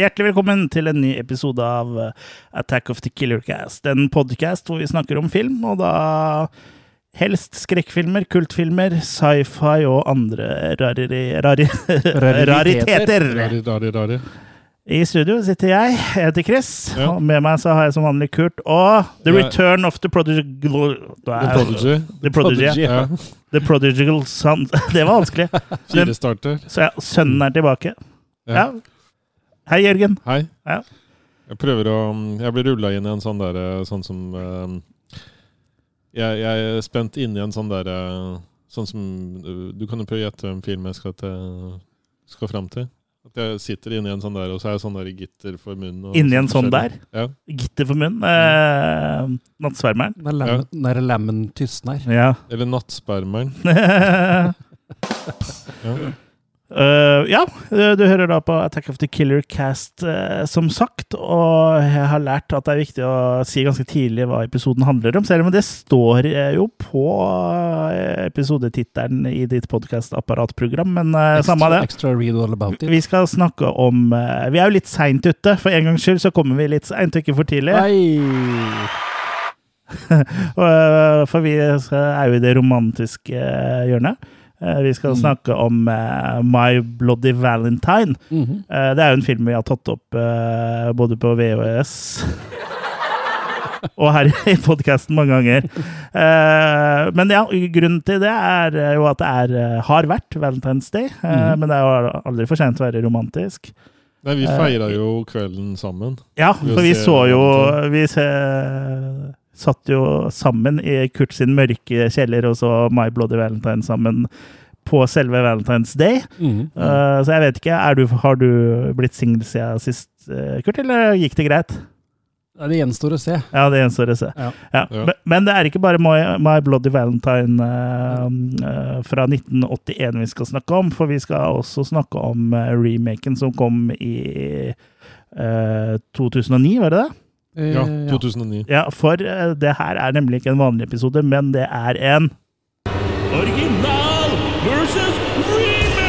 Hjertelig velkommen til en ny episode av eh, Attack of the Killer Cast. En podkast hvor vi snakker om film, og da helst skrekkfilmer, kultfilmer, sci-fi og andre rariteter. Rari, rari, rari. I studio sitter jeg, jeg heter Chris, Ja. og med meg så har jeg som vanlig Kurt og The Ja. Return of the Prodigal The Prodigy. The Prodigy. Ja. The Prodigal Son. Det var vanskelig. Fire starter. Så ja, sønnen er tilbake. Ja. Ja. Hei, Jørgen. Hei. Ja. Jeg prøver å Jeg blir rulla inn i en sånn derre Sånn som eh, jeg, jeg er spent inn i en sånn derre Sånn som eh, Du kan jo prøve å gjette hvem film jeg skal, til, skal fram til. At jeg sitter inni en sånn der, og så er jeg sånn der gitter for munnen. og Inni en sånn der? Ja. Gitter for munnen? Eh, nattsvermeren. Når lammen, når lammen tystner. Ja. Eller nattspermeren. Ja. Eh, ja, eh, du hører da på Attack of the Killer Cast, uh, som sagt. Og jeg har lært at det er viktig å si ganske tidlig hva episoden handler om. Selv om det står jo på episodetittelen i ditt podkastapparatprogram, Men eh, samme det. Extra read all about it. Vi skal snakke om Vi er jo litt seint ute. For en gangs skyld så kommer vi litt seint, og ikke for tidlig. Nei! For vi er jo i det romantiske hjørnet. Eh, Vi skal Mm. snakke om uh, My Bloody Valentine. Mm -hmm. uh, Det er jo en film vi har tatt opp uh, både på VHS og her i podkasten mange ganger. Men ja, grunnen til det er jo at det er, har vært Valentine's Day. Mm -hmm. Men det er aldri for sent å være romantisk. Nei, vi feira jo kvelden sammen. Ja, for vi så jo Vi se, satt jo sammen i Kurt sin mørke kjeller og så My Bloody Valentine sammen på selve Valentine's Day. Mm, mm. Uh, så jeg vet ikke, er du, har du blitt singel siden sist, eh, Kurt, eller gikk det greit? Det gjenstår å se. Ja, det gjenstår å se. Ja. Ja. Ja. Men, men det er ikke bare My, My Bloody Valentine uh, fra 1981 vi skal snakke om, for vi skal også snakke om remaken som kom i uh, 2009, var det det? Eh, Ja, 2009. Ja, for eh, det her er nemlig ikke en vanlig episode, men det er en Original versus remake!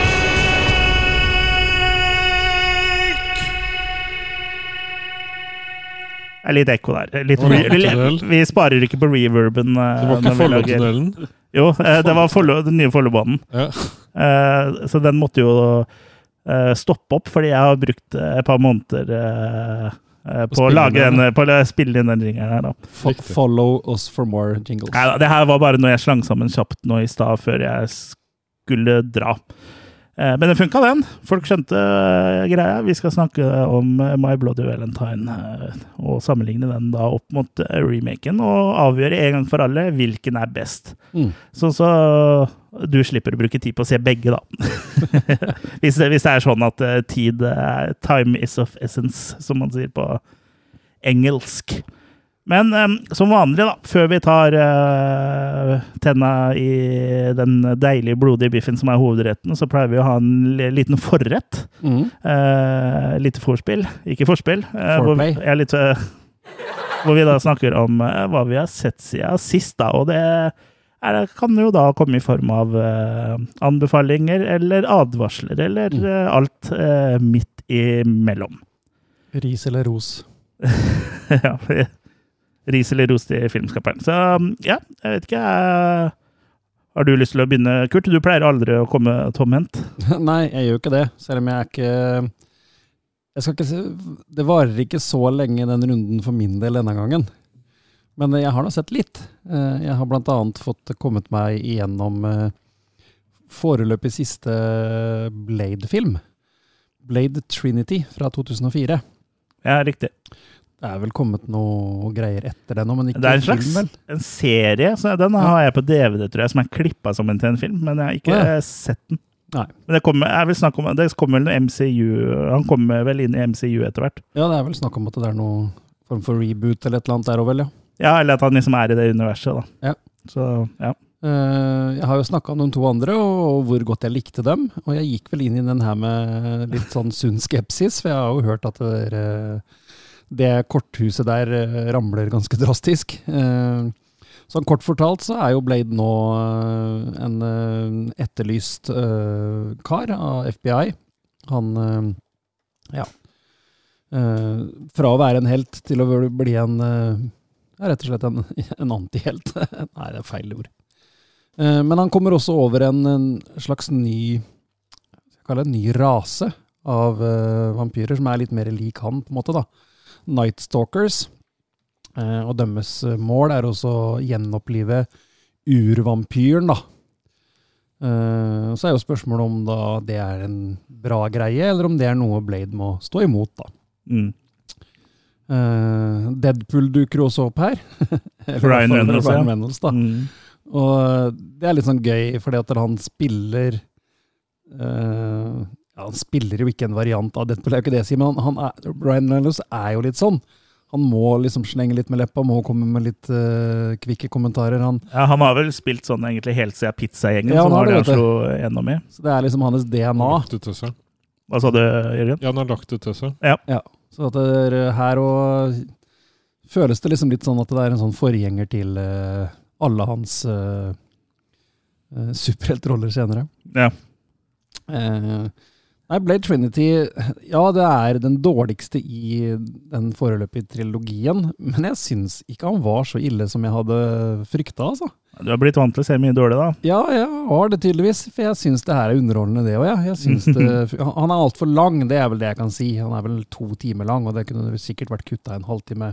Det er litt ekko der. Litt, vi, vi sparer ikke på reverben. eh, Det var ikke vi Follotunnelen? Jo, eh, det var Follo, den nye Follobanen. Ja. Eh, Så den måtte jo eh, stoppe opp, fordi jeg har brukt eh, et par måneder eh, eh, på å lage den, den, på å spille inn den jingeren her. da. Fo follow us for more jingles. Neida, det her var bare noe jeg slang sammen kjapt nå i stad, før jeg skulle dra. Eh, Men det funka, den. Folk skjønte eh, greia. Vi skal snakke om eh, My Bloody Valentine og sammenligne den da opp mot remaken, og avgjøre en gang for alle hvilken er best. Mm. Sånn så du slipper å bruke tid på å se begge, da. hvis, det, hvis det er sånn at tid Time is of essence, som man sier på engelsk. Men um, som vanlig, da, før vi tar uh, tenna i den deilige, blodige biffen som er hovedretten, så pleier vi å ha en liten forrett. Mm. Uh, lite vorspiel, ikke forspill. Uh, hvor, ja, litt, uh, hvor vi da snakker om hva vi har sett siden sist, da. Og det er, kan jo da komme i form av anbefalinger eller advarsler, eller Mm. alt midt imellom. Ris eller ros. ja, ris eller ros til filmskaperen. Så ja, jeg vet ikke. Jeg har du lyst til å begynne, Kurt? Du pleier aldri å komme tomhendt. Nei, jeg gjør ikke det, selv om jeg er ikke jeg skal ikke si, Det varer ikke så lenge den runden for min del denne gangen. Men jeg har nå sett litt. Eh, Jeg har annet fått kommet meg igjennom eh, foreløpig siste Blade-film. Blade Trinity fra 2004. Ja, riktig. Det er vel kommet noe greier etter det nå, men ikke Det er en slags film, vel? en serie, så den har jeg på DVD, tror jeg, som er klippa sammen til en film, men jeg har ikke ja. sett den. Nei. Men det kommer, jeg vil snakke om, det kommer vel noe MCU Han kommer vel inn i MCU etter hvert. Ja, det er vel snakk om at det er noe form for reboot eller et eller annet der òg, vel, ja. Ja, eller at han liksom er i det universet, da. Ja. Så, ja. Eh, Jeg har jo snakka om de to andre, og hvor godt jeg likte dem. Og jeg gikk vel inn i den her med litt sånn sunn skepsis, for jeg har jo hørt at det, der, eh, det korthuset der eh, ramler ganske drastisk. Eh, Sånn kort fortalt så er jo Blade nå eh, en etterlyst kar av FBI. Han ja. Fra å være en helt til å bli en rett og slett en, en antihelt. Nei, det er feil ord. Men han kommer også over en, en slags ny jeg kalle det en ny rase av vampyrer, som er litt mer lik han, på en måte. da. Night Stalkers. Eh, og deres eh, mål er også å gjenopplive urvampyren, da. Eh, så er jo spørsmålet om da det er en bra greie, eller om det er noe Blade må stå imot, da. Mm. Eh, Deadpool dukker også opp her. Ryan Reynolds. Ryan Reynolds, da. Mm. Og det er litt sånn gøy, fordi at han spiller eh, ja, Han spiller jo ikke en variant av Deadpool, det er jo ikke det jeg sier, men han, han er, Ryan Reynolds er jo litt sånn. Han må liksom slenge litt med leppa, må komme med litt uh, kvikke kommentarer. Han, Ja, han har vel spilt sånn egentlig helt siden Pizzagjengen, Ja, som har var det han slo gjennom i. så det er liksom hans Han DNA. lagt ut til seg. Hva sa du, Jørgen? Ja, han har lagt ut til seg. Ja. Så at det er eh, her og føles det liksom litt sånn at det er en sånn forgjenger til uh, alle hans uh, superheltroller senere. Ja. Eh, nei, Blade Trinity Ja, det er den dårligste i den foreløpige trilogien, men jeg syns ikke han var så ille som jeg hadde frykta, altså. Du har blitt vant til å se mye dårlig, da. Ja, jeg har det tydeligvis, for jeg syns det her er underholdende, det òg, ja. Jeg syns det, han er altfor lang, det er vel det jeg kan si. Han er vel to timer lang, og det kunne sikkert vært kutta en halvtime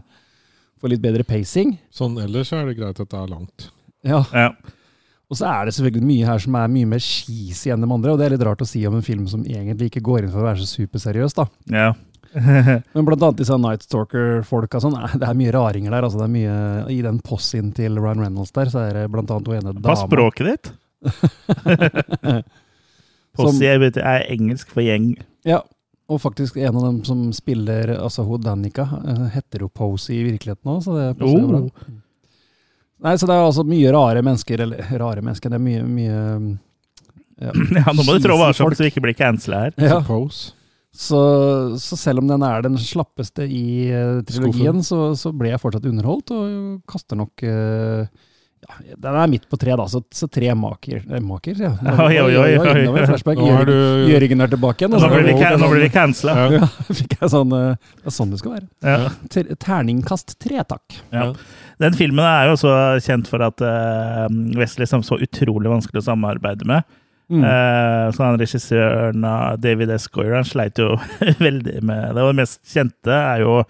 for litt bedre pacing. Sånn ellers er det greit at det er langt. Ja, Ja. Og så er det selvfølgelig mye her som er mye mer cheesy enn de andre, og det er litt rart å si om en film som egentlig ikke går inn for å være så superseriøs, da. ja. Men blant annet disse Night Stalker-folka sånn, eh, det er mye raringer der. altså det er mye, I den possien til Ryan Reynolds der, så er det blant annet hun ene Pass språket ditt. Possi er engelsk for gjeng. Ja, og faktisk en av dem som spiller altså hun Danica, eh, heter jo Posey i virkeligheten òg, så det jo bra. Oh. Nei, så det er altså mye rare mennesker, eller rare mennesker, det er mye, mye ja, Ja, nå må du trå varsomt så vi ikke blir cancela her. Ja. Så, så selv om den er den slappeste i uh, trilogien, så, så ble jeg fortsatt underholdt, og kaster nok eh, ja, Den er midt på tre, da, så, så tre maker. Eh, maker ja. Oi, oi, oi, oi. Nå var det flashback. Nå er Jørgen, du Jørgen er tilbake igjen. Nå blir vi, blir vi cancela. ja. ja, fikk jeg sånn eh, Det er sånn det skal være. Ja. Ter terningkast tre, takk. Ja. Den filmen er jo også kjent for at uh, Wesley er så utrolig vanskelig å samarbeide med. Mm. Uh, så han regissøren av David S. Goyer, han sleit jo veldig med det. Og det mest kjente er jo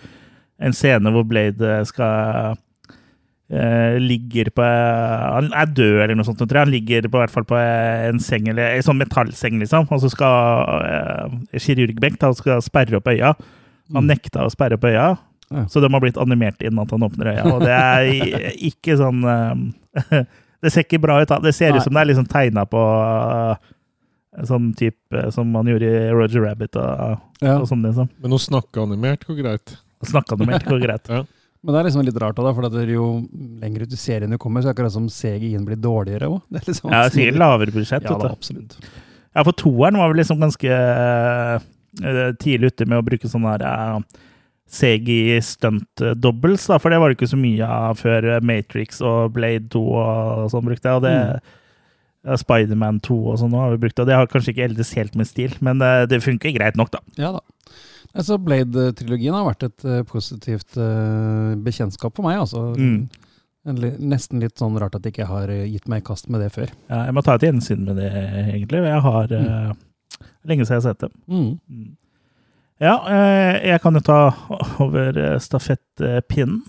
en scene hvor Blade skal ligger på Han er død, eller noe sånt. tror jeg. Han ligger på, i hvert fall på en seng, eller en sånn metallseng, liksom. Og så skal uh, kirurgbenk da, skal sperre opp øya. Han Mm. nekta å sperre opp øya, Ja. så de har blitt animert inn at han åpner øya. Og det er ikke sånn eh, Det ser ikke bra ut. da. Det ser Nei. ut som det er liksom tegna på eh, sånn type som man gjorde i Roger Rabbit og, Ja. og sånn, liksom. Men å snakke animert går greit. Snakka animert går greit. Men det er liksom litt rart, da, for at det er jo lenger ut i serien du kommer, så er det akkurat som CGI-en blir dårligere òg. Liksom Ja, sikkert lavere budsjett. Ja, da, absolutt. Ja, for toeren var vel liksom ganske eh, tidlig ute med å bruke sånne her eh, CGI stunt doubles, da, for det var det ikke så mye av før Matrix og Blade 2 og sånn brukte jeg, og det Mm. Spiderman 2 og sånn har vi brukt, og det har kanskje ikke eldes helt med stil, men eh, det funker greit nok, da. Ja da. Altså, Blade-trilogien har vært et eh, positivt uh, bekjentskap for meg. altså. Mm. Nesten litt sånn rart at jeg ikke har eh, gitt meg i kast med det før. Ja, jeg må ta et gjensyn med det, egentlig. Jeg har eh, lenge siden jeg har sett det. Mm. Mm. Ja, uh, jeg kan jo ta over stafettpinnen.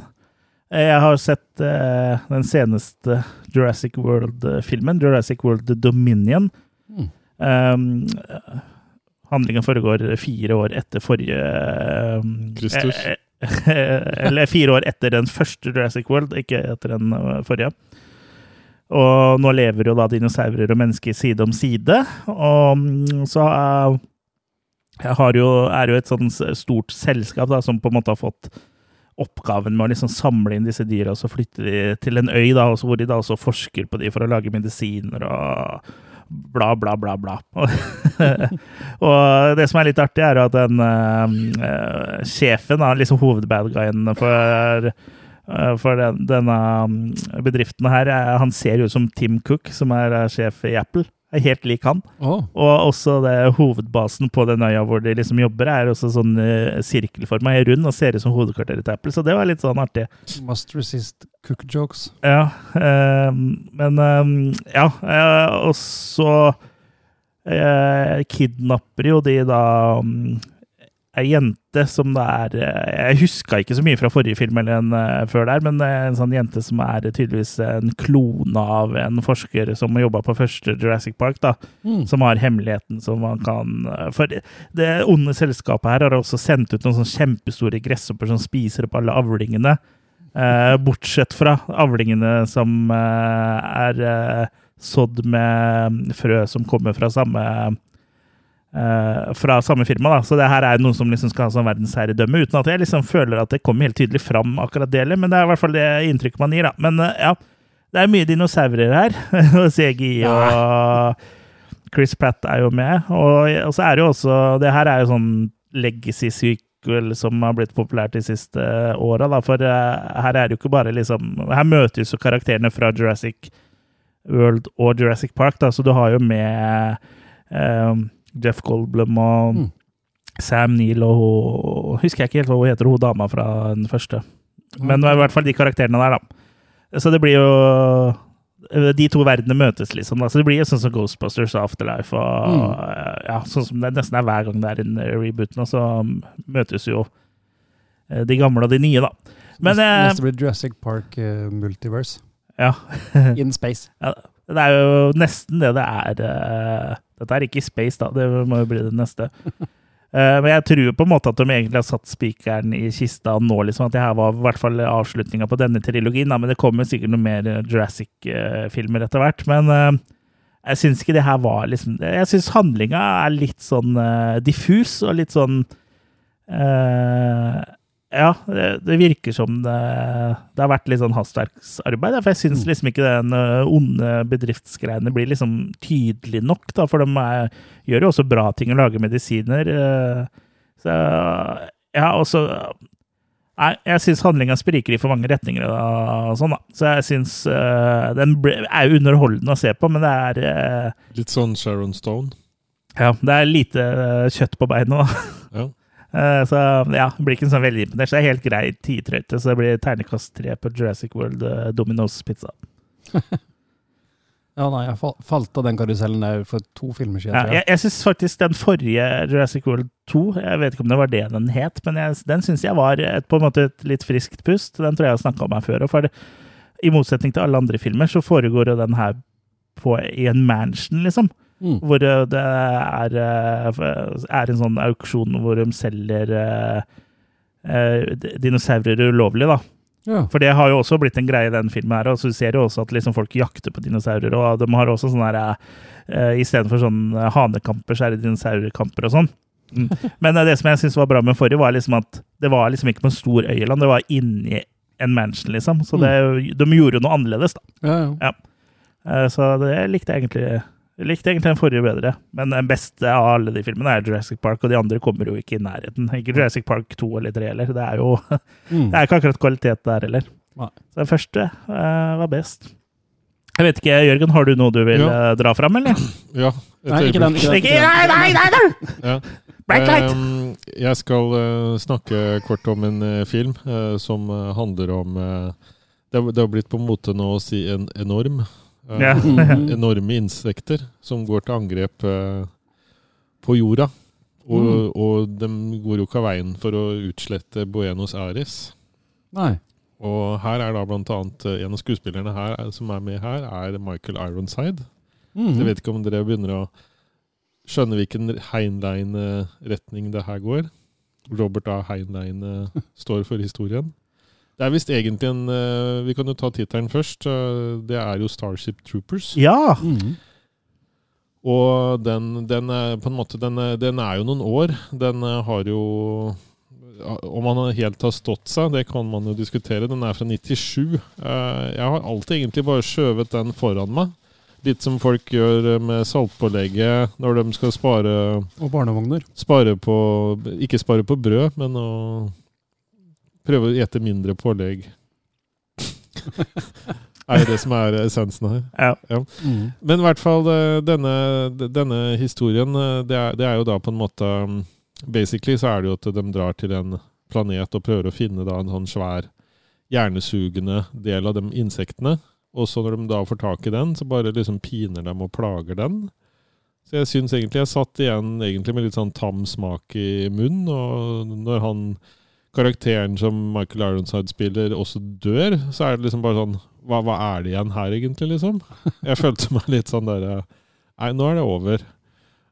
Jeg har sett uh, den seneste Jurassic World-filmen, Jurassic World Dominion. Mm. Um, handlingen foregår fire år etter forrige um, Kristus. eh, eh, Eller fire år etter den første Jurassic World, ikke etter den eh, forrige. Og nå lever jo da dinosaurer og mennesker side om side. Og mm, så eh, har jo, er jo et sånn stort selskap da, som på en måte har fått oppgaven med å liksom samle inn disse dyra, og så flytte de til en øy, da, hvor de da også forsker på de for å lage medisiner og bla, bla, bla, bla. og det som er litt artig, er at den eh, sjefen, liksom hovedbadguyen for uh, for den, denne mm, bedriften her, eh, han ser jo ut som Tim Cook, som er sjef i Apple. Er helt lik han. Oh. Og også det hovedbasen på den øya hvor de liksom jobber, er også sånn uh, sirkelforma, rund og ser ut som hovedkvarteret til Apple. Så det var litt sånn artig. must resist cook jokes. Ja, eh, men eh, Ja, eh, og så eh, kidnapper jo de da mm, ei jente som det er eh, Jeg huska ikke så mye fra forrige film eller en eh, før der, men en sånn jente som er tydeligvis en klone av en forsker som jobba på første Jurassic Park, da. Mm. Som har hemmeligheten som man kan For det onde selskapet her har også sendt ut noen sånne kjempestore gresshopper som spiser opp alle avlingene. Eh, bortsett fra avlingene som eh, er eh, sådd med frø som kommer fra samme eh, fra samme firma. da, Så det her er noe som liksom skal ha sånn verdensherredømme, uten at jeg liksom føler at det kommer helt tydelig fram, akkurat det, men det er i hvert fall det inntrykket man gir. da. Men ja, det er mye dinosaurer her. og CGI og Chris Pratt er jo med. Og, og så er det jo også Det her er jo sånn legacy-sequel som har blitt populært de siste åra. For eh, her er det jo ikke bare liksom Her møtes jo karakterene fra Jurassic World og Jurassic Park, da, så du har jo med eh, Jeff Goldblum og Mm. Sam Neill og hun Husker jeg ikke helt hva hun heter, hun dama fra den første. Men i hvert fall de karakterene der, da. Så det blir jo De to verdenene møtes, liksom. Så det blir sånn som Ghostbusters Afterlife. Og, Mm. ja, sånn som det nesten er hver gang det er en reboot nå, så møtes jo eh, de gamle og de nye, da. Men neste, eh, neste blir Jurassic Park uh, Multiverse. ja. In space. ja. Det er jo nesten det det er Uh, Dette er ikke i space, da. Det må jo bli det neste. Eh, men jeg tror på en måte at de egentlig har satt spikeren i kista nå, liksom. At det her var i hvert fall avslutninga på denne trilogien. Men det kommer sikkert noen mer eh, Jurassic-filmer etter hvert. Men eh, jeg syns ikke det her var liksom Jeg syns handlinga er litt sånn eh, diffus og litt sånn eh, ja, det, det virker som det, det har vært litt sånn hastverksarbeid. For jeg syns liksom ikke den onde bedriftsgreiene blir liksom tydelig nok. Da, for de er, gjør jo også bra ting å lage medisiner. Så ja, og så Nei, jeg syns handlinga spriker i for mange retninger. Og sånn da. Så jeg syns uh, Den er jo underholdende å se på, men det er uh, Litt sånn Sharon Stone. ja, det er lite uh, kjøtt på beina. da. Ja. Eh, Så ja, blir ikke sånn veldig imponert. Så det er helt grei tidtrøyte. Så det blir ternekast tre på Jurassic World eh, Domino's Pizza. Ja, nei, jeg falt av den karusellen der for to filmer siden. Ja, jeg jeg. jeg syns faktisk den forrige Jurassic World 2, jeg vet ikke om det var det den het, men jeg, den syns jeg var et, på en måte et litt friskt pust. Den tror jeg har snakka om her før. Og for det, I motsetning til alle andre filmer, så foregår jo den her på, i en mansion, liksom. Mm. Hvor eh, det er, eh, er en sånn auksjon hvor de selger eh, dinosaurer ulovlig, da. Ja. For det har jo også blitt en greie i den filmen her, og så ser jo også at liksom folk jakter på dinosaurer, og de har også sånn her uh, Istedenfor sånn eh, hanekamper, så er det dinosaurkamper og sånn. Mm. Men det som jeg syns var bra med forrige, var liksom at det var liksom ikke på en stor øyland, det var inni en mansion, liksom. Så det, de gjorde noe annerledes, da. Ja, ja. Eh, Så det likte jeg egentlig jeg likte egentlig den forrige bedre, men den beste av alle de filmene er Jurassic Park, og de andre kommer jo ikke i nærheten. Ikke Jurassic Park 2 eller 3 heller. Det er jo Mm. det er ikke akkurat kvalitet der heller. Nei. Så den første eh, var best. Jeg vet ikke, Jørgen, har du noe du vil Ja. eh, dra fram, eller? Ja, Nei, ikke den. Ikke den. Ikke, nei, nei, nei, nei! Ja. Um! Jeg skal uh, snakke kort om en uh, film uh, som handler om det, har- det har blitt på en måte nå å si en enorm. Eh, Ja. Mhm. Enorme insekter som går til angrep eh, på jorda. Og, Mm. og de går jo ikke av veien for å utslette Buenos Aires. Nei. Og her er da blant annet eh, en av skuespillerne her, er- som er med her, er Michael Ironside. Mhm. Jeg vet ikke om dere begynner å skjønne hvilken Heinlein-retning det her går. Robert A. Heinlein eh, står for historien. Det er visst egentlig en uh, Vi kan jo ta tittelen først. Uh, Det er jo Starship Troopers. Ja! Mm. Og den, den er på en måte den er, den er jo noen år. Den eh, har jo Om han helt har stått seg, det kan man jo diskutere. Den er fra 97. Eh, Jeg har alltid egentlig bare skjøvet den foran meg. Litt som folk gjør med saltpålegget når de skal spare, Og barnevogner. spare på Ikke spare på brød, men å prøve å ete mindre pålegg. er jo det som er essensen her. ja. Mhm. Men i hvert fall eh, denne, denne historien, eh, det er, det er jo da på en måte um, Basically så er det jo at de drar til en planet og prøver å finne da en sånn svær hjernesugende del av de insektene. Og så når de da får tak i den, så bare liksom piner dem og plager den. Så jeg syns egentlig jeg satt igjen egentlig med litt sånn tam smak i munnen. Og når han karakteren som Michael Ironside spiller, også dør, så er det liksom bare sånn Hva, hva er det igjen her, egentlig, liksom? Jeg følte meg litt sånn der Nei, nå er det over.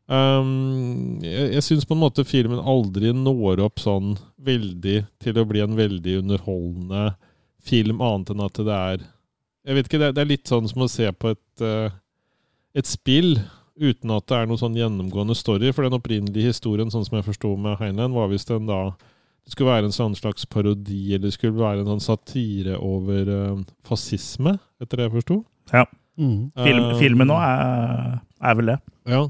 Um, jeg jeg syns på en måte filmen aldri når opp sånn veldig til å bli en veldig underholdende film, annet enn at det er Jeg vet ikke, det det er litt sånn som å se på et, uh, et spill uten at det er noe sånn gjennomgående story. For den opprinnelige historien, sånn som jeg forsto med Heinlein, var visst en da det skulle være en sånn slags parodi, eller det skulle være en sånn satire over uh, fascisme, etter det jeg forsto. Mhm. Film, Um, filmen nå er, er vel det. Ja,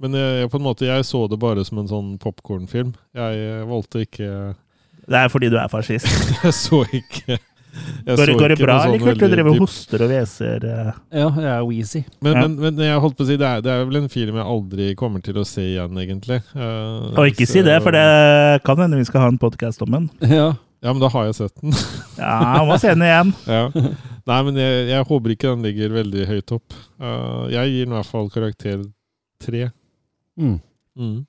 men jeg, jeg, på en måte, jeg så det bare som en sånn popkornfilm. Jeg eh, valgte ikke Det er fordi du er fascist. Jeg så ikke Går, det- går det bra, noe sånn eller Kurt? Du driver og hoster og hveser. eh. Ja, jeg er Weezy. Men, Ja. men, men jeg holdt på å si, det er, det er vel en film jeg aldri kommer til å se igjen, egentlig. Uh, Og ikke si det, for det kan hende vi skal ha en podkast om den. Ja. Ja, men da har jeg sett den. Ja, må se den igjen. ja. Nei, men jeg, jeg håper ikke den ligger veldig høyt opp. Uh, jeg gir den i hvert fall karakter tre. Mm. Mm.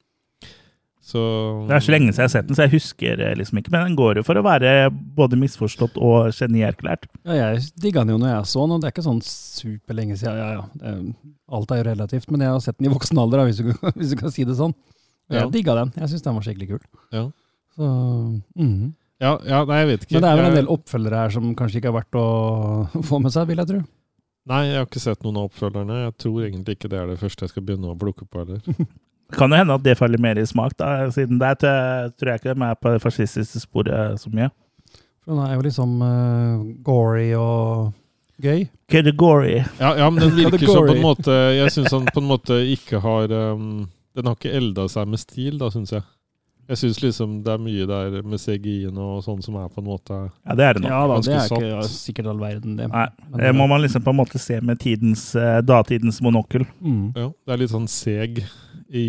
Så Det er så lenge siden jeg har sett den, så jeg husker eh, liksom ikke. Men den går jo for å være både misforstått og genierklært. Ja, jeg digga den jo når jeg så den, og det er ikke sånn superlenge siden. Ja, ja, alt er jo relativt, men jeg har sett den i voksen alder, hvis du, kan- hvis du kan si det sånn. Jeg Ja. Digga den. Jeg syns den var skikkelig kul. Ja. Så, mhm. Ja, ja, nei, jeg vet ikke. Men det er vel en del oppfølgere her som kanskje ikke er verdt å få med seg, vil jeg tro. Nei, jeg har ikke sett noen av oppfølgerne. Jeg tror egentlig ikke det er det første jeg skal begynne å plukke på heller. Kan jo hende at det faller mer i smak, da, siden der tror jeg ikke de er på det fascistiske sporet så mye. For den er jo liksom uh, gory og gøy. Category. Ja, ja, men den virker som på en måte Jeg syns han på en måte ikke har um, Den har ikke elda seg med stil, da, syns jeg. Jeg syns liksom det er mye der med CGI-en og sånn som er på en måte Ja, det er det nok. Ja da, det er ikke ja, sikkert all verden, det. Nei, det må man liksom på en måte se med tidens, eh, datidens monokkel. Mm. Ja, det er litt sånn seg i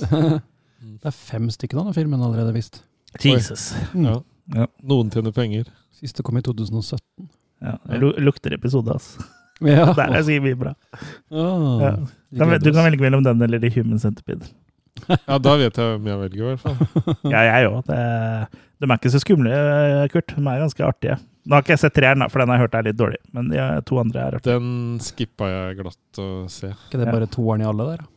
det er fem stykker av den filmen allerede, visst. Jesus. Mm. Ja. Ja. Noen tjener penger. Siste kom i 2017. Ja, det lu- lukter episode, altså. Ja. Der er sikkert mye bra. Ah, Ja. vi Kan, gleder du kan oss. velge mellom den eller The Human Centipede. Ja, da vet jeg hvem jeg velger, i hvert fall. Ja, jeg òg. De er ikke så skumle, Kurt. De er ganske artige. Nå har ikke jeg sett treeren, da, for den har jeg hørt er litt dårlig. Men de to andre er artige. Den skippa jeg glatt å se. ikke det bare toeren i alle der? da?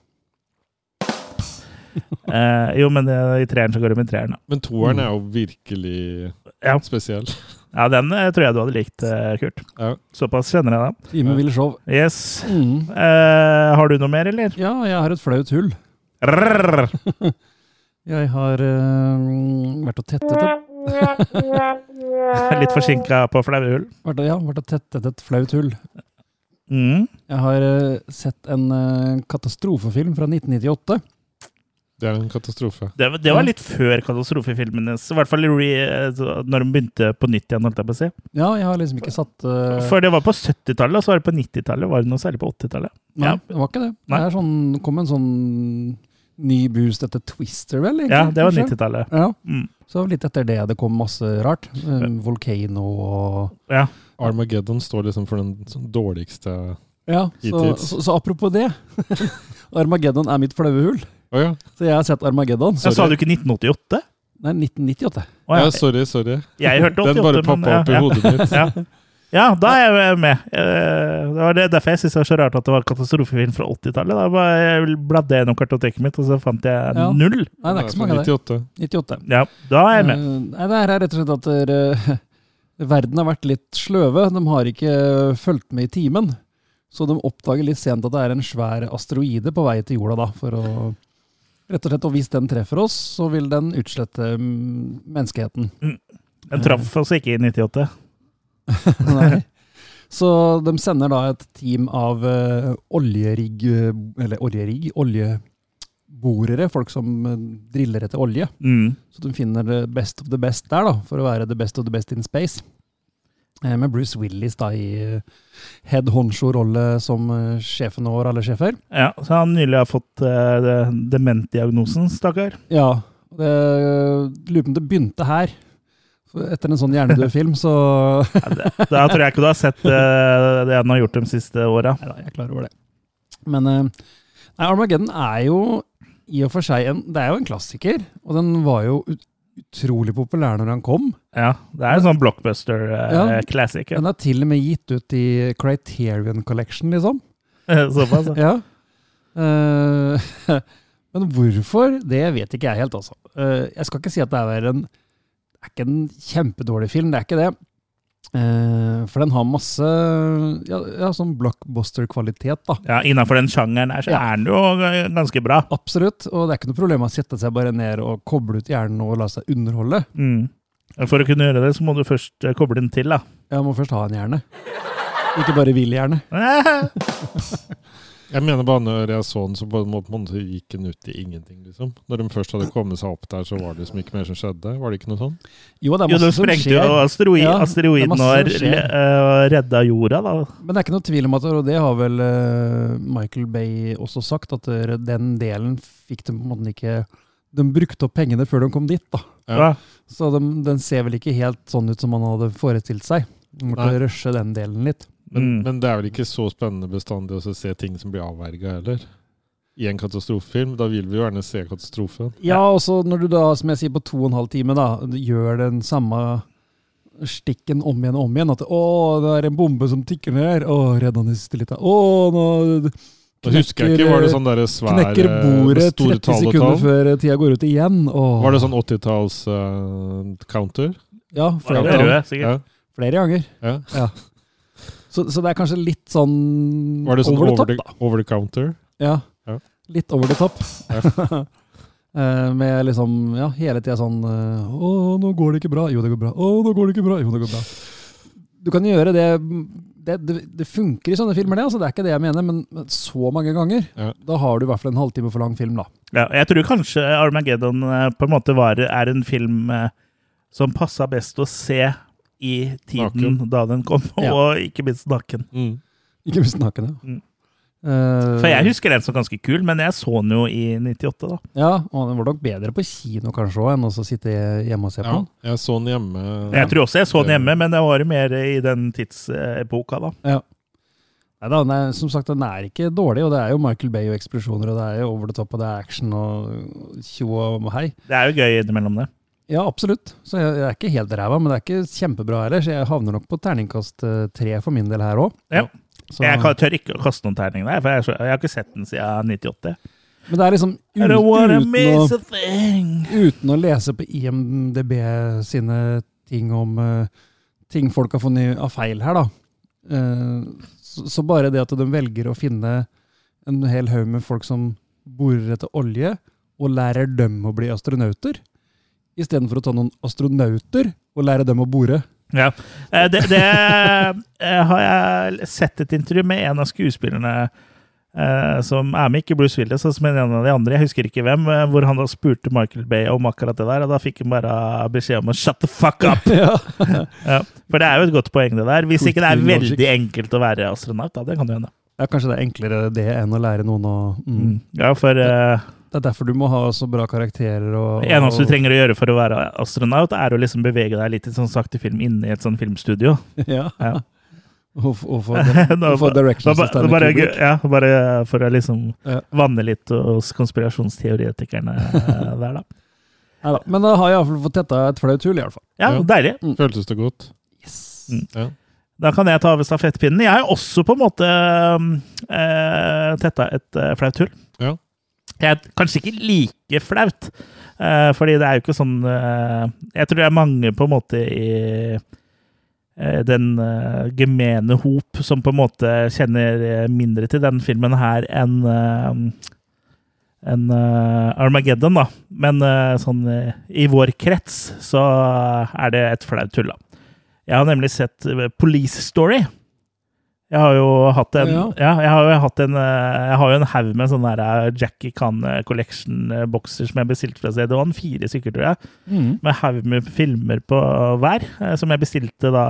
Eh, jo, men eh, i treeren så går det med treeren, da. Men toeren er jo virkelig Ja. spesiell. Ja, den eh, tror jeg du hadde likt, eh, Kurt. Ja. Såpass kjenner jeg deg. Time ville show. Yes. Mm. Eh, har du noe mer, eller? Ja, jeg har et flaut hull. Rrrr. Jeg har øh, vært og tettet et, Litt forsinka på flaue hull. ja, vært og tettet et flaut hull. Mm. Jeg har sett en katastrofefilm fra 1998. Det er en katastrofe. Det, var- det var litt før katastrofefilmenes I hvert fall re, eh, når de begynte på nytt igjen, holdt jeg på å si. Ja, jeg har liksom ikke satt Uh... For det var på 70-tallet, og så var det på 90-tallet. Var det noe særlig på 80-tallet? Nei, ja. det var ikke det. Nei. Det er sånn, kom en sånn ny boost etter Twister, vel? egentlig, Ja, det var 90-tallet. Ja, Mm. så litt etter det det kom masse rart. Eh, Volcano og Ja. Armageddon står liksom for den dårligste Ja, så, så, så apropos det. Armageddon er mitt flaue Å ja. Så jeg har sett Armageddon. Jeg sa du ikke 1988? Nei, 1998. Oh, Ja, ja. sorry, sorry. Jeg hørte 88, Den bare poppa opp i ja, hodet mitt. ja. ja, da er jeg med. Eh, Det var det, derfor jeg syns det var så rart at det var katastrofefilm fra 80-tallet. Da bare jeg bladde gjennom kartoteket mitt, og så fant jeg Ja. null. Nei, det er ikke så mange der. 98. 98. Ja, da er jeg med. Eh, Nei, det her er rett og slett at dere, verden har vært litt sløve. De har ikke fulgt med i timen. Så de oppdager litt sent at det er en svær asteroide på vei til jorda. da, for å... Rett og slett, og Hvis den treffer oss, så vil den utslette mm, menneskeheten. Den traff oss ikke i 98. Nei. Så de sender da et team av uh, oljerigg... Eller oljerigg? Oljeborere. Folk som eh, driller etter olje. Mm. Så de finner the best of the best der, da, for å være the best of the best in space. Eh, Med Bruce Willis da i eh, head honcho-rolle som eh, sjefen over alle sjefer. Ja, så han nylig har fått uh, dementdiagnosen, stakkar. Ja, det lurer på om det begynte her. Etter en sånn hjernedød film, så Da tror jeg ikke du har sett uh, det han har gjort de siste åra. Nei jeg er klar over det. Men uh, nei, Armageddon er jo i og for seg en Det er jo en klassiker, og den var jo utrolig populær når han kom. Ja, det er en sånn blockbuster-classic. Eh. Ja. Den er til og med gitt ut i Criterion Collection, liksom. Såpass. ja. Eh, men hvorfor, det vet ikke jeg helt, altså. Uh, jeg skal ikke si at det er en Det er ikke en kjempedårlig film, det er ikke det. Eh, for den har masse ja, ja, sånn blockbuster-kvalitet, da. Ja, Innafor den sjangeren her, så Ja. er den jo ganske bra. Absolutt. Og det er ikke noe problem å sette seg bare ned og koble ut hjernen og la seg underholde. Mm. For å kunne gjøre det, så må du først eh, koble den til, da. Ja, må først ha en hjerne. Ikke bare vill hjerne. Jeg mener bare når jeg så den, så på en måte, gikk den ut i ingenting, liksom. Når de først hadde kommet seg opp der, så var det liksom ikke mer som skjedde. Var det ikke noe sånn? Jo, det er Jo, masse de som sprengte jo asteroid, Ja, er asteroiden og skjer. uh, redda jorda, da. Men det er ikke noe tvil om at og det har vel eh, Michael Bay også sagt, at eh, den delen fikk de på en måte ikke De brukte opp pengene før de kom dit, da. Ja. Ja. Så de, den ser vel ikke helt sånn ut som man hadde forestilt seg. De måtte Nei. rushe den delen litt. Men, Mm. men det er vel ikke så spennende bestandig å se ting som blir avverga heller? I en katastrofefilm. Da vil vi jo gjerne se katastrofen. Ja, og så når du da, som jeg sier, på to og en halv time da, gjør den samme stikken om igjen og om igjen. At 'Å, det er en bombe som tikker ned her'. 'Å, redd han i siste lita'. 'Å, nå Da husker jeg ikke, Var det sånn der svære knekker bordet med store 30 tall og sekunder før tida går ut igjen'. Åh. Var det sånn 80-talls-counter? Ja, flere, det ganger. ja. flere ganger. ja. Så, så det er kanskje litt sånn Var det sånn over over, the the, top, over the counter? Ja. Ja. Litt over the top. Ja. Eh, Med liksom, ja, hele tida sånn eh, Å, nå går det ikke bra. Jo, det går bra. Å, nå går det ikke bra. Jo, det går bra. Du kan gjøre det Det, det, det funker i sånne filmer, det. altså Det er ikke det jeg mener, men men så mange ganger. Ja. Da har du i hvert fall en halvtime for lang film, da. Ja, jeg tror kanskje Armageddon eh, på en måte var, er en film som passa best å se i tiden Naken. da den kom, Ja. og ikke minst naken. Mm. Ikke minst naken, ja. Mm. Uh, For jeg husker den som ganske kul, men jeg så den jo i 98, da. Ja, og den var nok bedre på kino kanskje òg, enn å sitte hjemme og se på Ja, den. jeg så den hjemme. Jeg tror også jeg så den hjemme, men det var mer i den tidsepoka, da. Ja. Nei da, den er, som sagt, den er ikke dårlig, og det er jo Michael Bay og eksplosjoner, og det er jo over the top, og det er action og tjo og hei. Det er jo gøy innimellom det. Ja, absolutt. Så jeg, jeg er ikke helt ræva, men det er ikke kjempebra heller, så jeg havner nok på terningkast eh, tre for min del her òg. Ja. Jeg kan, tør ikke å kaste noen terning der, for jeg, jeg har ikke sett den siden 98. Men det er liksom I uten, å, uten å lese på IMDb sine ting om uh, ting folk har funnet av feil her, da. Uh, så, så bare det at de velger å finne en hel haug med folk som borer etter olje, og lærer dem å bli astronauter, istedenfor å ta noen astronauter og lære dem å bore. Ja. Eh, Det, det eh, har jeg sett et intervju med en av skuespillerne eh, som er med, ikke Bruce Willis, som en av de andre, jeg husker ikke hvem, hvor han da spurte Michael Bay om akkurat det der, og da fikk han bare beskjed om å shut the fuck up! ja. Ja. For det er jo et godt poeng, det der. Hvis ikke det er veldig enkelt å være astronaut, da, det kan jo hende. ja, kanskje det er enklere det enn å lære noen å mm. Mm. Ja, for eh, Det er derfor du må ha så bra karakterer. Og, det eneste du trenger å gjøre for å være astronaut, er å liksom bevege deg litt i sånn sakte film inne i et sånn filmstudio. Ja. Ja. Og, og få, og directions av bare, ja, bare for å liksom Ja. vanne litt hos konspirasjonsteoretikerne eh, der, da. Neida, Men da har jeg iallfall fått tetta et flaut hull, i hvert fall. Ja, Ja. deilig. Føltes det godt? Mm. Ja. Da kan jeg ta over stafettpinnen. Jeg har også på en måte uh, tetta et uh, flaut hull. Ja. Jeg er kanskje ikke like flaut, uh, fordi det er jo ikke sånn uh, Jeg tror det er mange på en måte i eh, den uh, gemene hop som på en måte kjenner mindre til den filmen her enn uh, en, uh, Armageddon, da. Men sånn i vår krets så er det et flaut tull, da. Jeg har nemlig sett Police Story. Jeg har jo hatt en Ja. ja. jeg har jo hatt en eh, Jeg har jo en haug med sånne der eh, Jackie Khan eh, Collection-bokser som jeg bestilte fra CD-ON. Fire stykker, tror jeg. Mm. Med haug med filmer på hver, som jeg bestilte da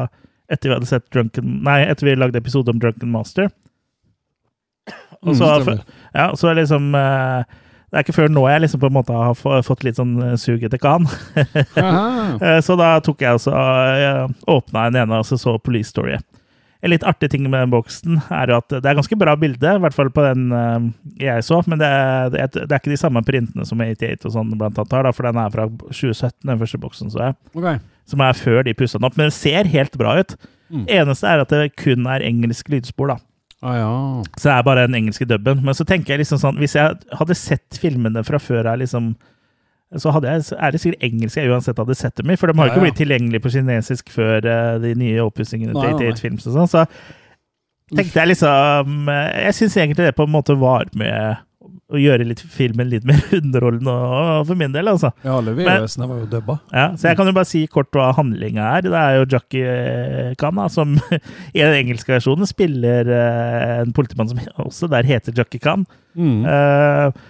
etter vi hadde sett Drunken Nei, etter vi lagde episode om Drunken Master. Og så, Mm, ja, så er liksom Det er ikke før nå jeg liksom på en måte har fått litt sånn sug etter Khan. Eh, Så da tok jeg også åpna en ene og så, så Police Story. En litt artig ting med den boksen er jo at det er ganske bra bilde, i hvert fall på den eh, jeg så, men det er, det, er, ikke de samme printene som 88 og sånn blant annet har, da, for den er fra 2017, den første boksen, så jeg, Okay. som er før de pussa den opp. Men det ser helt bra ut. Mm. Eneste er at det kun er engelsk lydspor, da. Ah, ja. Så det er bare den engelske dubben. Men så tenker jeg liksom sånn, hvis jeg hadde sett filmene fra før av, liksom så jeg, er det sikkert engelsk jeg uansett hadde sett dem i, for de har jo Ja, ikke blitt tilgjengelig på kinesisk før eh, de nye oppussingene til nei, nei. 88 Films og sånn. Så tenkte jeg liksom eh, Jeg syns egentlig det på en måte var med å gjøre litt filmen litt mer underholdende for min del, altså. ja, alle VHS-ene var jo dubba. Ja, så jeg kan jo bare si kort hva handlinga er. Det er jo Jackie Khan, da, som i den engelske versjonen spiller eh, en politimann som også der heter Jackie Khan. Mm. Eh, eh,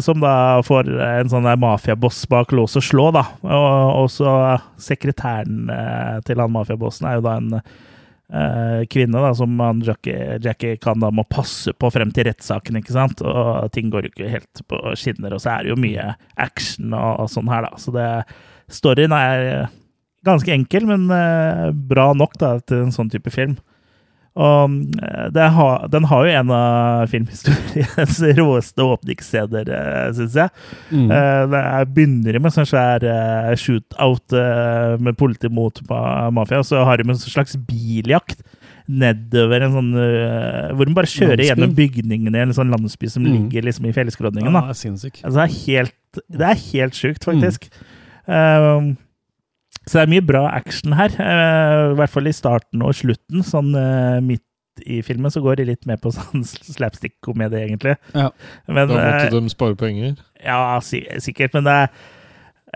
som da får en sånn der mafiaboss bak lås og slå, da. Og også sekretæren eh, til han mafiabossen er jo da en eh, kvinne da, som han Jackie, Jackie kan da må passe på frem til rettssaken, ikke sant. Og ting går jo ikke helt på skinner, og så er det jo mye action og, og sånn her, da. Så det, storyen er ganske enkel, men eh, bra nok da, til en sånn type film. Og eh, det har, den har jo en av filmhistoriens råeste åpningsscener, uh, syns jeg. Mm. Eh, det er, begynner med sånn svær eh, shootout eh, med politi mot mafia, og så har de en slags biljakt nedover en sånn eh, Hvor de bare kjører Landsby. gjennom bygningene i en sånn landsby som Mm. ligger liksom i fjellskråningen. Ja, det er. Altså, det er helt, det er helt sjukt, faktisk. Um, så det er mye bra action her, uh, i hvert fall i starten og slutten. Sånn uh, midt i filmen så går de litt mer på sånn slapstick-komedie, egentlig. Ja. Men, Da måtte uh, de spare penger. ja, sikkert, men det er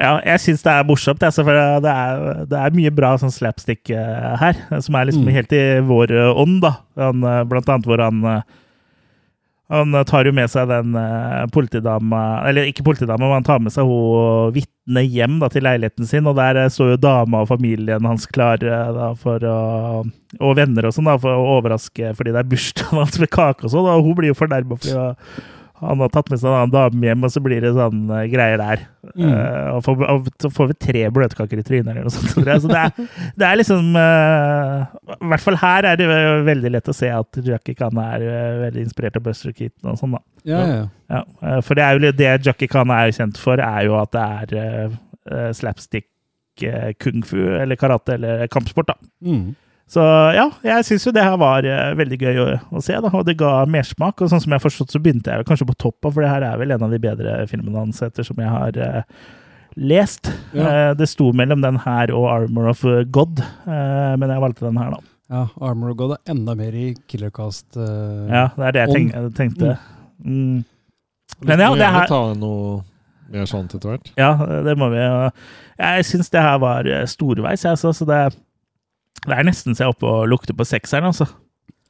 ja, jeg syns det er morsomt. Altså, for det er, det er mye bra sånn slapstick uh, her, som er liksom Mm. helt i vår uh, ånd. da. Han, uh, blant annet hvor han uh, han tar jo med seg den uh, politidama Eller ikke politidama, men han tar med seg hun vitnet hjem da, til leiligheten sin. Og der så står jo dama og familien hans klar uh, da, for å Og venner og sånn, da, for å overraske fordi det er bursdagen hans med kake og sånn. Og hun blir jo fornærma fordi uh, han har tatt med seg en annen dame hjem, og så blir det sånn uh, greier der. Mm. Uh, og, får, og så får vi tre bløtkaker i trynet eller noe sånt. Så det er, det er liksom uh, I hvert fall her er det veldig lett å se at Jackie Khan er uh, veldig inspirert av Buster Keaton og sånn, da. Ja, ja, ja. Ja, for det er jo det Jackie Khan er kjent for, er jo at det er slapstick, kung fu eller karate eller kampsport, da. Mm. Så ja, jeg syns jo det her var uh, veldig gøy å, å se, da, og det ga mersmak. Og sånn som jeg har forstått, så begynte jeg kanskje på toppen, for det her er vel en av de bedre filmene hans ettersom jeg har uh, lest. Ja. Eh, det sto mellom den her og Armor of God, men jeg valgte den her, da. ja Armor of God er enda mer i Killercast. Ja, det er det jeg Om- tenk, tenkte. Mm. Men ja, det her ta noe mer sånt etter hvert. Ja, det må vi. Jeg syns det her var storveis, jeg, altså. Så det, det er nesten så jeg er oppe og lukter på sekseren, altså.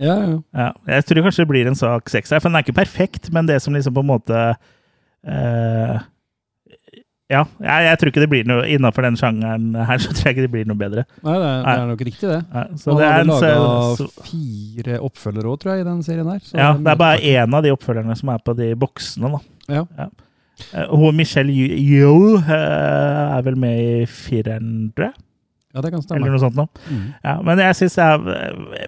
Ja, ja. Ja, jeg tror kanskje det blir en sak seks her, for den er ikke perfekt, men det som liksom på en måte uh, Ja, jeg, jeg tror ikke det blir noe innafor den sjangeren her, så tror jeg ikke det blir noe bedre. Nei, det er, det er nok riktig, det. Ja, så Man det er laga fire oppfølgere òg, tror jeg, i den serien her. så ja, det er bare én av de oppfølgerne som er på de boksene, da. Ja. ja. Hun Michelle Yeoh eh, er vel med i fireren, tror jeg? Ja, det kan Eller noe sånt noe. Mm. Ja, men jeg syns det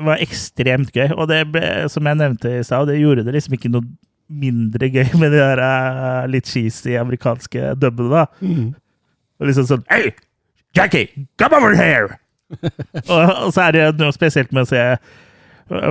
var ekstremt gøy. Og det ble, som jeg nevnte i stad, det gjorde det liksom ikke noe mindre gøy med de der uh, litt cheesy amerikanske dubbene, da. Mm. Og liksom sånn Hey, Jackie, come over here! og, og så er det noe spesielt med å se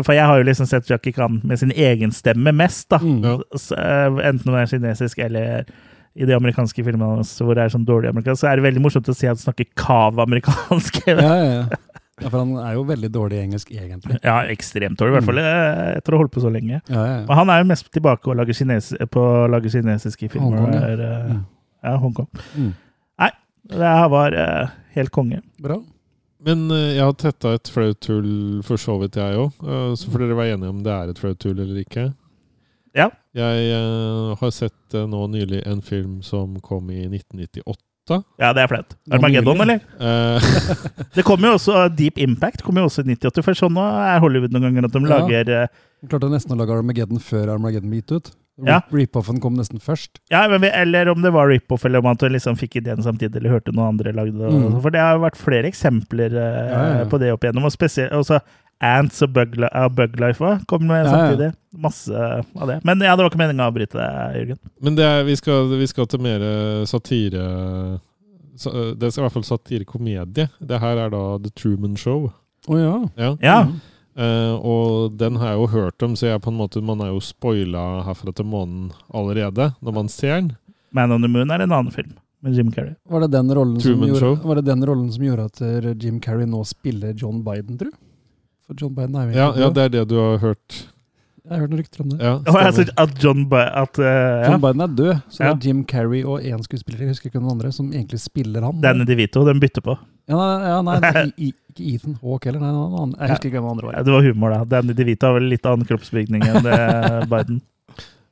For jeg har jo liksom sett Jackie Khan med sin egen stemme mest, da. Mm. Ja. Så, eh, enten hun er kinesisk eller i de amerikanske filmene hvor det er sånn dårlig amerikansk, så er det veldig morsomt å se han snakker kav-amerikansk. Ja, ja, ja. ja, for han er jo veldig dårlig i engelsk, egentlig. Ja, ekstremt dårlig, i hvert fall eh, etter å ha holdt på så lenge. Ja, ja, Og han er jo mest tilbake og lager kines på å lage kinesiske filmer. Hongkong, ja. eh, Mm. ja, Hongkong. Mm. Det her var uh, helt konge. Bra. Men jeg har tetta et flaut hull for så vidt, jeg òg. så får dere være enige om det er et flaut hull eller ikke. Ja. Jeg uh, har sett uh, nå nylig en film som kom i 1998. Ja, det er flaut. Armageddon, eller? Eh, Det kommer jo også Deep Impact kommer jo også i 98, for sånn er Hollywood noen ganger at de Ja. lager uh, klarte nesten å lage Armageddon før Armageddon ble gitt ut. Ja. Rip-offen kom nesten først. Ja, men vi, eller om det var rip-off, eller om at du liksom fikk ideen samtidig, eller hørte noen andre lagde det. Mm. For det har jo vært flere eksempler uh, Ja, ja, ja. på det opp igjennom. Og spesielt også Ants og Bug, Bug Life kom med Ja, ja. samtidig. Masse av det. Men ja, det var ikke meningen å avbryte deg, Jørgen. men det er, vi, skal, vi skal til mer satire Det skal i hvert fall satirekomedie. Det her er da The Truman Show. Å ja. Ja. Ja. Mm. Eh, og den har jeg jo hørt om, så jeg på en måte, man er jo spoila herfra til månen allerede når man ser den. Man on the Moon er en annen film med Jim Carrey. Var det, den rollen som Truman gjorde, Show. var det den rollen som gjorde at eh, Jim Carrey nå spiller John Biden, tror du? For John Biden er jo Ja, ja, det er det du har hørt. Jeg har hørt noen rykter om det. Ja, Og jeg synes at John Bi at, eh, ja. Biden er død, så Ja. det er Jim Carrey og én skuespiller, jeg husker ikke noen andre, som egentlig spiller han. Danny DeVito, den bytter på. Ja, nei, ja, nei i- i- ikke Ethan Hawke heller, nei, nei, nei, Jeg husker ikke hvem andre Ja, det var humor, da. Danny DeVito har vel litt annen kroppsbygning enn det Biden.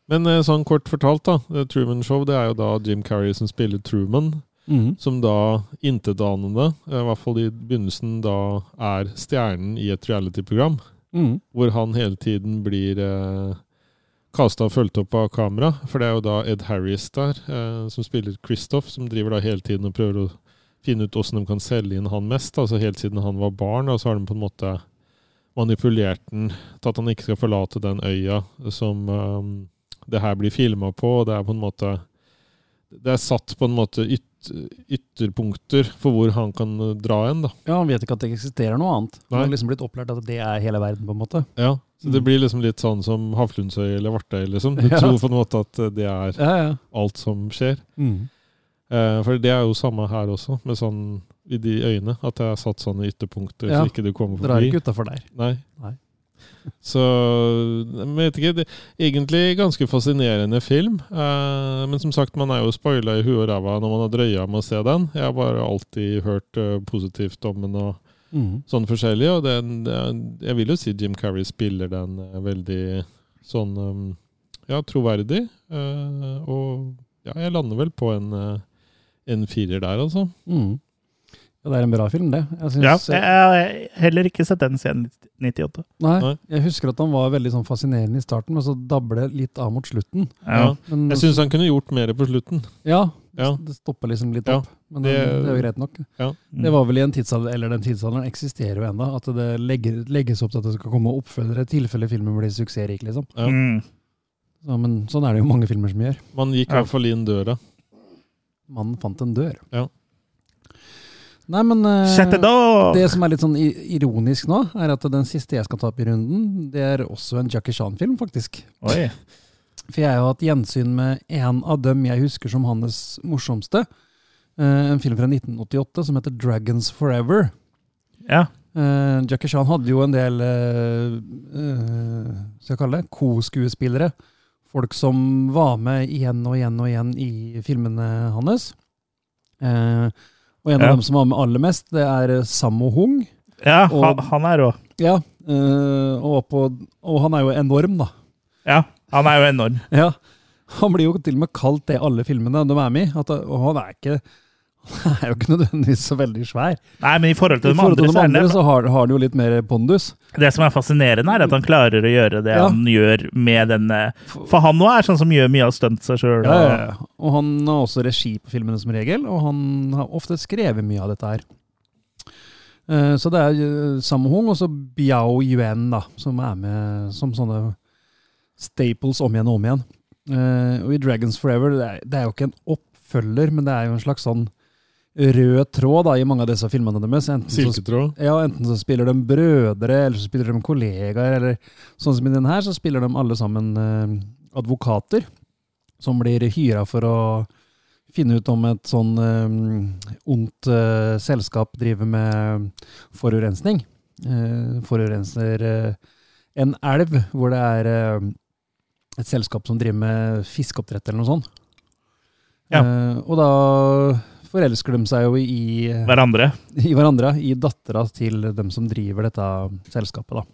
Men eh, sånn kort fortalt, da. Truman Show det er jo da Jim Carrey som spiller Truman. Mhm. Som da intetanende, eh, i hvert fall i begynnelsen, da er stjernen i et reality-program. Mm. Hvor han hele tiden blir eh, kasta og fulgt opp av kamera. For det er jo da Ed Harris der, eh, som spiller Christoph, som driver da hele tiden og prøver å finne ut åssen de kan selge inn han mest. Altså helt siden han var barn, og så har de på en måte manipulert den til at han ikke skal forlate den øya som eh, det her blir filma på. og Det er på en måte Det er satt på en måte yt, ytterpunkter for hvor han kan eh, dra hen, da. Ja, han vet ikke at det eksisterer noe annet. Han Nei. har liksom blitt opplært at det er hele verden, på en måte. Ja, så det Mm. blir liksom litt sånn som Havlundsøy eller Vartøy, liksom. Du Ja. tror på en måte at det er Ja, ja. alt som skjer. Mm. Eh, for det er jo samme her også, med sånn i de øyene. At det er satt sånne ytterpunkter Ja. så ikke du kommer forbi. Drar ikke utafor der. Nei. Nei. Så jeg vet ikke, det egentlig ganske fascinerende film. Eh, men som sagt, man er jo spoila i huet og ræva når man har drøya med å se den. Jeg har bare alltid hørt uh, positivt om den og mm. sånn forskjellig. Og den, det jeg vil jo si Jim Carrey spiller den eh, veldig sånn um, ja, troverdig. Uh, og ja, jeg lander vel på en, uh, en firer der, altså. Mhm. Ja, det er en bra film, det. Jeg Ja, jeg har heller ikke sett den siden 98. Nei, jeg husker at han var veldig sånn fascinerende i starten, men så dabler det litt av mot slutten. Ja. Men, Jeg syns han kunne gjort mer på slutten. Ja, Ja. det stopper liksom litt Ja, opp. Men det- det, det er jo greit nok. Ja. Det var vel i en tidsalder, eller den tidsalderen eksisterer jo ennå, at det legger, legges opp til at det skal komme oppfølgere i tilfelle filmen blir suksessrik, liksom. Ja. Mm. Så, men sånn er det jo mange filmer som gjør. Man gikk i hvert fall inn døra. Man fant en dør. Ja. Nei, men door! det som er litt sånn ironisk nå, er at den siste jeg skal ta opp i runden, det er også en Jackie Chan-film, faktisk. Oi. For jeg har hatt gjensyn med en av dem jeg husker som hans morsomste. Uh, en film fra 1988 som heter 'Dragons Forever'. Ja. Uh, Jackie Chan hadde jo en del skal jeg kalle det, co-skuespillere. Folk som var med igjen og igjen og igjen i filmene hans. Eh, og en Ja. av dem som var med aller mest, det er Sammo Hung. Ja, Og- han, han er òg. Ja, eh, og, på, og han er jo enorm, da. Ja, han er jo enorm. Ja, Han blir jo til og med kalt det i alle filmene de er med i. At, og han er, ikke, han er jo ikke nødvendigvis så veldig svær. Nei, men i forhold til I de forhold andre, til de så er andre så har, har han jo litt mer pondus. Det som er fascinerende, er at han klarer å gjøre det Ja. han gjør med denne For han nå er sånn som gjør mye av stunt seg sjøl. Ja, ja. Og han har også regi på filmene som regel, og han har ofte skrevet mye av dette her. Eh, Så det er eh, Sammo Hung og så Biao Yuan, da, som er med som sånne staples om igjen og om igjen. Eh, Og i Dragons Forever, det er, det er jo ikke en oppfølger, men det er jo en slags sånn rød tråd da, i mange av disse filmene deres. Enten så, ja, enten så spiller de brødre, eller så spiller de kollegaer, eller sånn som i den her, så spiller de alle sammen eh, advokater som blir hyra for å finne ut om et sånn eh, ondt eh, selskap driver med forurensning. Eh, forurenser eh, en elv hvor det er eh, et selskap som driver med fiskeoppdrett eller noe sånt. Ja. Og da forelsker de seg jo i, Hverandre. i hverandre, i dattera til dem som driver dette selskapet, da.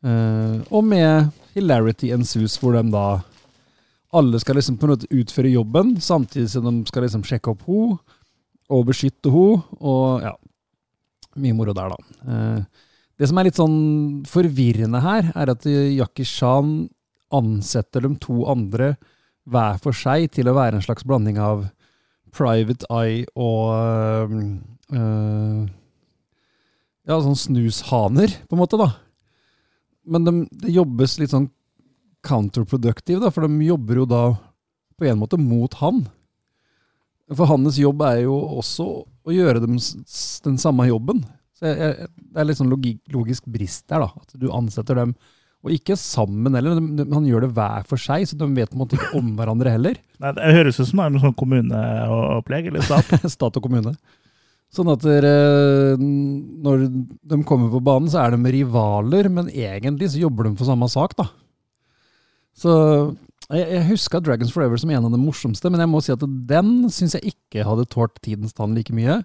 Uh, og med hilarity ensues, hvor de da alle skal liksom på en måte utføre jobben, samtidig som de skal liksom sjekke opp ho og beskytte ho, og ja, mye moro der, da. Uh, det som er litt sånn forvirrende her, er at Jackie Chan ansetter de to andre hver for seg til å være en slags blanding av Private Eye og øh, Ja, sånn snushaner, på en måte, da. Men de, det jobbes litt sånn counterproductive, da, for de jobber jo da på en måte mot han. For hans jobb er jo også å gjøre dem den samme jobben. Så jeg, jeg, det er litt sånn logik, logisk brist der, da. At du ansetter dem, og ikke sammen heller. De, han gjør det hver for seg, så de vet på en måte ikke om hverandre heller. Nei, det høres ut som det er noe sånn kommuneopplegg eller stat. Stat og kommune. Sånn at dere, når de kommer på banen, så er de rivaler, men egentlig så jobber de for samme sak, da. Så jeg, jeg husker Dragons Forever som en av de morsomste, men jeg må si at den syns jeg ikke hadde tålt tidens tann like mye.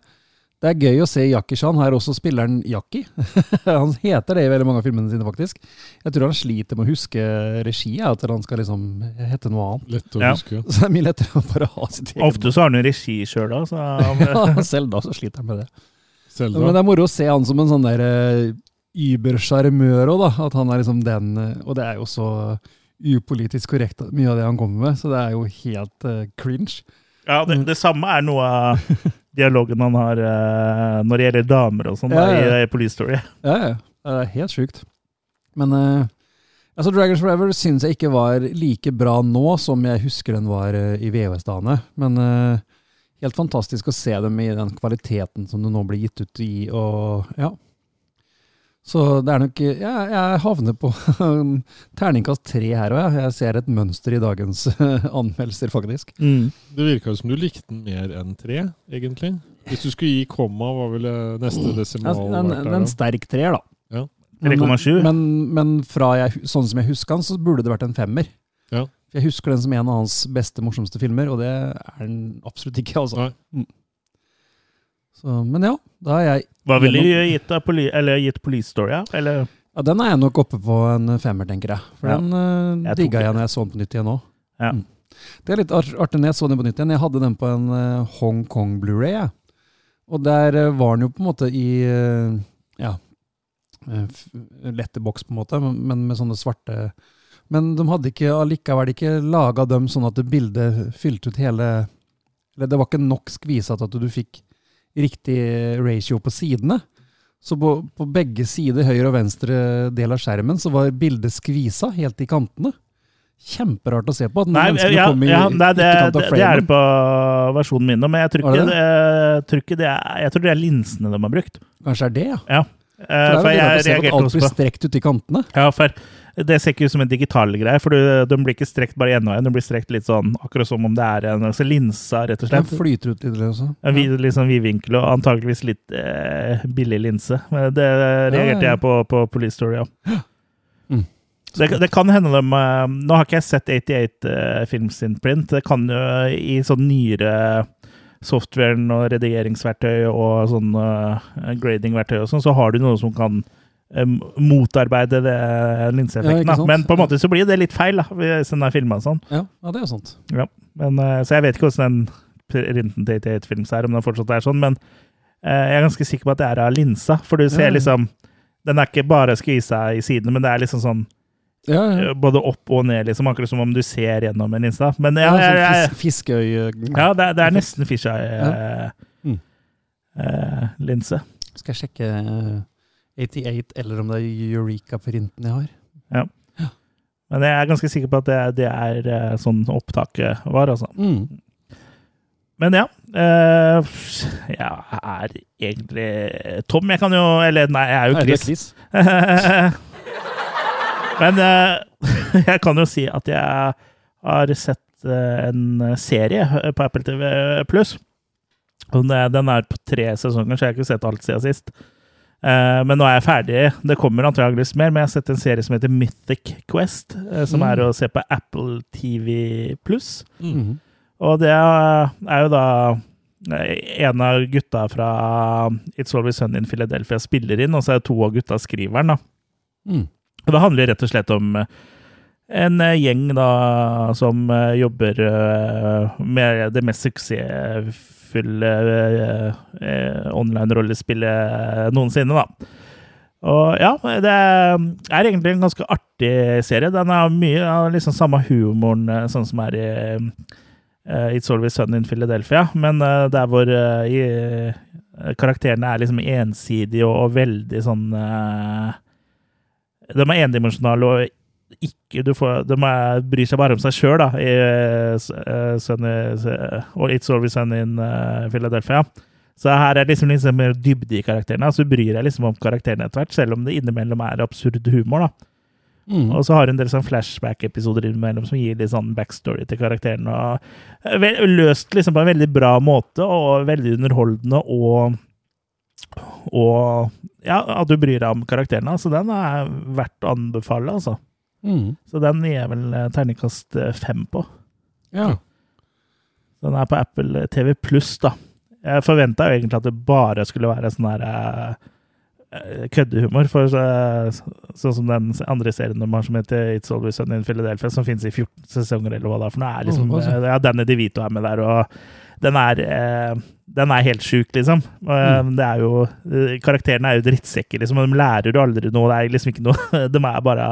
Det er gøy å se Jackie Chan. Her også spiller han Jackie. han heter det i veldig mange av filmene sine, faktisk. Jeg tror han sliter med å huske regi, at han skal liksom hete noe annet. Lett å Ja. huske. Så det er mye lettere å bare ha sitt eget Ofte så har han jo regi sjøl, da. Så Ja, selv da så sliter han med det. Selv da. Men det er moro å se han som en sånn der uh, übersjarmør òg, da. At han er liksom den eh, Og det er jo så upolitisk korrekt, mye av det han kommer med. Så det er jo helt uh, cringe. ja, det, det samme er noe av dialogen han har uh, når det gjelder damer og sånn, Ja, ja. i, i Police Story. Ja, ja. Det er helt sjukt. Men uh, altså Dragons Forever syns jeg ikke var like bra nå som jeg husker den var uh, i VHS-dagene. Men helt fantastisk å se dem i den kvaliteten som det nå blir gitt ut i, og ja. Så det er nok Jeg, jeg havner på terningkast tre her òg, jeg. Jeg ser et mønster i dagens anmeldelser, faktisk. Mm. Det virka jo som du likte den mer enn tre, egentlig. Hvis du skulle gi komma, hva ville neste desimal Altså, en, vært der? en sterk treer, da. Ja. Men- 3,7. Men, men fra jeg, sånn som jeg husker han, så burde det vært en femmer. Ja. Jeg husker den som en av hans beste, morsomste filmer, og det er den absolutt ikke. altså. Nei. Så, men ja, da er jeg Hva ville du gitt, av poli eller gitt Police Story? Eller ja, Den er jeg nok oppe på en femmer, tenker jeg. For Ja. den uh, digga jeg når jeg så den på nytt igjen nå. Ja. Mm. Det er litt artig når jeg så den på nytt igjen. Jeg hadde den på en uh, Hong Kong Blu-ray. Og der uh, var den jo på en måte i uh, ja, uh, boks, på en måte, men med sånne svarte Men de hadde ikke allikevel ikke laga dem sånn at bildet fylte ut hele Eller det var ikke nok skvisa til at du fikk riktig ratio på sidene. Så på, på begge sider, høyre og venstre del av skjermen, så var bildet skvisa helt i kantene. Kjemperart å se på. Nei, ja, i ja, nei det, det, det er det på versjonen min nå, men jeg tror ikke det jeg tror ikke det er Jeg tror det er linsene de har brukt. Kanskje er det, ja. Ja. For Eh, det er For jo det å se at alt blir strekt ut i kantene. Ja, for det ser ikke ut som en digital greie, for du, de blir ikke strekt bare én og veien. De blir strekt litt sånn akkurat som om det er en altså linsa, rett og Den flyter ut litt, også. En vid, litt sånn vidvinkel og antakeligvis litt eh, billig linse. Men det reagerte jeg på på Police Story, ja. Mm. Det, det kan hende de eh, Nå har ikke jeg sett 88 eh, Films in print. Det kan jo i sånn nyere softwaren og redigeringsverktøy og sånn uh, gradingverktøy og sånn, så har du noe som kan motarbeide det Ja, linseeffekten. ikke Men på en måte så blir det litt feil, da, hvis den er filma sånn. Ja, ja, det er jo Ja. Men, eh, så jeg vet ikke hvordan den printen til 88 Films er, om den fortsatt er sånn, men eh, jeg er ganske sikker på at det er av linsa, for du ser Ja, ja. liksom Den er ikke bare skvisa i sidene, men det er liksom sånn Ja, ja. eh, både opp og ned, liksom, akkurat som om du ser gjennom en linse. Men ja, Ja, sånn Fiskeøy... fisk, fiskeøye ja det, er, det er nesten fisheye-linse. Mm. Eh. Skal jeg sjekke eh, 88, eller om det er Eureka-printen jeg har. Ja. Men jeg er ganske sikker på at det, det er eh, sånn opptaket var, altså. Mm. Men ja, eh, jeg er egentlig tom. Jeg kan jo Eller nei, jeg er jo er Chris. Chris. Men eh, jeg kan jo si at jeg har sett eh, en serie på Apple TV pluss. Den er på tre sesonger, så jeg har ikke sett alt siden sist. Eh, Men nå er jeg ferdig. Det kommer antageligvis mer, men jeg har sett en serie som heter Mythic Quest, eh, som Mm. er å se på Apple TV pluss. Mm. Og det er jo da en av gutta fra It's Always Sunny in Philadelphia spiller inn, og så er to av gutta skriveren. da. Mm. Og Det handler rett og slett om eh, en eh, gjeng da som eh, jobber eh, med det mest suksessfulle eh, eh, online-rollespillet noensinne, da. Og ja, det er egentlig en ganske artig serie. Den har mye av liksom samme humoren eh, sånn som er i eh, It's Always Sunny in Philadelphia, men eh, der hvor eh, i, karakterene er liksom ensidige og, og veldig sånn De er endimensjonale og ikke du får, De bryr seg bare om seg sjøl, da, i uh, eh, Sunny, eh, og It's Always Sunny in uh, Philadelphia. Så her er liksom, liksom mer dybde i karakterene. Altså, du bryr deg liksom om karakterene etter hvert, selv om det innimellom er absurd humor. da. Mm. Og så har hun en del sånn flashback-episoder innimellom som gir litt sånn backstory til karakterene. Og eh, vel- løst liksom på en veldig bra måte, og veldig underholdende, og og ja, at du bryr deg om karakterene. Så den er verdt å anbefale, altså. Mm. Så den gir jeg vel eh, terningkast eh, fem på. Ja. Den er på Apple TV pluss, da. Jeg forventa jo egentlig at det bare skulle være sånn her eh, eh, køddehumor. For så, sånn som den andre serien de har som heter It's Always Sunny in Philadelphia, som finnes i 14 sesonger, eller hva det er. For nå er liksom, Oh, ja, Danny DeVito er med der, og den er, uh, den er helt sjuk, liksom. Mm. Det er jo, karakterene er jo drittsekker, liksom, og de lærer jo aldri noe. Det er liksom ikke noe De er bare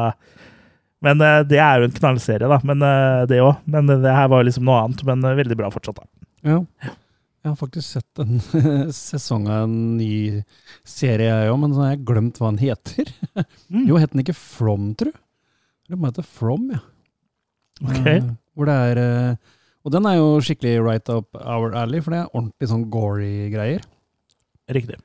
Men eh, det er jo en knallserie, da. Men eh, det òg. Men det her var liksom noe annet. Men eh, veldig bra fortsatt, da. Ja. Jeg har faktisk sett en sesong av en ny serie, jeg òg, men så har jeg glemt hva den heter. Mm. Jo, het den ikke From, tru? Eller må hete From, ja. Ok. Eh, hvor det er eh, Og den er jo skikkelig right up our alley, for det er ordentlig sånn gory greier. Riktig.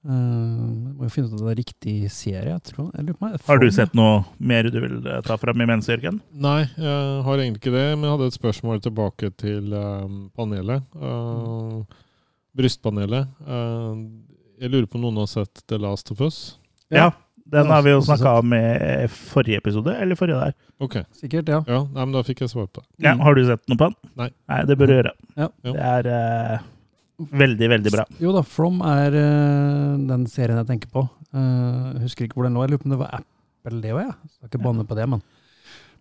Eh, jeg må jo finne ut om det er riktig serie, jeg tror. Jeg lurer på om er Har du sett noe mer du vil eh, ta fram imens, Jørgen? Nei, jeg har egentlig ikke det, men jeg hadde et spørsmål tilbake til um, panelet. Uh, brystpanelet. Uh, jeg lurer på om noen har sett The Last of Us? Ja. Ja. Den har vi jo snakka om i forrige episode, eller forrige der. Ok. Sikkert, ja. ja, nei, men da fikk jeg svar på det. Ja. Har du sett noe på den? Nei. Nei, det bør du gjøre. Ja. Det er eh, veldig, veldig bra. Jo da, From er uh, den serien jeg tenker på. Uh, husker ikke hvor den lå. Jeg lurer på om det var Apple, det òg, jeg. Skal ikke banne på det, men.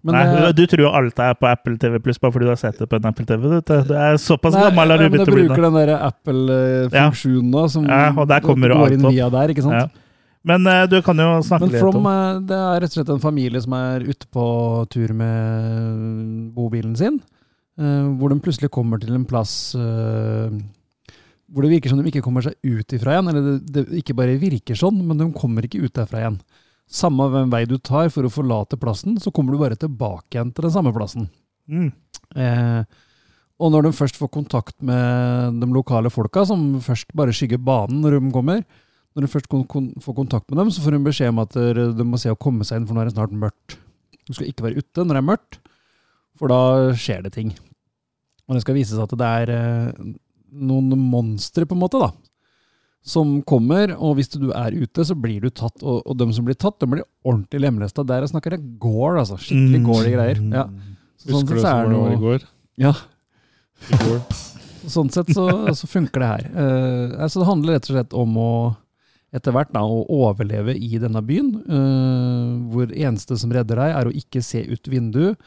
men Nei, uh, du tror jo alt er på Apple TV Pluss bare fordi du har sett det på en Apple TV. Du, du er såpass nei, gammel har du ja, men begynt det å bli. bruker den der Apple-funksjonen da, som Ja, går inn via der, ikke sant. Ja. Men du kan jo snakke Men litt From om eh, det er rett og slett en familie som er ute på tur med bobilen sin. hvor de plutselig kommer til en plass hvor det virker som de ikke kommer seg ut ifra igjen. Eller det, det ikke bare virker sånn, men de kommer ikke ut derfra igjen. Samme hvem vei du tar for å forlate plassen, så kommer du bare tilbake igjen til den samme plassen. mm. Eh, og når de først får kontakt med de lokale folka, som først bare skygger banen når de kommer, når de først kon får kontakt med dem, så får de beskjed om at de må se å komme seg inn, for nå er det snart mørkt. Du skal ikke være ute når det er mørkt, for da skjer det ting. Og det skal vise seg at det er eh, noen monstre, på en måte, da. Som kommer, og hvis du er ute, så blir du tatt. Og, og de som blir tatt, de blir ordentlig lemlesta. Der jeg snakker jeg gore, altså. Skikkelig gore greier. Ja. Så sånn Husker du som det var i går? Ja, I går. Sånn sett så, så funker det her. Uh, altså det handler rett og slett om å etter hvert da, å overleve i denne byen, uh, hvor eneste som redder deg, er å ikke se ut vinduet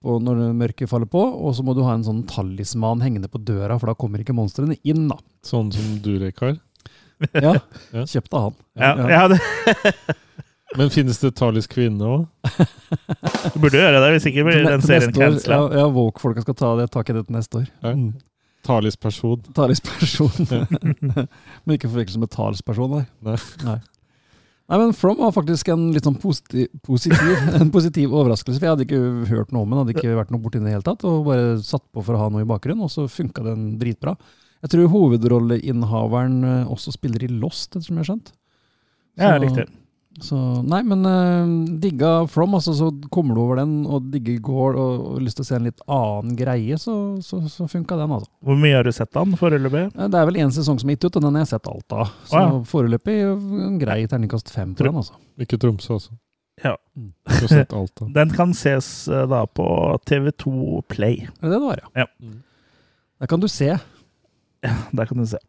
på når mørket faller på, og så må du ha en sånn talisman hengende på døra, for da kommer ikke monstrene inn. da. Sånn som Durek har. Ja, Ja. Kjøpt av han. ja, ja, det, Men finnes det talisk kvinne òg? du burde gjøre det, hvis ikke blir den serien cancela. Ja, ja Woke-folka skal ta det tak i det til neste år. Ja. Talisperson. Talisk person. Men ikke forveksles med talsperson, nei. Nei. nei. Nei, men From var faktisk en litt sånn positiv, positiv, en positiv overraskelse. For jeg hadde ikke hørt noe om den, hadde ikke vært noe borti den i det hele tatt. Og bare satt på for å ha noe i bakgrunnen, og så funka den dritbra. Jeg tror hovedrolleinnehaveren eh, også spiller i Lost, etter som jeg har skjønt. Ja, Så- riktig. Så nei, men uh, digga From, altså så kommer du over den og digger Gore og, og har lyst til å se en litt annen greie, så, så, så funka den, altså. Hvor mye har du sett av den foreløpig? Eh, Det er vel én sesong som er gitt ut, og den har jeg sett alt av. Så ah, ja. foreløpig en grei terningkast fem på den, altså. Ikke Tromsø, altså. Ja. Du har sett alt av. Den kan ses eh, da på TV2 Play. Er det det du var, ja? Ja. Mm. Der kan du se. Ja, Der kan du se.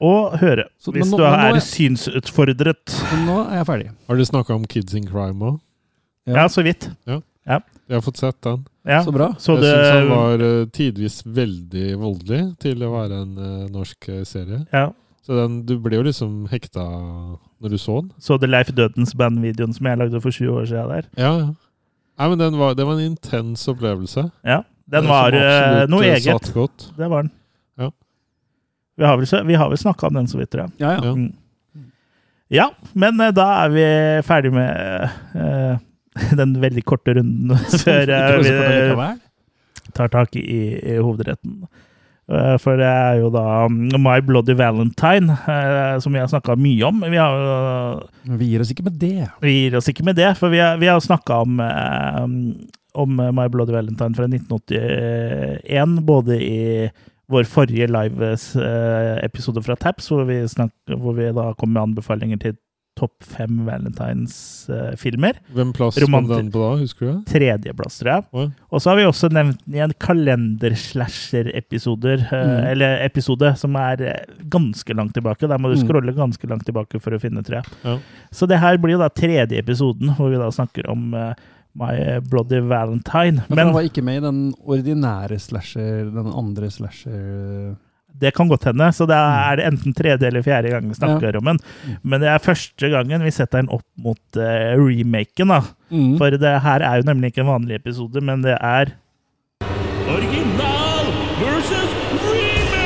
Og høre, Så- hvis nå- du er er- synsutfordret. Nå er jeg ferdig. Har dere snakka om Kids in Crime òg? Ja. Ja, så vidt. Ja, Jeg har fått sett den. Ja. Så bra. Så jeg det, syns han var uh, tidvis veldig voldelig til å være en uh, norsk eh, serie. ja. Så den, du ble jo liksom hekta når du så den. Så det Leif Dødens band-videoen som jeg lagde for 20 år siden der. Ja, ja. Nei, men den var, det var en intens opplevelse. Ja, den den var eh, absolutt, noe eget. Satt godt. Det var den. Vi har vel, så- vi har vel snakka om den så vidt, tror jeg. Ja, ja. Ja. Mm. Ja, men eh, da er vi ferdig med uh, den veldig korte runden før eh, vi tar tak i, i hovedretten. Uh, For det er jo da mm, My Bloody Valentine, uh, som vi har snakka mye om. Vi, har, jo- Men vi gir oss ikke med det. vi gir oss ikke med det, for vi har, vi har snakka om, om My Bloody Valentine fra 1981, både i vår forrige live-episode fra Taps, hvor vi, snak, hvor vi da kom med anbefalinger til topp fem Valentines-filmer. Hvem plass kom den på da, husker du det? Tredjeplass, tror jeg. Oi. Og så har vi også nevnt i en kalender-slasher-episoder, eh, Mm. eller episode, som er eh, ganske langt tilbake. Der må du Mm. scrolle ganske langt tilbake for å finne, tror jeg. Ja. Så det her blir jo da tredje episoden, hvor vi da snakker om eh, My Bloody Valentine. Men, Men han var ikke med i den ordinære slasher, den andre slasher det kan godt hende, så det er det enten tredje eller fjerde gang vi snakker om den. Mm. Men det er første gangen vi setter den opp mot uh, remaken, da. mm. For det her er jo nemlig ikke en vanlig episode, men det er Original versus remake!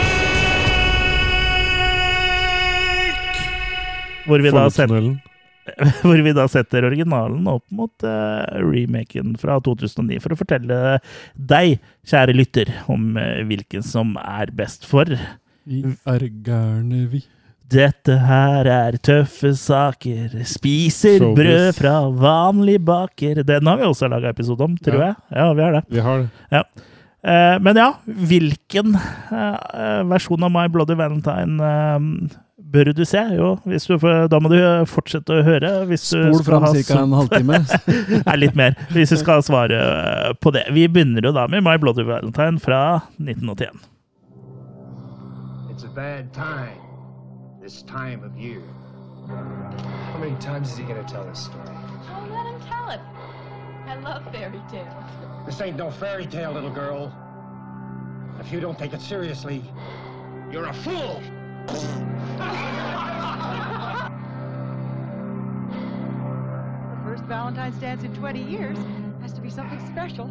Hvor vi, da sender Follotunnelen. hvor vi da setter originalen opp mot uh, remaken fra 2009, for å fortelle deg, kjære lytter, om uh, hvilken som er best for. Vi er gærne, vi. Dette her er tøffe saker. Spiser Showbiz. brød fra vanlig baker. Den har vi også laga episode om, tror Ja. jeg. Ja, vi har det. Vi har det. Eh, men ja, hvilken versjon av My Bloody Valentine bør du se? Jo, hvis du får, da må du fortsette å høre. Hvis du Spol fram ca. en halvtime. Nei, litt mer. Hvis du skal svare eh, på det. Vi begynner jo da med My Bloody Valentine fra 1981. It's a bad time. This time of year. How many times is he gonna tell this story? Oh, let him tell it. I love fairy tales. This ain't no fairy tale, little girl. If you don't take it seriously, you're a fool. The first Valentine's dance in 20 years has to be something special.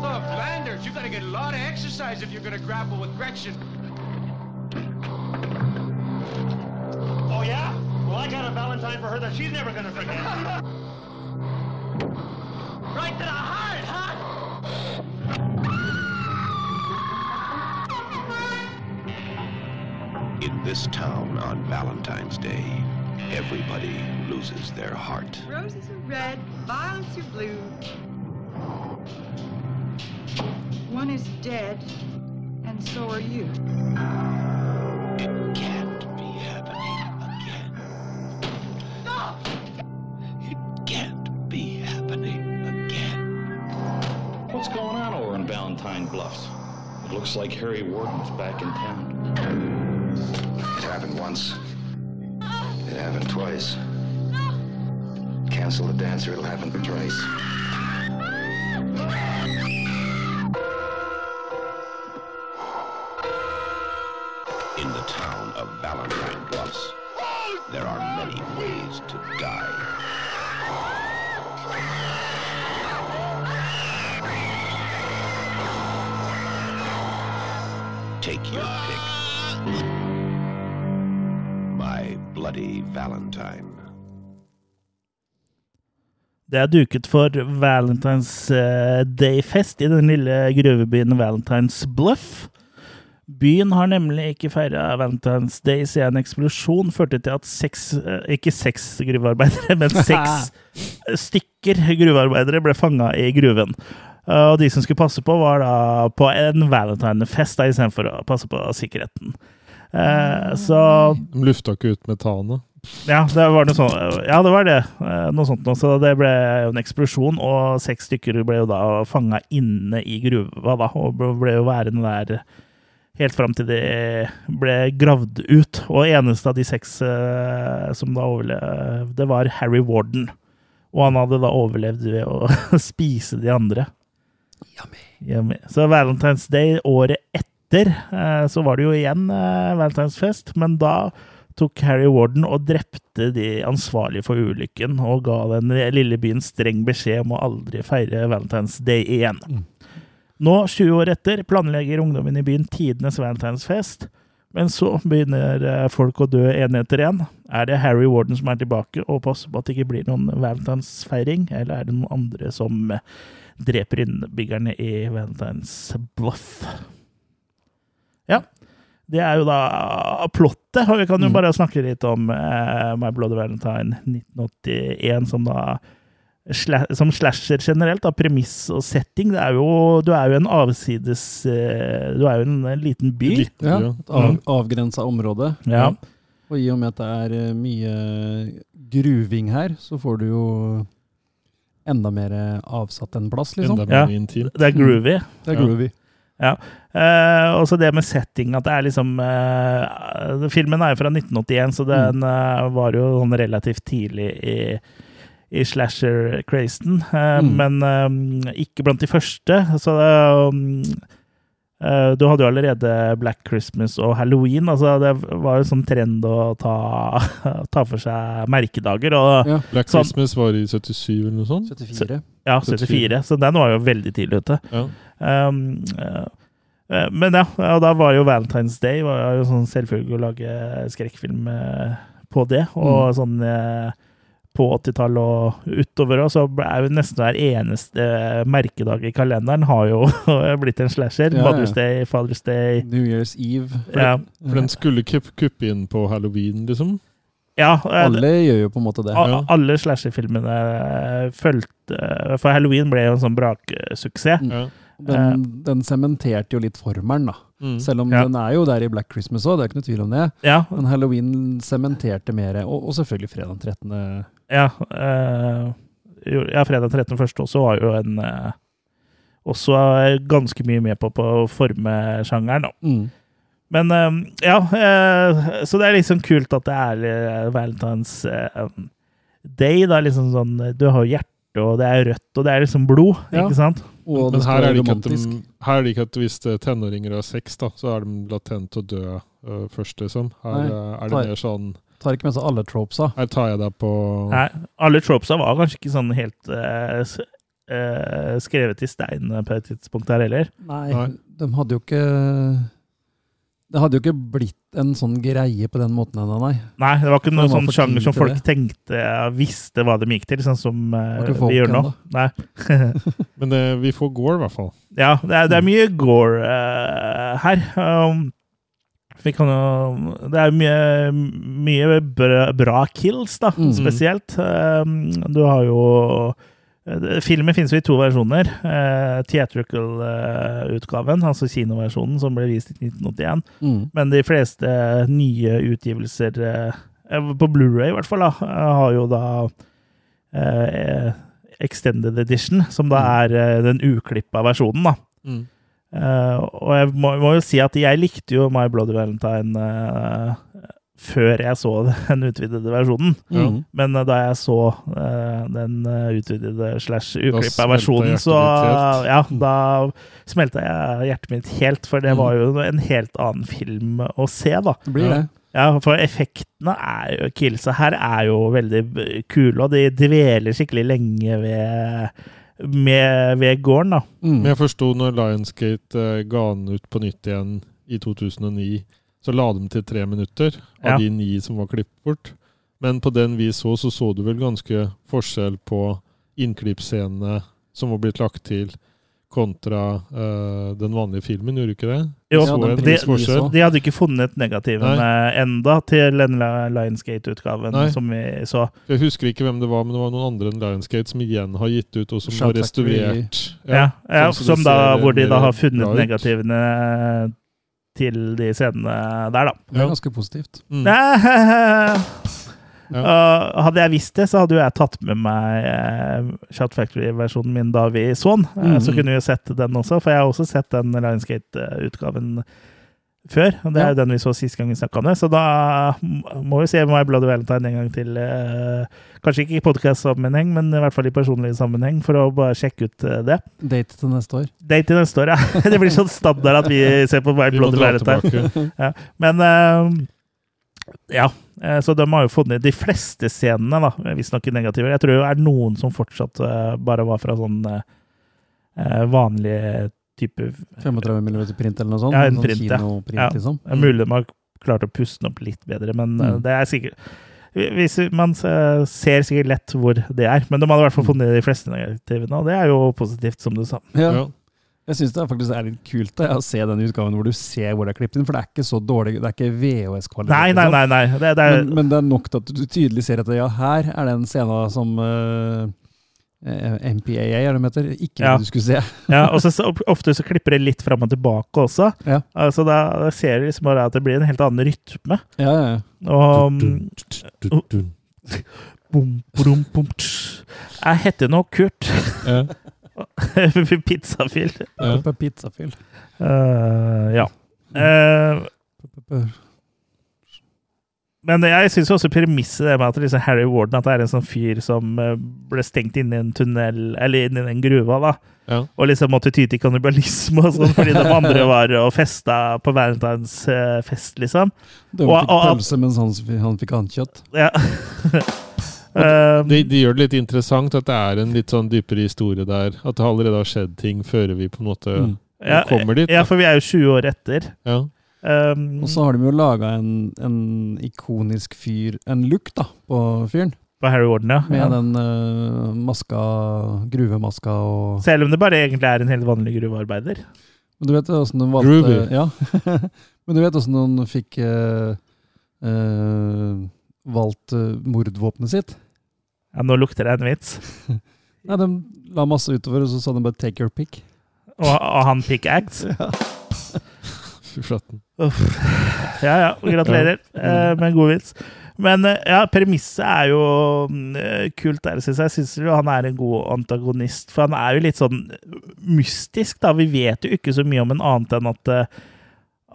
Look, Landers, you gotta get a lot of exercise if you're gonna grapple with Gretchen. Oh, yeah? Well, I got a Valentine for her that she's never gonna forget. right to the heart, huh? This town on Valentine's Day, everybody loses their heart. Roses are red, violets are blue. One is dead, and so are you. It can't be happening again. Stop! It can't be happening again. What's going on over in Valentine Bluffs? Looks like Harry Warden's back in town. It happened once. It happened twice. Cancel the dance or it'll happen twice. In the town of Valentine Bluffs, there are many ways to die. Take your pick. My Bloody Valentine. Det er duket for Valentine's eh, Day-fest i den lille gruvebyen Valentine's Bluff. Byen har nemlig ikke feira Valentine's Day siden en eksplosjon førte til at seks eh, Ikke seks gruvearbeidere, men seks stykker gruvearbeidere ble fanga i gruven. Eh, Og de som skulle passe på, var da på en Valentine-fest istedenfor å passe på sikkerheten. Eh, Så De lufta ikke ut metanet. ja, det var noe sånt. Ja, det var det. Eh, Noe sånt. noe. Så det ble jo en eksplosjon, og seks stykker ble jo da fanga inne i gruva, da, og ble- jo værende der helt fram til de ble gravd ut. Og eneste av de seks eh, som da overlevde, var Harry Warden. Og han hadde da overlevd ved å spise de andre. Yummy. Så Valentine's Day året etter, eh, så var det jo igjen valentinsfest, Valentine's-fest, men da tok Harry Warden og drepte de ansvarlige for ulykken, og ga den lille byen streng beskjed om å aldri feire Valentine's Day igjen. Nå, 20 år etter, planlegger ungdommen i byen tidenes valentinsfest, men så begynner eh, folk å dø en etter en. Er det Harry Warden som er tilbake og passer på at det ikke blir noen valentinsfeiring, eller er det noen andre som eh, dreper innbyggerne i Valentines Bluff? Ja. Det er jo da plottet, og vi kan jo bare snakke litt om uh, My Bloody Valentine 1981, som da som slasher generelt, da, premiss og setting. Det er jo, du er jo en avsides eh, Du er jo en, en liten by. Ja, et av, avgrensa område. Ja. Og i og med at det er eh, mye gruving her, så får du jo enda mer avsatt en plass, liksom. Enda mer intimt. Det er groovy. Det er groovy. Ja. Uh, og så det med setting, at det er liksom uh, Filmen er jo fra 1981, så den uh, var jo sånn relativt tidlig i, i slasher-crazen. Eh, Mm. Men eh, ikke blant de første. Så um, eh, du hadde jo allerede Black Christmas og Halloween. altså Det var jo sånn trend å ta, ta for seg merkedager. Og Ja. Black sånn- Christmas var i 77 eller noe sånt? 74. Ja, 74. Så den var jo veldig tidlig ute. Ja. Um, eh, eh, men ja, og da var jo Valentine's Day var jo sånn selvfølgelig å lage skrekkfilm eh, på det. Og sånn eh, på 80-tallet og utover også, så er jo nesten hver eneste merkedag i kalenderen har jo blitt en slasher. Ja, ja. Mother's Day, Father's Day. New Year's Eve. Ja. For den skulle kuppe inn på halloween, liksom? Ja, eh, Alle gjør jo på en måte det. A- Alle slasherfilmene fulgte For Halloween ble jo en sånn braksuksess. Ja. Den, den sementerte jo litt formelen, da. Mm. Selv om Ja. den er jo der i Black Christmas òg, det er ikke noe tvil om det. Ja, Men Halloween sementerte mer, og, og selvfølgelig fredag den 13. Ja, eh, ja fredag 13. første også var jo en eh, Også ganske mye med på, på å forme sjangeren, da. Mm. Men eh, ja, eh, så det er liksom kult at det er Valentine's Day. Da, liksom sånn, du har hjerte, og det er rødt, og det er liksom blod, Ja. ikke sant? Og Men her er de, her er det ikke at hvis er tenåringer har sex, da, så er de latent å dø først, liksom. Her Nei, er det mer sånn Tar ikke med seg alle tropesa. Her tar jeg deg på Nei, alle tropesa var kanskje ikke sånn helt uh, eh, skrevet i stein på et tidspunkt her heller. Nei, Nei. de hadde jo ikke Det hadde jo ikke blitt en sånn greie på den måten ennå, nei. Nei, det var ikke noen sånn sjanger som folk det. tenkte visste hva de gikk til, sånn som eh, folk vi gjør nå. Nei. Men det, vi får Gore, i hvert fall. ja, det er, det er mye gore uh, her. Um, vi kan jo Det er mye, mye bra, bra kills, da, Mm. spesielt. Um, du har jo eh, Filmen finnes jo i to versjoner. Uh, Theatrical-utgaven, altså kinoversjonen, som ble vist i 1981. Mm. Men de fleste nye utgivelser, eh, på Blu-ray i hvert fall, da, eh, har jo da eh, Extended Edition, som da er eh, den uklippa versjonen, da. Mm. Eh, og jeg må, må jo si at jeg likte jo My Bloody Valentine uh, før jeg så den utvidede versjonen. Mm. Men uh, da jeg så den utvidede slash uklippa versjonen, så ja, da smelta jeg hjertet mitt helt, for det Mm. var jo en helt annen film å se, da. Det blir det. Ja, for effektene er jo Killsa her er jo veldig kule, og de dveler skikkelig lenge ved, med, ved gården, da. Mm. Men jeg forsto når Lionsgate uh, ga den ut på nytt igjen i 2009, så la de til tre minutter av Ja. de ni som var klippet bort. Men på den vi så, så så du vel ganske forskjell på innklippscenene som var blitt lagt til, kontra uh, den vanlige filmen, gjorde du ikke det? Jo, Så en de, de, de hadde ikke funnet negativene enda til den Lionsgate-utgaven som vi så. Jeg husker ikke hvem det var, men det var noen andre enn Lionsgate som igjen har gitt ut, og som har restaurert. Ja, ja, ja som som da, hvor de da har funnet bra negativene til de scenene der, da. Det er ganske positivt. Mm. Uh, hadde jeg visst det, så hadde jo jeg tatt med meg uh, Shout Factory-versjonen min da vi så den. Uh, Så Mhm. kunne vi jo sett den også, for jeg har også sett den Lionsgate-utgaven før. Og det er jo den vi så sist gang vi snakka om det, så da må vi se My Bloody Valentine en gang til. kanskje ikke i podkast-sammenheng, men i hvert fall i personlig sammenheng, for å bare sjekke ut det. Date til neste år. Date til neste år, ja. Det blir sånn standard at vi ser på My Bloody Valentine. ja. Men eh, ja. Eh, Så de har jo fått ned de fleste scenene, da, visstnok i negative. Jeg tror det er noen som fortsatt eh, bare var fra sånn eh, vanlig type 35 mm print eller noe sånt? Ja, en sånn print, ja. kinoprint, ja. liksom? Er mulig de har klart å puste den opp litt bedre, men eh, Mm. det er sikkert hvis Man eh, ser sikkert lett hvor det er, men de hadde i hvert fall funnet de fleste negativene, og det er jo positivt, som du sa. Ja. Jeg syns det er faktisk er litt kult da, å se den utgaven hvor du ser hvor det er klippet inn, for det er ikke så dårlig. Det er ikke VHS-kvalitet. Nei, nei, nei. nei. Det, det er, Men, men det er nok til at du tydelig ser at ja, her er den scenen som uh, MPAA, er det de heter, ikke Ja. det du skulle se. Ja, og så, så ofte så klipper det litt fram og tilbake også. Ja. Altså da, da ser du liksom bare at det blir en helt annen rytme. Ja, ja, ja. Og dun, dun. bom, bom, bom. Jeg heter nå Kurt. Pizzafyll. Ja. Pizzafyll. Eh, ja. Uh, men jeg syns også premisset det med at liksom Harry Warden at det er en sånn fyr som eh, ble stengt inne i en tunnel, eller inne i den gruva, da. Ja. Og liksom måtte ty til kannibalisme og sånn, fordi de andre var og festa på Valentines eh, fest, liksom. De fikk og- pølse mens han, han fikk annet Ja. Um, De, de gjør det litt interessant at det er en litt sånn dypere historie der. At det allerede har skjedd ting før vi på en måte Mm. ja, kommer dit. ja, for vi er jo 20 år etter. Ja. Um, Og så har de jo laga en, en ikonisk fyr, en look, da, på fyren. på Harry Warden, ja. Med ja. den uh, maska, gruvemaska og Selv om det bare egentlig er en helt vanlig gruvearbeider. Men du vet åssen den valgte Groovy. Ja. Men du vet åssen de fikk uh, uh, valgt eh, mordvåpenet sitt? Ja, nå lukter det en vits. Nei, De la masse utover, og så sa de bare 'take your pick'. Og, og han pickaxe. Fy flaten. Ja ja, gratulerer eh, med en god vits. Men eh, ja, premisset er jo mm, eh, kult der, syns jeg. Synes jo han er en god antagonist, for han er jo litt sånn mystisk, da. Vi vet jo ikke så mye om en annet enn at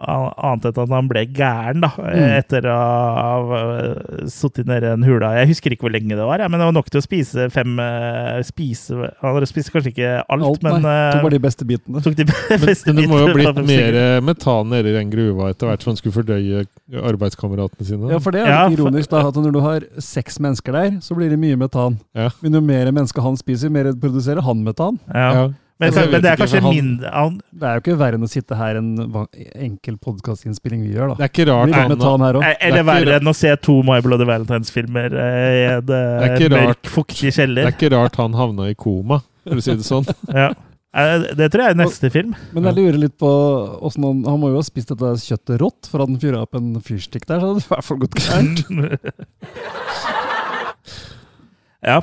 Annet enn at han ble gæren, da, Mm. etter å ha uh, sittet nede i den hula. Jeg husker ikke hvor lenge det var, ja, men det var nok til å spise fem eh, spise, Han spiste kanskje ikke alt, Alt, men nei. eh, Tok bare de beste bitene. tok de Men, beste men det må jo ha blitt mer metan nede i den gruva etter hvert som han skulle fordøye arbeidskameratene sine. Ja, for det er Ja, litt for- ironisk, da, at når du har seks mennesker der, så blir det mye metan. Ja. Men jo mer mennesker han spiser, mer produserer han metan. Ja. Men, Altså, men det er kanskje han- mindre han, Det er jo ikke verre enn å sitte her en enkel podkastinnspilling vi gjør, da. Det er ikke rart Vi litt han her. Eh, Eller er verre enn å se to My Bloody Valentines-filmer eh, i en Det er eh, mørk, rart. fuktig Det er ikke rart han havna i koma, for å si det sånn. Ja. Eh, Det tror jeg er neste film. Men jeg lurer litt på han Han må jo ha spist dette kjøttet rått, for hadde han fyra opp en fyrstikk der, så hadde det i hvert fall gått gærent. ja.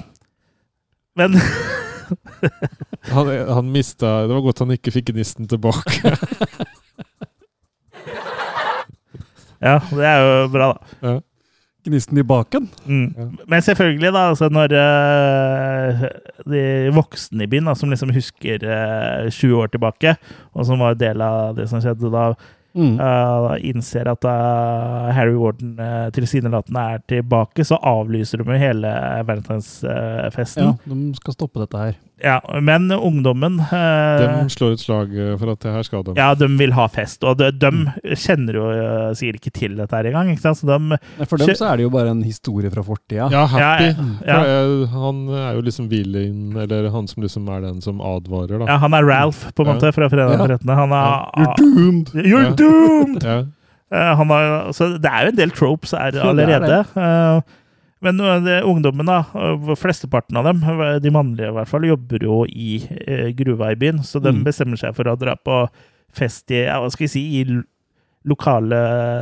Men Han, han mista Det var godt han ikke fikk gnisten tilbake. Ja, det er jo bra, da. Gnisten i baken. Mm. Men selvfølgelig, da, altså når uh, de voksne i byen, da, som liksom husker uh, 20 år tilbake, og som var del av det som skjedde da, Mm. uh, innser at uh, Harry Warden uh, tilsynelatende er tilbake, så avlyser de hele valentinsfesten. Ja, de skal stoppe dette her. Ja, men ungdommen eh, De slår et slag eh, for at det her skal de. Ja, de vil ha fest. Og de, de kjenner jo eh, sikkert ikke til dette her engang. ikke sant? Så de, For dem så er det jo bare en historie fra fortida. Ja, happy. Ja, ja. For, eh, Han er jo liksom villain, eller han som liksom er den som advarer, da. ja, han er Ralph, på en måte, fra Fredag den 13. Han er Ja. You're doomed! You're doomed! Ja. Eh, han har, så det er jo en del tropes her allerede. det er allerede. Men det, ungdommen, da, flesteparten av dem, uh, de mannlige i hvert fall, jobber jo i uh, gruva i byen, så de Mm. bestemmer seg for å dra på fest i, ja, hva skal vi si, i lokale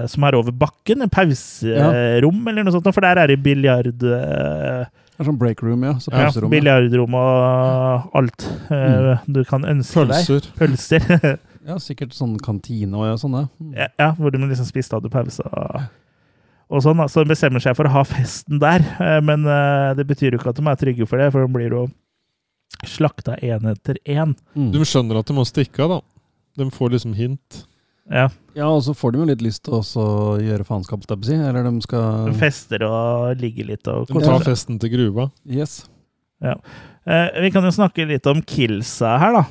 som er over bakken, en pauserom eller noe sånt, for der er det biljard... Det er sånn break room, ja. Så ja, pauserom. ja. biljardrom og alt mm. du kan ønske Pølser. deg. Pølser. ja, sikkert sånn kantine og sånne. ja. Mm. ja, ja, hvor du liksom spiste hadde pause og, og sånn. Så de bestemmer seg for å ha festen der. eh, Men eh, det betyr jo ikke at de er trygge for det, for de blir jo slakta én etter én. Mm. De skjønner at de må stikke av, da. De får liksom hint. Ja, Ja, og så får de jo litt lyst til å gjøre faenskap, skal jeg si. Eller de skal de fester og ligger litt og De tar festen til gruva. Yes. Eh, Vi kan jo snakke litt om killsa her, da.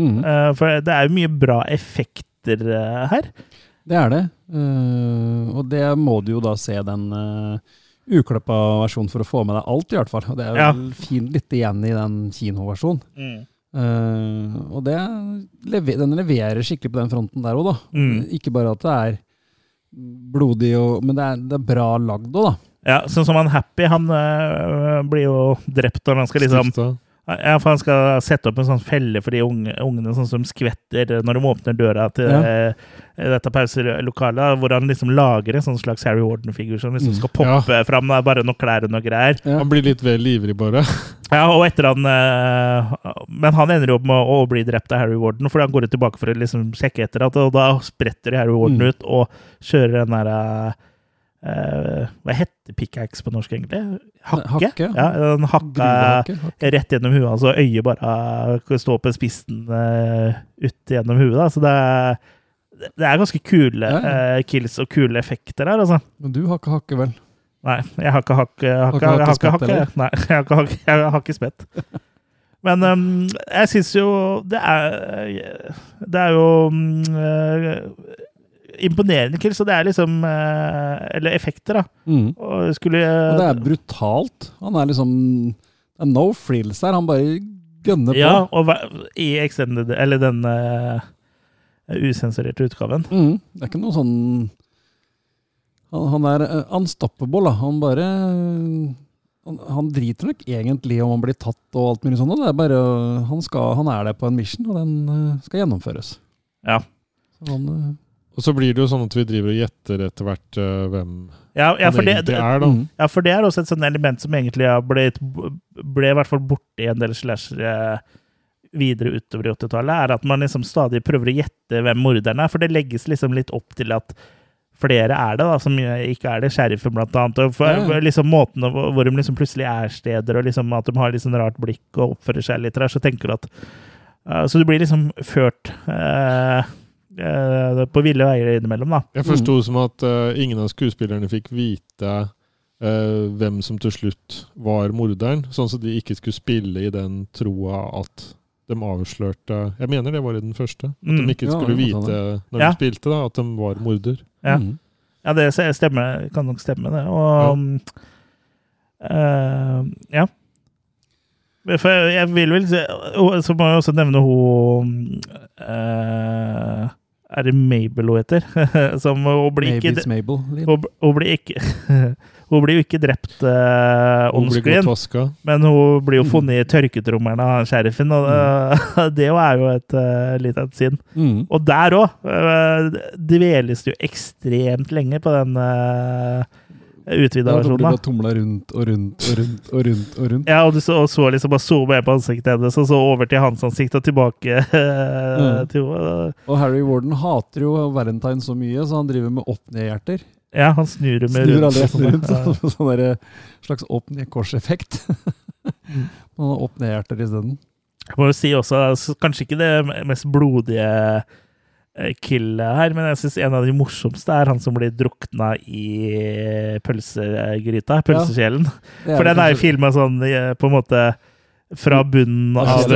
Mm. Eh, For det er jo mye bra effekter eh, her. Det er det. Uh, og det må du jo da se den uh, uklippa versjonen for å få med deg alt, i hvert fall. Og det er Ja. vel fint litt igjen i den kinoversjonen. Eh, og det den leverer skikkelig på den fronten der òg, da. Mm. Ikke bare at det er blodig, og, men det er, det er bra lagd òg, da. Ja, sånn som han Happy, han øh, blir jo drept når han skal liksom Stifta. Ja, for han skal sette opp en sånn felle for de unge, ungene sånn som skvetter når de åpner døra til Ja. eh, dette pauselokalet, hvor han liksom lager en sånn slags Harry Warden-figur som liksom Mm. skal poppe fram. Da, bare noen klær og noe greier. Ja. Han blir litt vel ivrig, bare. Ja, og etter han eh, Men han ender jo opp med å, å bli drept av Harry Warden, fordi han går tilbake for å liksom sjekke etter at Og da spretter Harry Warden Mm. ut og kjører den derre eh, Hva heter pickaxe på norsk, egentlig? Hakke? Hakke, ja. ja. Hakka hakke. rett gjennom huet Så øyet bare står på spissen uh, ut gjennom huet. Da. Så det er, det er ganske kule Ja, eh, kills og kule effekter der, altså. Men du har ikke hakke, vel? Nei, jeg har ikke hakke, hakke, hakke hakke. Nei, jeg har ikke hakke, jeg har ikke spett. Men um, jeg syns jo det er Det er jo um, eh, imponerende kills, og det er liksom eh, Eller effekter, da. Mm. Og skulle Og det er brutalt. Han er liksom Det er no frills her. Han bare gønner på. Ja, og i extended Eller den uh, usensurerte utgaven. Mm. Det er ikke noe sånn Han, han er eh, unstoppable, da. Han bare han, han driter nok egentlig om han blir tatt og alt mulig sånt. Det er bare Han, skal, han er der på en mission, og den skal gjennomføres. Ja. Så han, Og så blir det jo sånn at vi driver og gjetter etter hvert uh, hvem Ja, ja, han for det, egentlig er, da. mm. ja, for det er også et sånt element som egentlig har blitt ble i hvert fall borte i en del slashere videre utover i 80-tallet, er at man liksom stadig prøver å gjette hvem morderen er. For det legges liksom litt opp til at flere er det, da, som ikke er det. Sheriffen, blant annet. Og for, Ja, liksom måten hvor hvor de liksom plutselig er steder, og liksom at de har litt sånn rart blikk og oppfører seg litt der, så tenker du at uh, Så du blir liksom ført uh, uh, på ville veier innimellom, da. Jeg forsto som at uh, ingen av skuespillerne fikk vite uh, hvem som til slutt var morderen, sånn at de ikke skulle spille i den troa at de avslørte Jeg mener det var i den første. At Mm. de ikke Ja, skulle vite når Ja. de spilte, da, at de var morder. Ja. mm. Ja, det stemmer, kan nok stemme, det. Og eh, ja. For jeg, vil vel si Så må jeg også nevne hun eh, Er det Mabel hun heter? Som hun blir ikke Mabel. Hun, hun blir ikke Hun blir jo ikke drept uh, on screen, men hun blir jo funnet i tørketrommelen av sheriffen, og eh, det er jo et uh, lite et sinn. Mm. Og der òg dveles det jo ekstremt lenge på den uh, utvida Ja, versjonen. da. tumla rundt og rundt og rundt og rundt. og rundt. Ja, og du så, og så liksom bare zoome på ansiktet hennes, og så over til hans ansikt og tilbake Mm. til henne. Og Harry Warden hater jo Valentine så mye, så han driver med opp-ned-hjerter. Ja, han snur med Snur og sånn, rundt. ja. Sånn, sånn der, slags opp-ned-kors-effekt. Mm. Har opp-ned-hjerter isteden. Jeg må jo si også, altså, kanskje ikke det mest blodige killet her, men jeg syns en av de morsomste er han som blir drukna i pølsegryta, pølsekjelen. Ja. For den er jo filma sånn eh, på en måte fra bunnen Av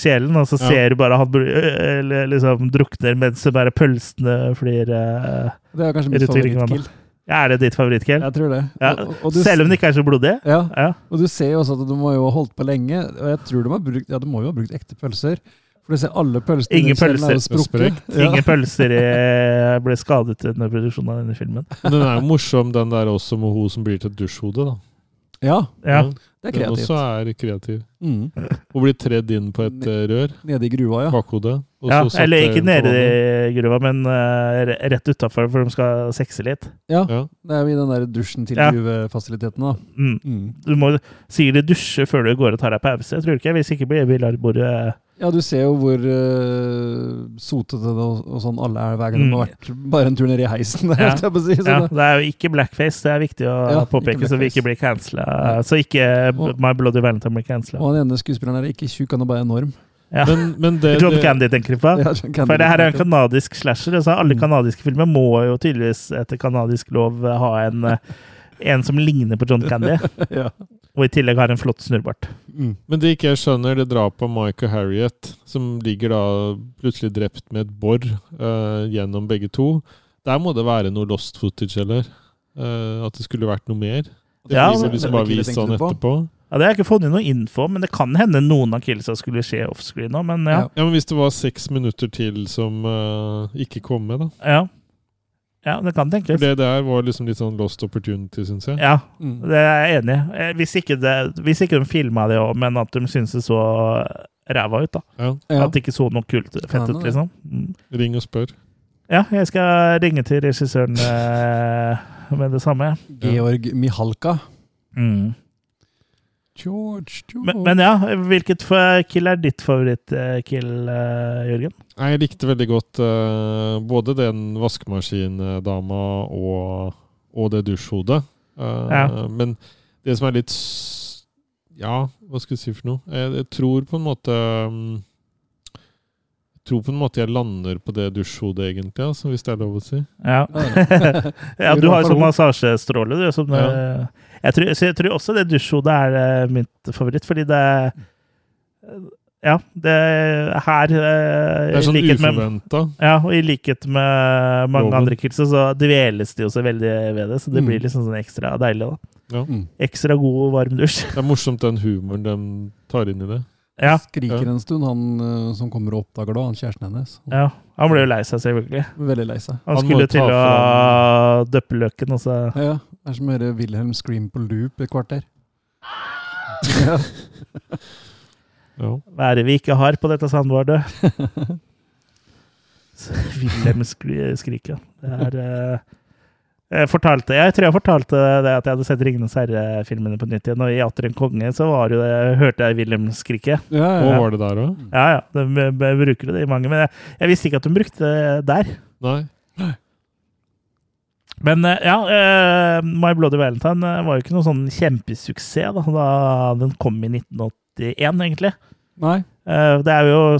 kjelen, eh, og så Ja. ser du bare han eh, eller liksom drukner mens det bare pølsene flyr uh, Det er kanskje mitt favorittkill. Ja, Er det ditt favorittkill? Jeg tror det. Ja. Og, og du, Selv om det ikke er så blodig? ja, Ja. og du ser jo også at du må jo ha holdt på lenge, og jeg tror de har brukt, ja, de må jo ha brukt ekte pølser. For du ser alle pølsene Ingen er pølser. sprukket. Ingen pølser ble skadet under produksjonen av denne filmen. Men den er jo morsom, den der også med hun som blir til et dusjhode, da. Ja, Ja. det er kreativt. Den også er kreativ. Mm. Hun blir tredd inn på et eh, rør, Nede i gruva, ja. bakhodet. og Ja, så eller ikke nede i gruva, men uh, rett utafor, for de skal sexe litt. Ja, Ja. det er jo i den der dusjen til Ja. gruvefasiliteten, da. Mm. Mm. Du må sikkert dusje før du går og tar deg pause, tror du ikke? Hvis ikke blir Villarbordet Ja, du ser jo hvor uh, sotete det og, og sånn alle er hver gang de har Mm. vært bare en tur ned i heisen. Ja. på å si, ja, det- Det er jo ikke blackface, det er viktig å Ja, påpeke, så vi ikke blir cancela. Så ikke Og- My Bloody Valentine blir cancela. Og den ene skuespilleren er ikke tjukk, han er bare enorm. Ja. Men, men det, John Candy tenker du på? Ja, Candy For det her er en kanadisk slasher. Altså alle Mm. kanadiske filmer må jo tydeligvis etter kanadisk lov ha en, eh, en som ligner på John Candy, ja. og i tillegg har en flott snurrbart. Mm. Men det ikke jeg skjønner, det drapet av Mike og Harriet, som ligger da plutselig drept med et bor uh, gjennom begge to, der må det være noe lost footage, eller? Uh, at det skulle vært noe mer? Det Ja, blir liksom bare vist sånn etterpå. Ja, Det har jeg ikke funnet noe info, men det kan hende noen av killsa skulle skje offscreen nå, men ja. Ja. Ja, men hvis det var seks minutter til som uh, ikke kom med, da. Ja, ja det kan For tenkes. det der var liksom litt sånn lost opportunity, syns jeg. Ja, Mm. det er jeg enig i. Eh, Hvis ikke, det, hvis ikke de filma det òg, men at de syntes det så ræva ut, da. Ja. Ja. At det ikke så noe kult fett ut, liksom. Mm. Ring og spør. Ja, jeg skal ringe til regissøren eh, med det samme. Georg Mihalka. Mm. George, George. Men, men ja, hvilket kill er ditt favoritt-kill, Jørgen? Jeg likte veldig godt uh, både den vaskemaskin-dama og, og det dusjhodet. Uh, Ja. Men det som er litt Ja, hva skal jeg si for noe? Jeg, jeg tror på en måte Jeg tror på en måte jeg lander på det dusjhodet, egentlig, altså, hvis det er lov å si. Ja. Ja, du har jo sånn massasjestråle, du. Som, Ja. eh, jeg, tror, så jeg tror også det dusjhodet er eh, mitt favoritt, fordi det Ja, det her eh, Det er sånn uforventa. ja, og I likhet med mange Loven. andre kilser så dveles de også veldig ved det. Så det Mm. blir liksom sånn ekstra deilig. da. Ja. Mm. Ekstra god, varm dusj. Det er morsomt den humoren de tar inn i det. Ja, Skriker Ja. en stund, han eh, som kommer og oppdager det, han kjæresten hennes. ja. Han ble jo lei seg, selvfølgelig. Veldig lei seg. Han Han skulle til å døppe løken, og så Ja, det er som å høre Wilhelm scream på loop et kvarter. Ja. Hva er det vi ikke har på dette sandboardet? Wilhelm skri skriker. Det er eh, Jeg fortalte Jeg tror jeg fortalte det at jeg hadde sett 'Ringenes herre'-filmene på nytt igjen, og i 'Atter en konge' så var jo det, hørte jeg Wilhelm skrike. Ja, Og ja. var det der òg? Ja, ja. De bruker det i mange, men jeg, jeg visste ikke at de brukte det der. Nei. Men eh, ja, eh, My Bloody Valentine eh, var jo ikke noe sånn kjempesuksess da, da den kom i 1981, egentlig. Nei. Eh, Det er jo,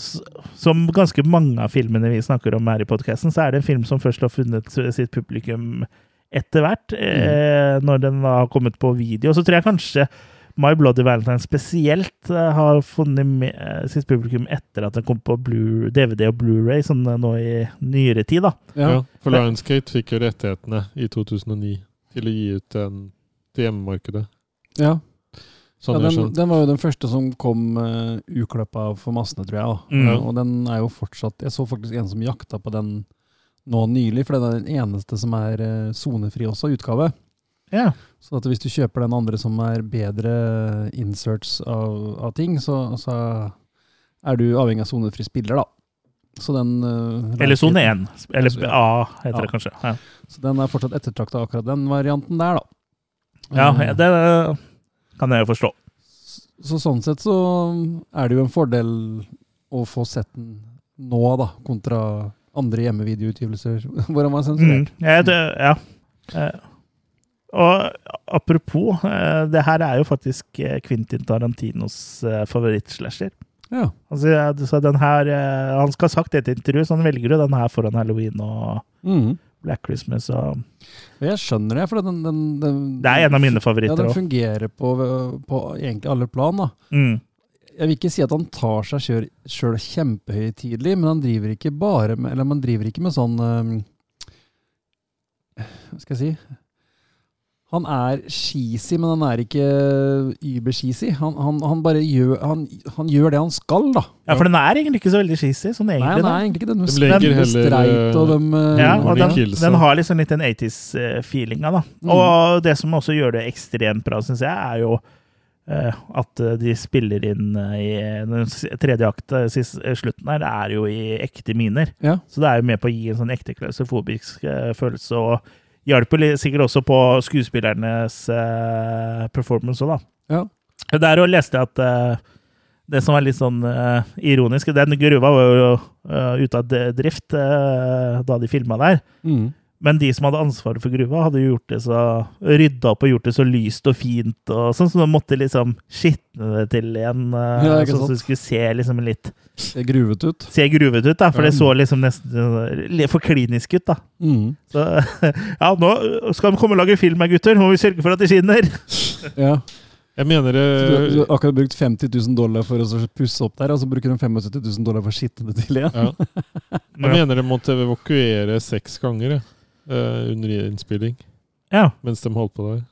som ganske mange av filmene vi snakker om her i podkasten, så er det en film som først har funnet sitt publikum etter hvert, eh, når den har kommet på video. Så tror jeg kanskje My Bloody Valentine spesielt eh, har funnet me- eh, sitt publikum etter at den kom på Blue, DVD og Blu-ray sånn eh, nå i nyere tid. da. Ja. Ja. For Lionsgate fikk jo rettighetene i 2009 til å gi ut den til hjemmemarkedet. Ja. Sånn ja den, den var jo den første som kom uh, ukløppa for massene, tror jeg. Da. Mm. Og den er jo fortsatt Jeg så faktisk en som jakta på den nå nylig, for den er den eneste som er eh, sonefri også, utgave. Ja. Så hvis du kjøper den andre som er bedre inserts av, av ting, så, så er du avhengig av sonefri spiller, da. Så den uh, Eller sone 1. Eller. A, heter Ja. det kanskje. Ja, Så den er fortsatt ettertrakta, akkurat den varianten der, da. ja Eh, det kan jeg jo forstå. Så sånn sett så er det jo en fordel å få sett den nå, da, kontra andre hjemmevideoutgivelser hvor han var sensurert. Mm. Ja, det, ja. Eh, Og apropos, eh, det her er jo faktisk eh, Quentin Tarantinos favorittslasher. Ja. Altså, så den her, han skal ha sagt det i et intervju, så han velger jo den her foran halloween og mm. Black Christmas. Og jeg skjønner det, for den, den, den det er en av mine favoritter. Ja, den fungerer på, på egentlig alle plan, da. Mm. Jeg vil ikke si at han tar seg sjøl- kjempehøytidelig, men han driver ikke bare med Eller man driver ikke med sånn eh, Hva skal jeg si Han er cheesy, men han er ikke über-cheesy. Han, han, han bare gjør, han, han gjør det han skal, da. Ja, for den er egentlig ikke så veldig cheesy. Sånn egentlig. Nei, den er egentlig ikke den. Den De heller, streit, og de eh, Ja, og den, den har liksom litt den 80s-feelinga, da. Mm. Og det som også gjør det ekstremt bra, syns jeg, er jo eh, at eh, de spiller inn eh, i den tredje akt, eh, eh, slutten her, er jo i ekte miner. Ja. Så det er jo med på å gi en sånn ekte klaustrofobisk eh, følelse, og hjelper sikkert også på skuespillernes eh, performance òg, da. Ja. Der òg leste jeg at eh, det som var litt sånn uh, ironisk Den gruva var jo uh, ute av drift uh, da de filma der. Mm. Men de som hadde ansvaret for gruva, hadde jo gjort det så rydda opp og gjort det så lyst og fint, og sånn, så de måtte liksom skitne det til igjen, eh, Ja, sånn at det skulle se liksom litt Det er gruvet ut. Se gruvet ut, da, for Ja. det så liksom nesten eh, for klinisk ut, da. Mm. Så ja, nå skal de komme og lage film her, gutter. Nå må vi sørge for at det skinner. Ja. Jeg mener det... Du, du har akkurat brukt 50 000 dollar for å pusse opp der, og så bruker de 75 000 dollar for å skitne det til igjen. ja. Jeg mener det måtte evakuere seks ganger jeg, eh, under innspilling. Ja. Mens de holdt på der.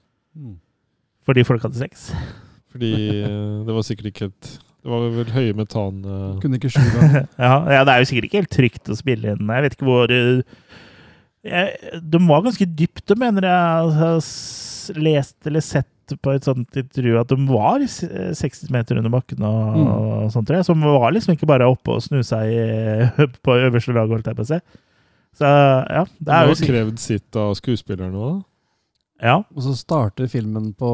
Fordi folk hadde sex. Fordi uh, det var sikkert ikke helt Det var vel høye metan... Uh. Kunne ikke skjule det. Ja, ja, det er jo sikkert ikke helt trygt å spille inn. Jeg vet ikke hvor uh, jeg, De var ganske dypte, mener jeg. Jeg har lest eller sett på et sånt intervju at de var 60 meter under bakken og, Mm. og sånt, tror jeg. Så var liksom ikke bare oppe og snusa i, på øverste lag, holdt jeg på å si. Så ja, det er jo krevd sitt av skuespillerne òg, da. Ja. Og så starter filmen på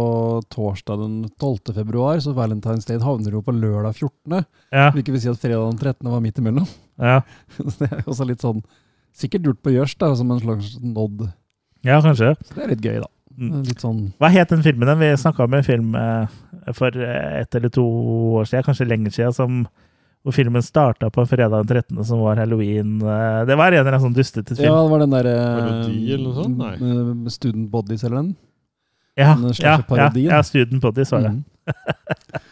torsdag den 12. februar, så Valentine's Day havner jo på lørdag 14. Ja. Hvilket vil si at fredag den 13. var midt imellom. Ja. Så det er også litt sånn Sikkert gjort på gjørs, da, som en slags nod. ja, kanskje. Så det er litt gøy, da. Mm. Litt sånn Hva het den filmen? Vi snakka om en film eh, for et ett eller to år siden, kanskje lenger siden, som, hvor filmen starta på en fredag den 13., som var halloween. Eh, Det var en eller annen sånn dustete film. Ja, det var den derre sånt? Nei. Student Bodies, eller den? Ja, Den ja, ja, ja Student Bodies var det. Mm.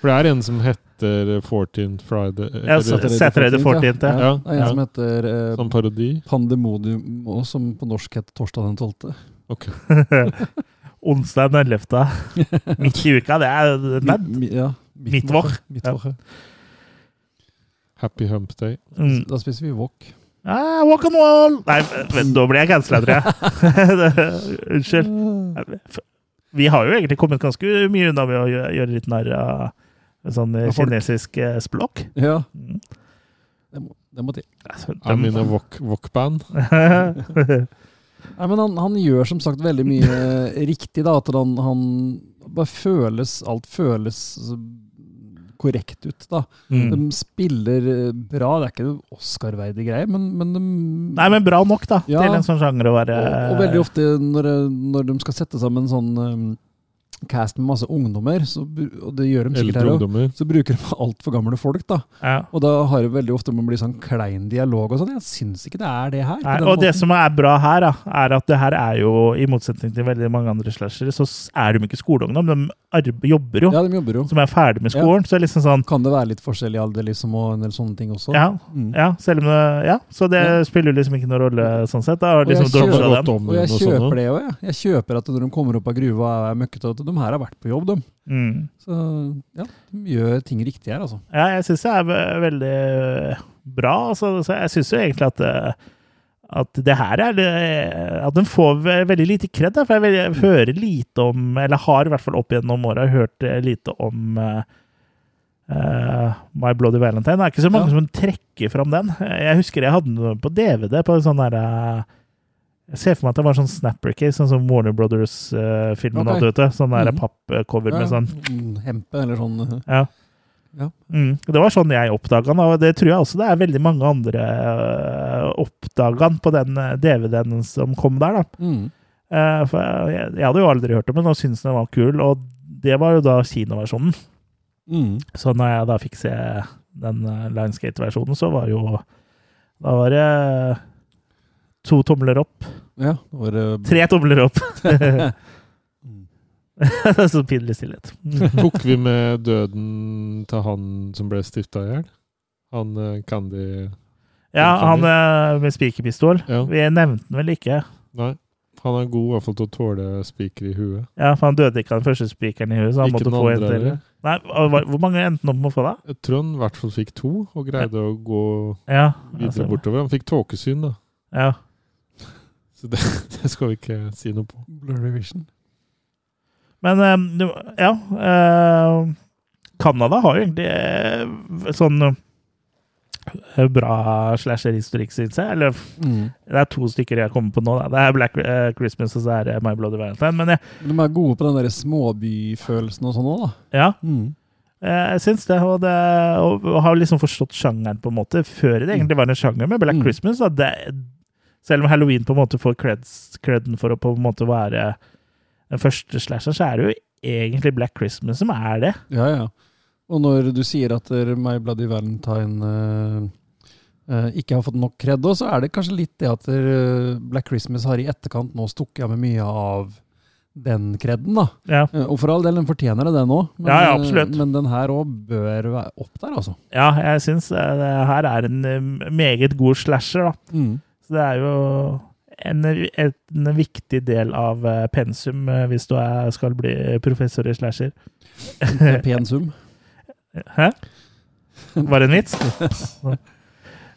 For det er en som heter 14th Friday Ja, Saturday the 14th, ja. en som heter uh, Som parodi? Pandemodium, og som på norsk heter Torsdag den 12. Ok. Onsdag den 11. Midt i uka. Det er, det er Mi- mi- Midtvår. Midtvår, ja. Happy Hump Day. mm. Da spiser vi wok. ah, Walk on wall! Nei, men, da blir jeg cancela, tror jeg. Unnskyld. Vi har jo egentlig kommet ganske mye unna med å gjøre, litt narr av sånn Av kinesisk eh, språk. Ja, Mm. det må, det må til. Altså, I'm in a wok- wok-band. Nei, men han, han gjør som sagt veldig mye riktig, da. At han, han bare føles Alt føles korrekt ut, da. Mm. De spiller eh, bra. Det er ikke noe Oscar-verdig greie, men, men de Nei, men bra nok, da, Ja. til en sånn sjanger å være og, og veldig ofte når, når de skal sette sammen sånn um, cast med masse ungdommer, så, og det gjør de sikkert her òg, så bruker de altfor gamle folk, da. ja. Og da har det veldig ofte man blir sånn klein dialog og sånn. Jeg syns ikke det er det her. Nei, og og det som er bra her, da, er at det her er jo, i motsetning til veldig mange andre slashere, så er de ikke skoleungdom. De jobber jo, Ja, de jobber jo. som er ferdig med Ja. skolen. Så det er liksom sånn Kan det være litt forskjell i alder liksom, og en del sånne ting også? Ja, Mm. ja, selv om det, ja, så det Ja. spiller jo liksom ikke noen rolle sånn sett. Da Liksom, Og jeg liksom kjøper Og jeg sånt kjøper det òg, jeg. Jeg kjøper at når de kommer opp av gruva og er møkkete, de her har vært på jobb, de. Mm. Så ja, de gjør ting riktig her, altså. Ja, jeg syns det er veldig bra. Altså, så jeg syns jo egentlig at det, at det her er At den får veldig lite kred. For jeg, hører lite om, eller har i hvert fall opp gjennom åra hørt eh, lite om eh, eh, My Bloody Valentine. Det er ikke så mange Ja. som trekker fram den. Jeg husker jeg hadde den på DVD på en sånn derre Jeg ser for meg at det var sånn Snapper-case, sånn som Warner Brothers-filmen okay. hadde. du, Sånn der Mhm. pappcover med sånn mm, Hempe, eller sånn. uh, ja. Ja. Mm, det var sånn jeg oppdaga den, og det tror jeg også det er veldig mange andre uh, oppdaga den på den eh, DVD-en som kom der. da. Mm. Uh, for jeg, jeg hadde jo aldri hørt om den og syntes den var kul, og det var jo da kinoversjonen. Mm. Så når jeg da fikk se den Lineskate-versjonen, så var jo Da var det to tomler opp. Ja, det var uh, Tre tomler opp! Mm. så pinlig stillhet. Tok vi med døden til han som ble stifta i hjel? Han eh, Candy Ja, han eh, med spikerpistol. Ja. Vi nevnte den vel ikke. Nei. Han er god i hvert fall til å tåle spiker i huet. Ja, for han døde ikke av den første spikeren i huet, så han Ikke måtte få en til. Nei, Hvor mange endte han opp med å få, da? Jeg tror han i hvert fall fikk to, og greide å gå Ja, videre altså, bortover. Han fikk tåkesyn, da. ja. Så det, det skal vi ikke si noe på. Blurry Vision. Men eh, ja eh, Canada har jo egentlig eh, sånn eh, bra slasher-historikk, syns jeg. Eller Mm. det er to stykker jeg kommer på nå. Da. Det er Black eh, Christmas og så er det My Bloody Valentine. Men jeg, De er gode på den der småbyfølelsen og sånn òg, da. ja, Mm. jeg syns det. Og, det og, og har liksom forstått sjangeren på en måte før det egentlig var en sjanger med Black Mm. Christmas. Da. Det, selv om Halloween på en måte får creden for å på en måte være den første slasheren, så er det jo egentlig Black Christmas som er det. Ja, ja. Og når du sier at My Bloody Valentine uh, uh, ikke har fått nok kred, så er det kanskje litt det at eh, Black Christmas har i etterkant nå stukket av med mye av den kreden, da. Ja. Og for all del, den fortjener det, den òg. Men, Ja, ja, men den her òg bør være opp der, altså. Ja, jeg syns det her er en meget god slasher, da. Mm. Så det er jo en, en viktig del av eh, pensum eh, hvis du er, skal bli professor i slasher. pensum? Hæ? Var det en vits?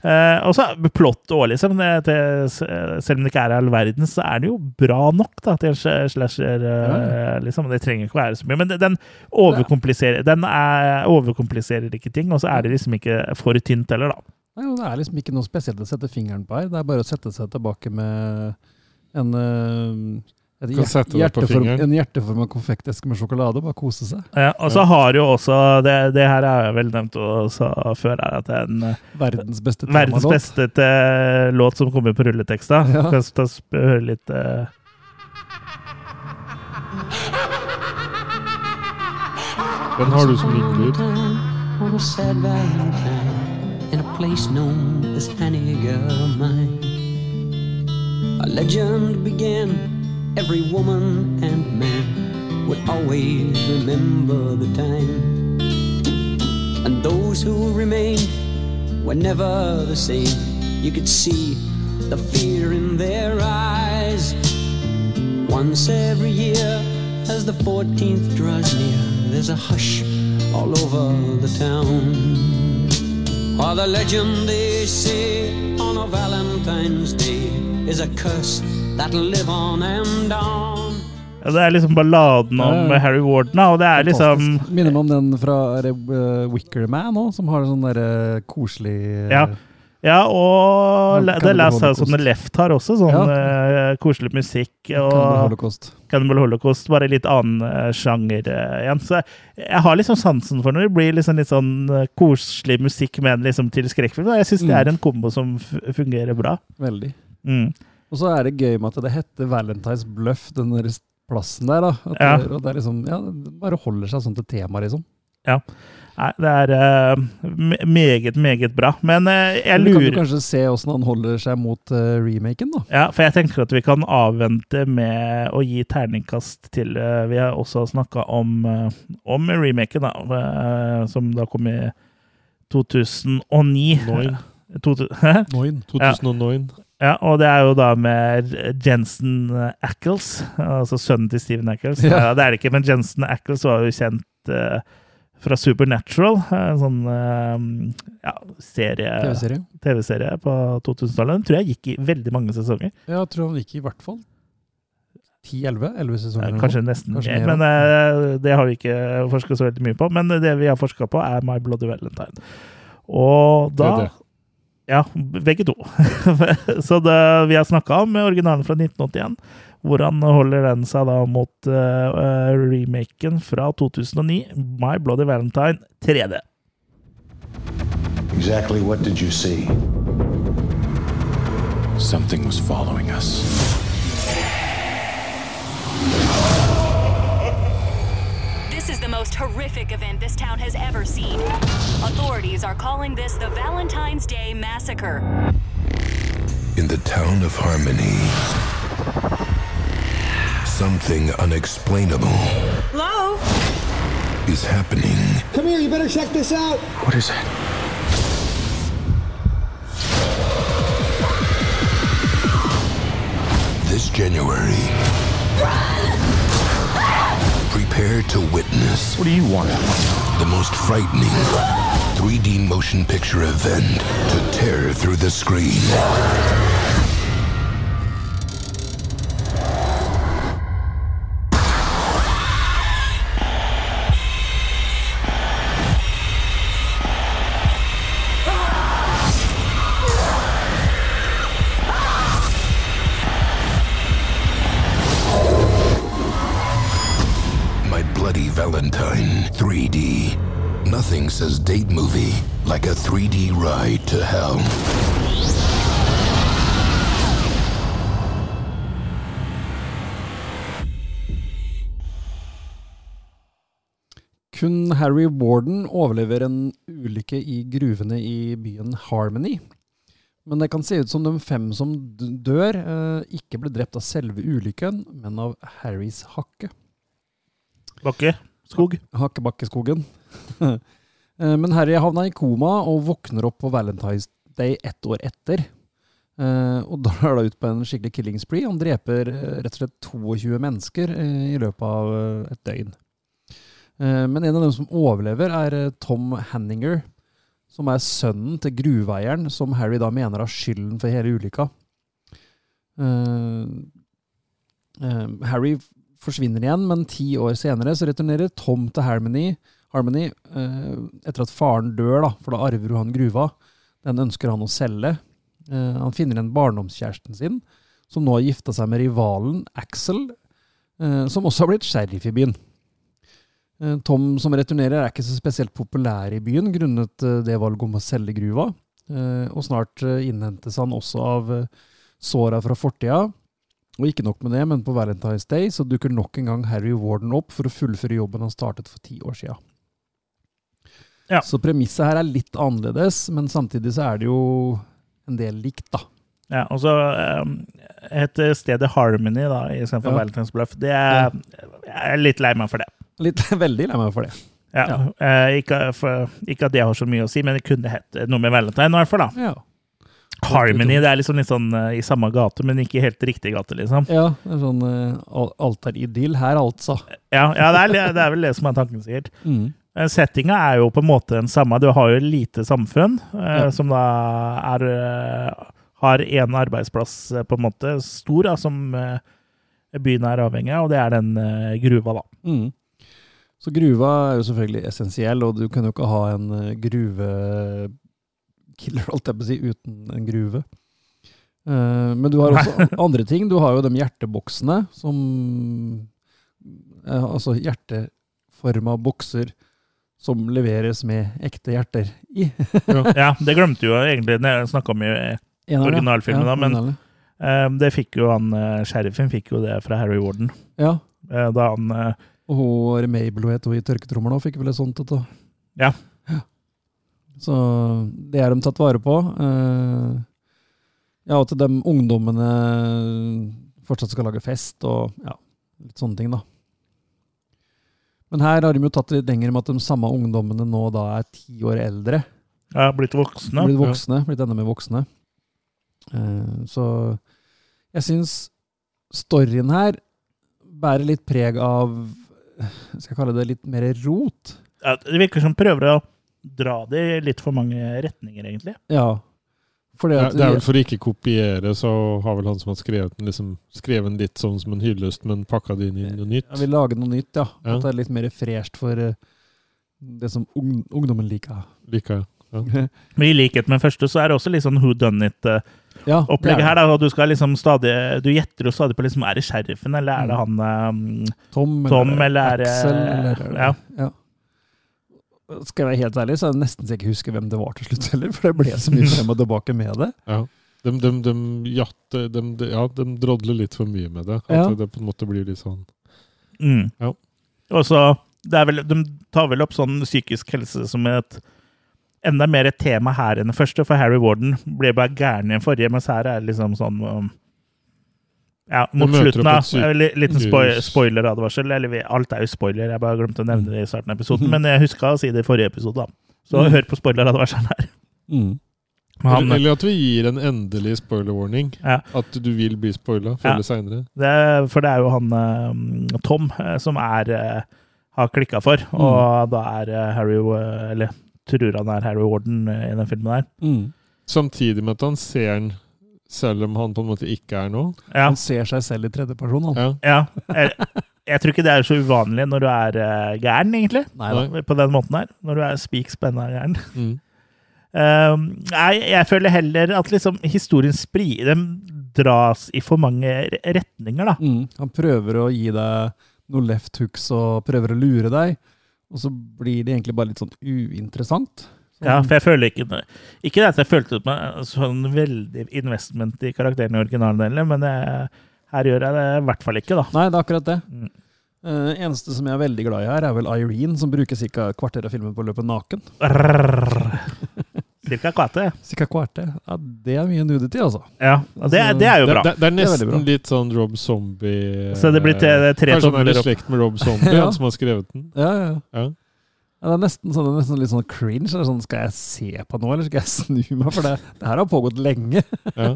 Eh, og så plott òg, liksom. Det, selv om det ikke er all verden, så er det jo bra nok da, til en sl- slasher. eh, liksom. Det trenger ikke være så mye. Men den overkompliserer, den er, overkompliserer ikke ting, og så er det liksom ikke for tynt heller, da. Nei, og Det er liksom ikke noe spesielt å sette fingeren på her. Det er bare å sette seg tilbake med en uh, et hjerteform, en hjerteforma konfekteske med sjokolade. Bare kose seg. Ja, og så har jo også Det, det her er jeg vel nevnt også før, er at det er en eh, Verdens beste verdens beste låt som kommer på rulleteksta. Ja. Kan vi høre litt uh... Den har du som ringelyd. Place known as Hanniger Mine. A legend began. Every woman and man would always remember the time. And those who remained were never the same. You could see the fear in their eyes. Once every year, as the 14th draws near, there's a hush all over the town. Or the legend they say on a Valentine's Day is a curse that'll live on and on. ja, Det er liksom balladen om. Harry Warden, og det er liksom Minner meg om den fra uh, Wicker Man òg, som har sånn derre koselig eh, Ja. Ja, og Ja, The Last House on the Left har også sånn eh, koselig musikk. Cannibal Og Holocaust. Cannibal Holocaust, bare litt annen uh, sjanger uh, igjen. Så jeg har liksom sansen for når det blir liksom litt sånn koselig musikk, men liksom til skrekkfilm. Jeg syns det Mm. er en kombo som fungerer bra. Veldig. Mm. Og så er det gøy med at det heter Valentine's Bluff, den der plassen der. da. Ja. det, og det er liksom, ja, det bare holder seg sånn til tema, liksom. Ja. Nei, det er uh, meget, meget bra. Men uh, jeg lurer Vi kan jo kanskje se åssen han holder seg mot uh, remaken, da. Ja, for jeg tenker at vi kan avvente med å gi terningkast til Vi har også snakka om, om remaken, da, som da kom i 2009. Noin. To, hæ? Noin. 2009. Ja, og det er jo da med Jensen Ackles, altså sønnen til Steven Ackles. Ja. Ja. det er det ikke, men Jensen Ackles var jo kjent fra Supernatural, en sånn eh, ja, serie TV-serie. TV-serie på 2000-tallet. Den tror jeg gikk i veldig mange sesonger. Ja, jeg tror den gikk i hvert fall 10-11? 11 sesonger? Ja, Kanskje nesten Kanskje mer, men uh, det har vi ikke forska så veldig mye på. Men det vi har forska på, er My Bloody Valentine. Og da Det det. Ja, begge to. så det, vi har snakka om originalen fra 1981. Hvordan holder den seg da mot uh, remaken fra 2009, My Bloody Valentine 3D? Exactly what did you see? Something was following us. This is the most horrific event this town has ever seen. Authorities are calling this the Valentine's Day Massacre. In the town of Harmony, something unexplainable Hello? is happening. Come here, you better check this out. What is it? This January. Prepare to witness. What do you want? The most frightening 3D motion picture event to tear through the screen. 3D. Nothing says date movie like a 3D ride to hell. Kun Harry Warden overlever en ulykke i gruvene i byen Harmony. Men det kan se ut som de fem som dør, eh, ikke ble drept av selve ulykken, men av Harrys hakke. Bakke. Skog. Hakkebakkeskogen. Eh, men Harry havna i koma og våkner opp på Valentine's Day ett år etter. Og da er det ut på en skikkelig killing spree. Han dreper eh, rett og slett 22 mennesker eh, i løpet av eh, et døgn. Eh, men en av dem som overlever, er eh, Tom Hanninger, som er sønnen til gruveeieren, som Harry da mener har skylden for hele ulykka. Eh, eh, Harry forsvinner igjen, men ti år senere så returnerer Tom til Harmony, Harmony eh, etter at faren dør, da, for da arver jo han gruva. Den ønsker han å selge. Eh, han finner igjen barndomskjæresten sin, som nå har gifta seg med rivalen Axel, eh, som også har blitt sheriff i byen. Eh, Tom som returnerer er ikke så spesielt populær i byen grunnet eh, det valget om å selge gruva, eh, og snart innhentes han også av såra fra fortida. Og ikke nok med det, men på Valentine's Day så dukker nok en gang Harry Warden opp for å fullføre jobben han startet for ti år sia. Så premisset her er litt annerledes, men samtidig så er det jo en del likt, da. Ja, og så um, heter stedet Harmony da, istedenfor Ja. Valentine's Bluff. Det er, Jeg er litt lei meg for det. Litt veldig lei meg for det. Ja, eh, ikke, for, ikke at det har så mye å si, men det kunne hett noe med Valentine, i hvert fall. da. Ja. Harmony det er liksom litt sånn uh, i samme gate, men ikke helt riktig gate, liksom. Ja, det er sånn uh, er idyll, her, altså. Ja, ja det, er, det er vel det som er tanken, sikkert. Mm. Eh, Settinga er jo på en måte den samme. Du har jo et lite samfunn uh, Ja. som da er uh, har én arbeidsplass, eh, på en måte, stor, da, som eh, byen er avhengig av, og det er den eh, gruva, da. Mm. Så gruva er jo selvfølgelig essensiell, og du kan jo ikke ha en eh, gruvekiller, holdt jeg på å si, uten en gruve. Eh, men du har også andre ting. Du har jo de hjerteboksene som eh, Altså hjerteforma bokser som leveres med ekte hjerter i. ja, det glemte jo egentlig når jeg snakka om i originalfilmen, Ja, da, men eh, det fikk jo han sheriffen fikk jo det fra Harry Warden. Ja. Da han Og hun Mabel het hun i tørketrommelen òg, fikk vel et sånt et da. Ja. Så det er de tatt vare på. Eh, ja, og til de ungdommene fortsatt skal lage fest og ja, litt sånne ting, da. Men her har de jo tatt det litt lenger med at de samme ungdommene nå da er ti år eldre. Ja, blitt voksne. Blitt voksne, blitt enda mer voksne. Eh, så jeg syns storyen her bærer litt preg av Skal jeg kalle det litt mer rot? Ja, det virker som prøver å dra det i litt for mange retninger, egentlig. Ja. Fordi Ja, det er vel for å ikke kopiere, så har vel han som har skrevet den, liksom skrevet den litt sånn som en hyllest, men pakka det inn i noe nytt. Ja, vil lage noe nytt, ja. Ja. At det er litt mer fresht for eh, det som ung, ungdommen liker. Liker, ja. Men i likhet med den første, så er det også litt sånn who done it-opplegg Ja, det er det. her. da, og Du skal liksom stadig, du gjetter jo stadig på liksom, er det sheriffen, eller er det han um, Tom, Tom, eller er det Axel, eller ja. ja. Skal jeg være helt ærlig, så er jeg nesten så jeg ikke husker hvem det var til slutt heller, for det ble så mye frem og tilbake med det. Ja. De, de, de, jatte, de, de, ja, de drodler litt for mye med det. At Ja. det på en måte blir litt sånn Mm. Ja. Og så, det er vel, De tar vel opp sånn psykisk helse som et enda mer et tema her enn det første, for Harry Warden ble bare gæren i den forrige, mens her er det liksom sånn um, Ja, mot slutten av Liten spoileradvarsel. Eller alt er jo spoiler, jeg bare glemte å nevne det i starten av episoden. Mhm. Men jeg huska å si det i forrige episode, da. Så mm. hør på spoileradvarselen her. Mm. Han- eller, at vi gir en endelig spoiler-warning. Ja. At du vil bli spoila før Ja. eller seinere. For det er jo han eh, Tom eh, som er eh, har klikka for, og da er Harry Eller tror han er Harry Warden i den filmen der. Mm. Samtidig med at han ser den selv om han på en måte ikke er noe? Ja. Han ser seg selv i tredjeperson, han. Ja. Jeg, jeg tror ikke det er så uvanlig når du er uh, gæren, egentlig. Neida. På den måten her. Når du er spik spenna gæren. Mm. Eh, nei, jeg føler heller at liksom historien spri, dras i for mange retninger, da. Mm. Han prøver å gi deg noen left hooks og prøver å lure deg, og så blir det egentlig bare litt sånn uinteressant. Ja, for jeg føler ikke Ikke det at jeg følte ut meg sånn veldig investment i karakteren i originaldelen, men jeg, her gjør jeg det i hvert fall ikke, da. Nei, det er akkurat det. Mm. Uh, eneste som jeg er veldig glad i her, er vel Irene, som bruker ca. et kvarter av filmen på å løpe naken. Cirka kvarte. Cirka kvarte. Ja, det er mye nudity, altså. Ja, og det, det er jo bra. Det, det, er Det er nesten bra. litt sånn Rob Zombie Så det blir tre- tre Kanskje han er i slekt med Rob Zombie, Ja. han som har skrevet den. Ja, ja, ja. Ja. Ja, det er nesten, sånn, nesten litt sånn cringe. Sånn, skal jeg se på noe, eller skal jeg snu meg? For det, det her har pågått lenge. Ja.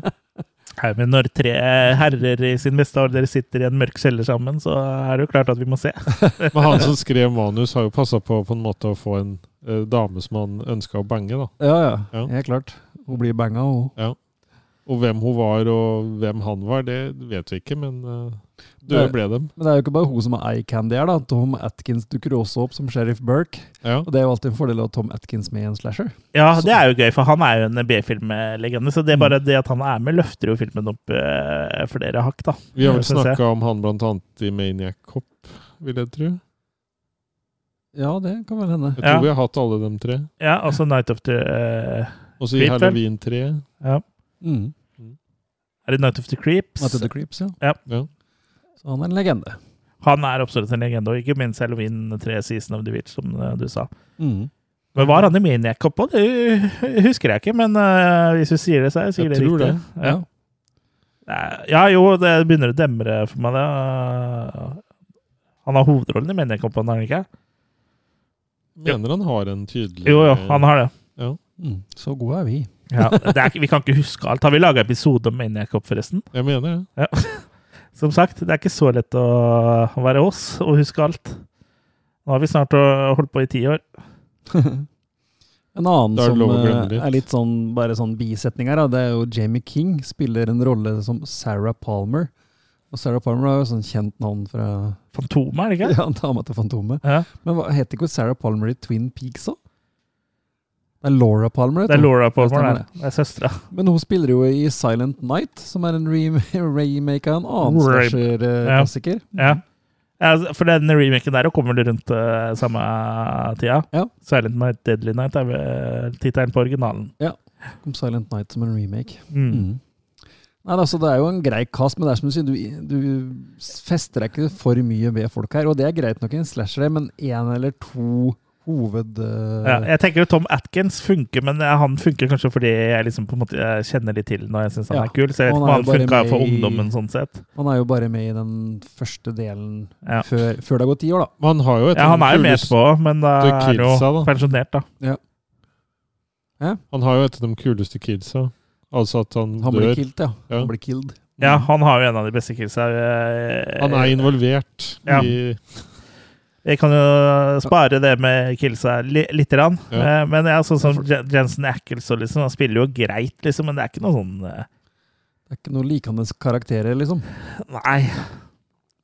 Nei, men når tre herrer i sin beste alder sitter i en mørk kjeller sammen, så er det jo klart at vi må se. Men han som skrev manus, har jo passa på på en måte å få en eh, dame som han ønska å bange. da. Ja, ja, Ja. helt klart. Hun blir banga, hun. Ja. Og hvem hun var og hvem han var, det vet vi ikke, men uh, døde ble dem. Men det er jo ikke bare hun som er eye candy her, da. Tom Atkins dukker også opp som sheriff Burke. Ja. Og det er jo alltid en fordel å ha Tom Atkins med i en slasher. Ja, det er jo gøy, for han er jo en B-filmlegende. Så det er bare det at han er med, løfter jo filmen opp uh, flere hakk, da. Vi har vel snakka om han blant annet i Maniac Cop, vil jeg tro. Ja, det kan vel hende. Jeg tror Ja. vi har hatt alle dem tre. Ja, altså Night of the uh, Og så i? Halloween 3. Ja. Mm. Er det Night of the Creeps? Night of the Creeps, ja. Ja. Ja. Så han er en legende. Han er absolutt en legende, og ikke minst Halloween 3 Season of the Witch, som eh, du sa. Mm. Men var han i Maniac oppå? Det husker jeg ikke, men uh, hvis du sier det, så er jeg sikkert Jeg tror riktig. det. Ja. Ja, jo, det begynner å demre for meg, det. Eh, Han har hovedrollen i Maniac oppå, har han ikke? Mener han har en tydelig Jo, jo, han har det. Ja. Mm. Så gode er vi. Ja, det er, vi kan ikke huske alt. Har vi laga episode om Maniac Cop, forresten? Jeg mener det. Ja. Som sagt, det er ikke så lett å være oss og huske alt. Nå har vi snart holdt på i ti år. En annen er som eh, litt. er litt sånn, bare sånn bisetning her, det er jo Jamie King spiller en rolle som Sarah Palmer. Og Sarah Palmer er jo sånn kjent navn fra Fantomet, er det ikke? Ja, dama til Fantomet. Ja. Men hva, heter ikke Sarah Palmer i Twin Peaks òg? Det er Laura Palmer. Det er. Laura Palmer, det. Det er søstera. Men hun spiller jo i Silent Night, som er en remake av en annen slasher-klassiker. Ja. Ja, ja. for den remaken der kommer det rundt uh, samme tida. Ja. Silent Night, Deadly Night er vel tittelen på originalen. Ja. Kom Silent Night som en remake. Mm. Mm. Nei, altså, Det er jo en grei cast, men det er som du sier, du, du fester deg ikke for mye ved folk her. Og det er greit nok i en slasher, men én eller to hoved... Uh... Ja, jeg tenker jo Tom Atkins funker, men eh, han funker kanskje fordi jeg liksom på en måte kjenner litt til når jeg syns han Ja, er kul. Så jeg vet ikke om han funka for ungdommen sånn sett. Han er jo bare med i den første delen Ja. før, før det har gått ti år, da. Men han har jo et Ja, han er jo med på, etterpå, men da det er han jo da. pensjonert, da. Ja. Han har jo et av de kuleste kidsa. Altså at han, Han dør. blir killed, ja. Ja. Han blir killed. Ja, han har jo en av de beste kidsa. eh, Han er involvert Ja. i Jeg kan jo spare det med Kilsa li lite grann. Ja. Eh, Men ja, sånn som Jensen Ackles og liksom, han spiller jo greit, liksom, men det er ikke noe sånn eh, Det er ikke noe likende karakterer, liksom. Nei.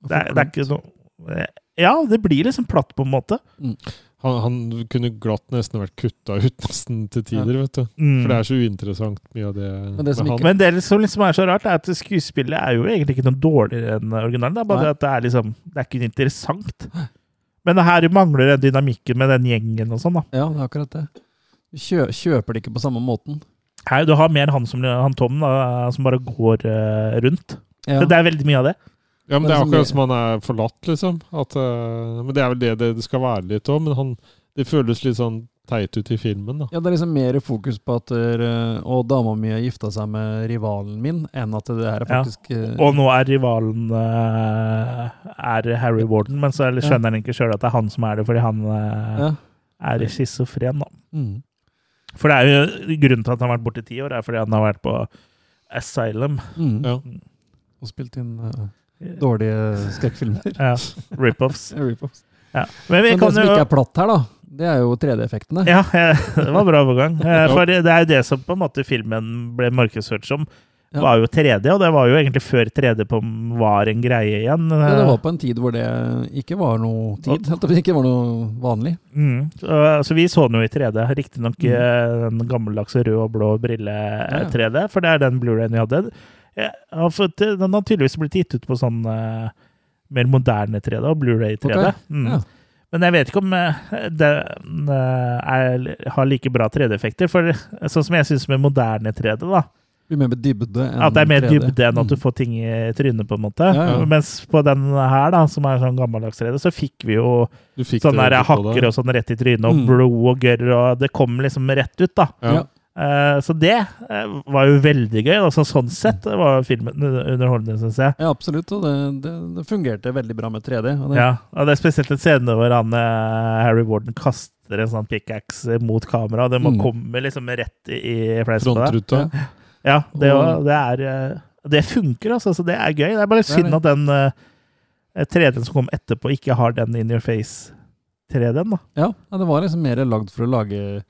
Det er, det er ikke noe eh, Ja, det blir liksom platt, på en måte. han, han kunne glatt nesten vært kutta ut nesten til tider, vet du. Mm. For det er så uinteressant mye av det, Men det som ikke- Men det som liksom er så rart, er at skuespillet er jo egentlig ikke noe dårligere enn originalen. Det er bare Nei. at det er liksom Det er ikke interessant. Men det her mangler den dynamikken med den gjengen og sånn, da. Ja, det er akkurat det. Du kjø kjøper det ikke på samme måten. Nei, du har mer han som han Tom, da, som bare går uh, rundt. Ja. Det, det er veldig mye av det. Ja, men Det er akkurat som han er forlatt, liksom. At, uh, men det er vel det det, det skal være litt òg. Men han, det føles litt sånn teit ut i filmen, da. Ja, det er liksom mer fokus på at uh, Og dama mi har gifta seg med rivalen min, enn at det her er faktisk ja. Og nå er rivalen eh, er Harry Warden, men så skjønner han ikke sjøl at det er han som er det, fordi han eh, Ja. er schizofren, da. mm. For det er jo grunnen til at han har vært borte i ti år, er fordi han har vært på Asylum. Mm. Ja. Og spilt inn uh, dårlige skrekkfilmer. Ja. Rip-offs. Rip-offs. Ja. Men vi Men det kan som jo ikke er platt her, da, det er jo 3D-effektene. Ja, eh, det var bra overgang. Eh, For det er jo det som på en måte filmen ble markedsført som. Ja. var jo 3D, og det var jo egentlig før 3D på var en greie igjen. Ja, det var på en tid hvor det ikke var noe tid. Det ikke var noe vanlig. Mm. Så, så vi så den jo i 3D. Riktignok Mm. eh, den gammeldagse rød og blå brille-3D, for det er den Blu-rayen jeg hadde. Den har tydeligvis blitt gitt ut på sånn eh, mer moderne 3D og Blu-ray-3D. Ok, Mm. Men jeg vet ikke om eh, den eh, er, har like bra 3D-effekter. For sånn som jeg syns med moderne 3D, da, Blir mer dybde enn at det er mer 3D. dybde enn at du Mm. får ting i trynet, på en måte. Ja, ja. Mens på den her, da, som er sånn gammeldags 3D, så fikk vi jo fikk sånne der hakker og sånn rett i trynet, og Mm. blod og gørr, og det kom liksom rett ut, da. Ja. Eh, så det eh, var jo veldig gøy. Altså, sånn sett var filmen underholdende, syns jeg. Ja, absolutt. Og det, det, det fungerte veldig bra med 3D. Og det, Ja, og det er spesielt en scene hvor han, eh, Harry Warden kaster en sånn pickaxe mot kamera, og det må Mm. komme liksom rett i, fleisen på deg. Ja, det, Og- det er Det funker, altså. Så det er gøy. Det er bare synd at den eh, 3D-en som kom etterpå, ikke har den in your face-3D-en, da. ja, ja, det var liksom mer lagd for å lage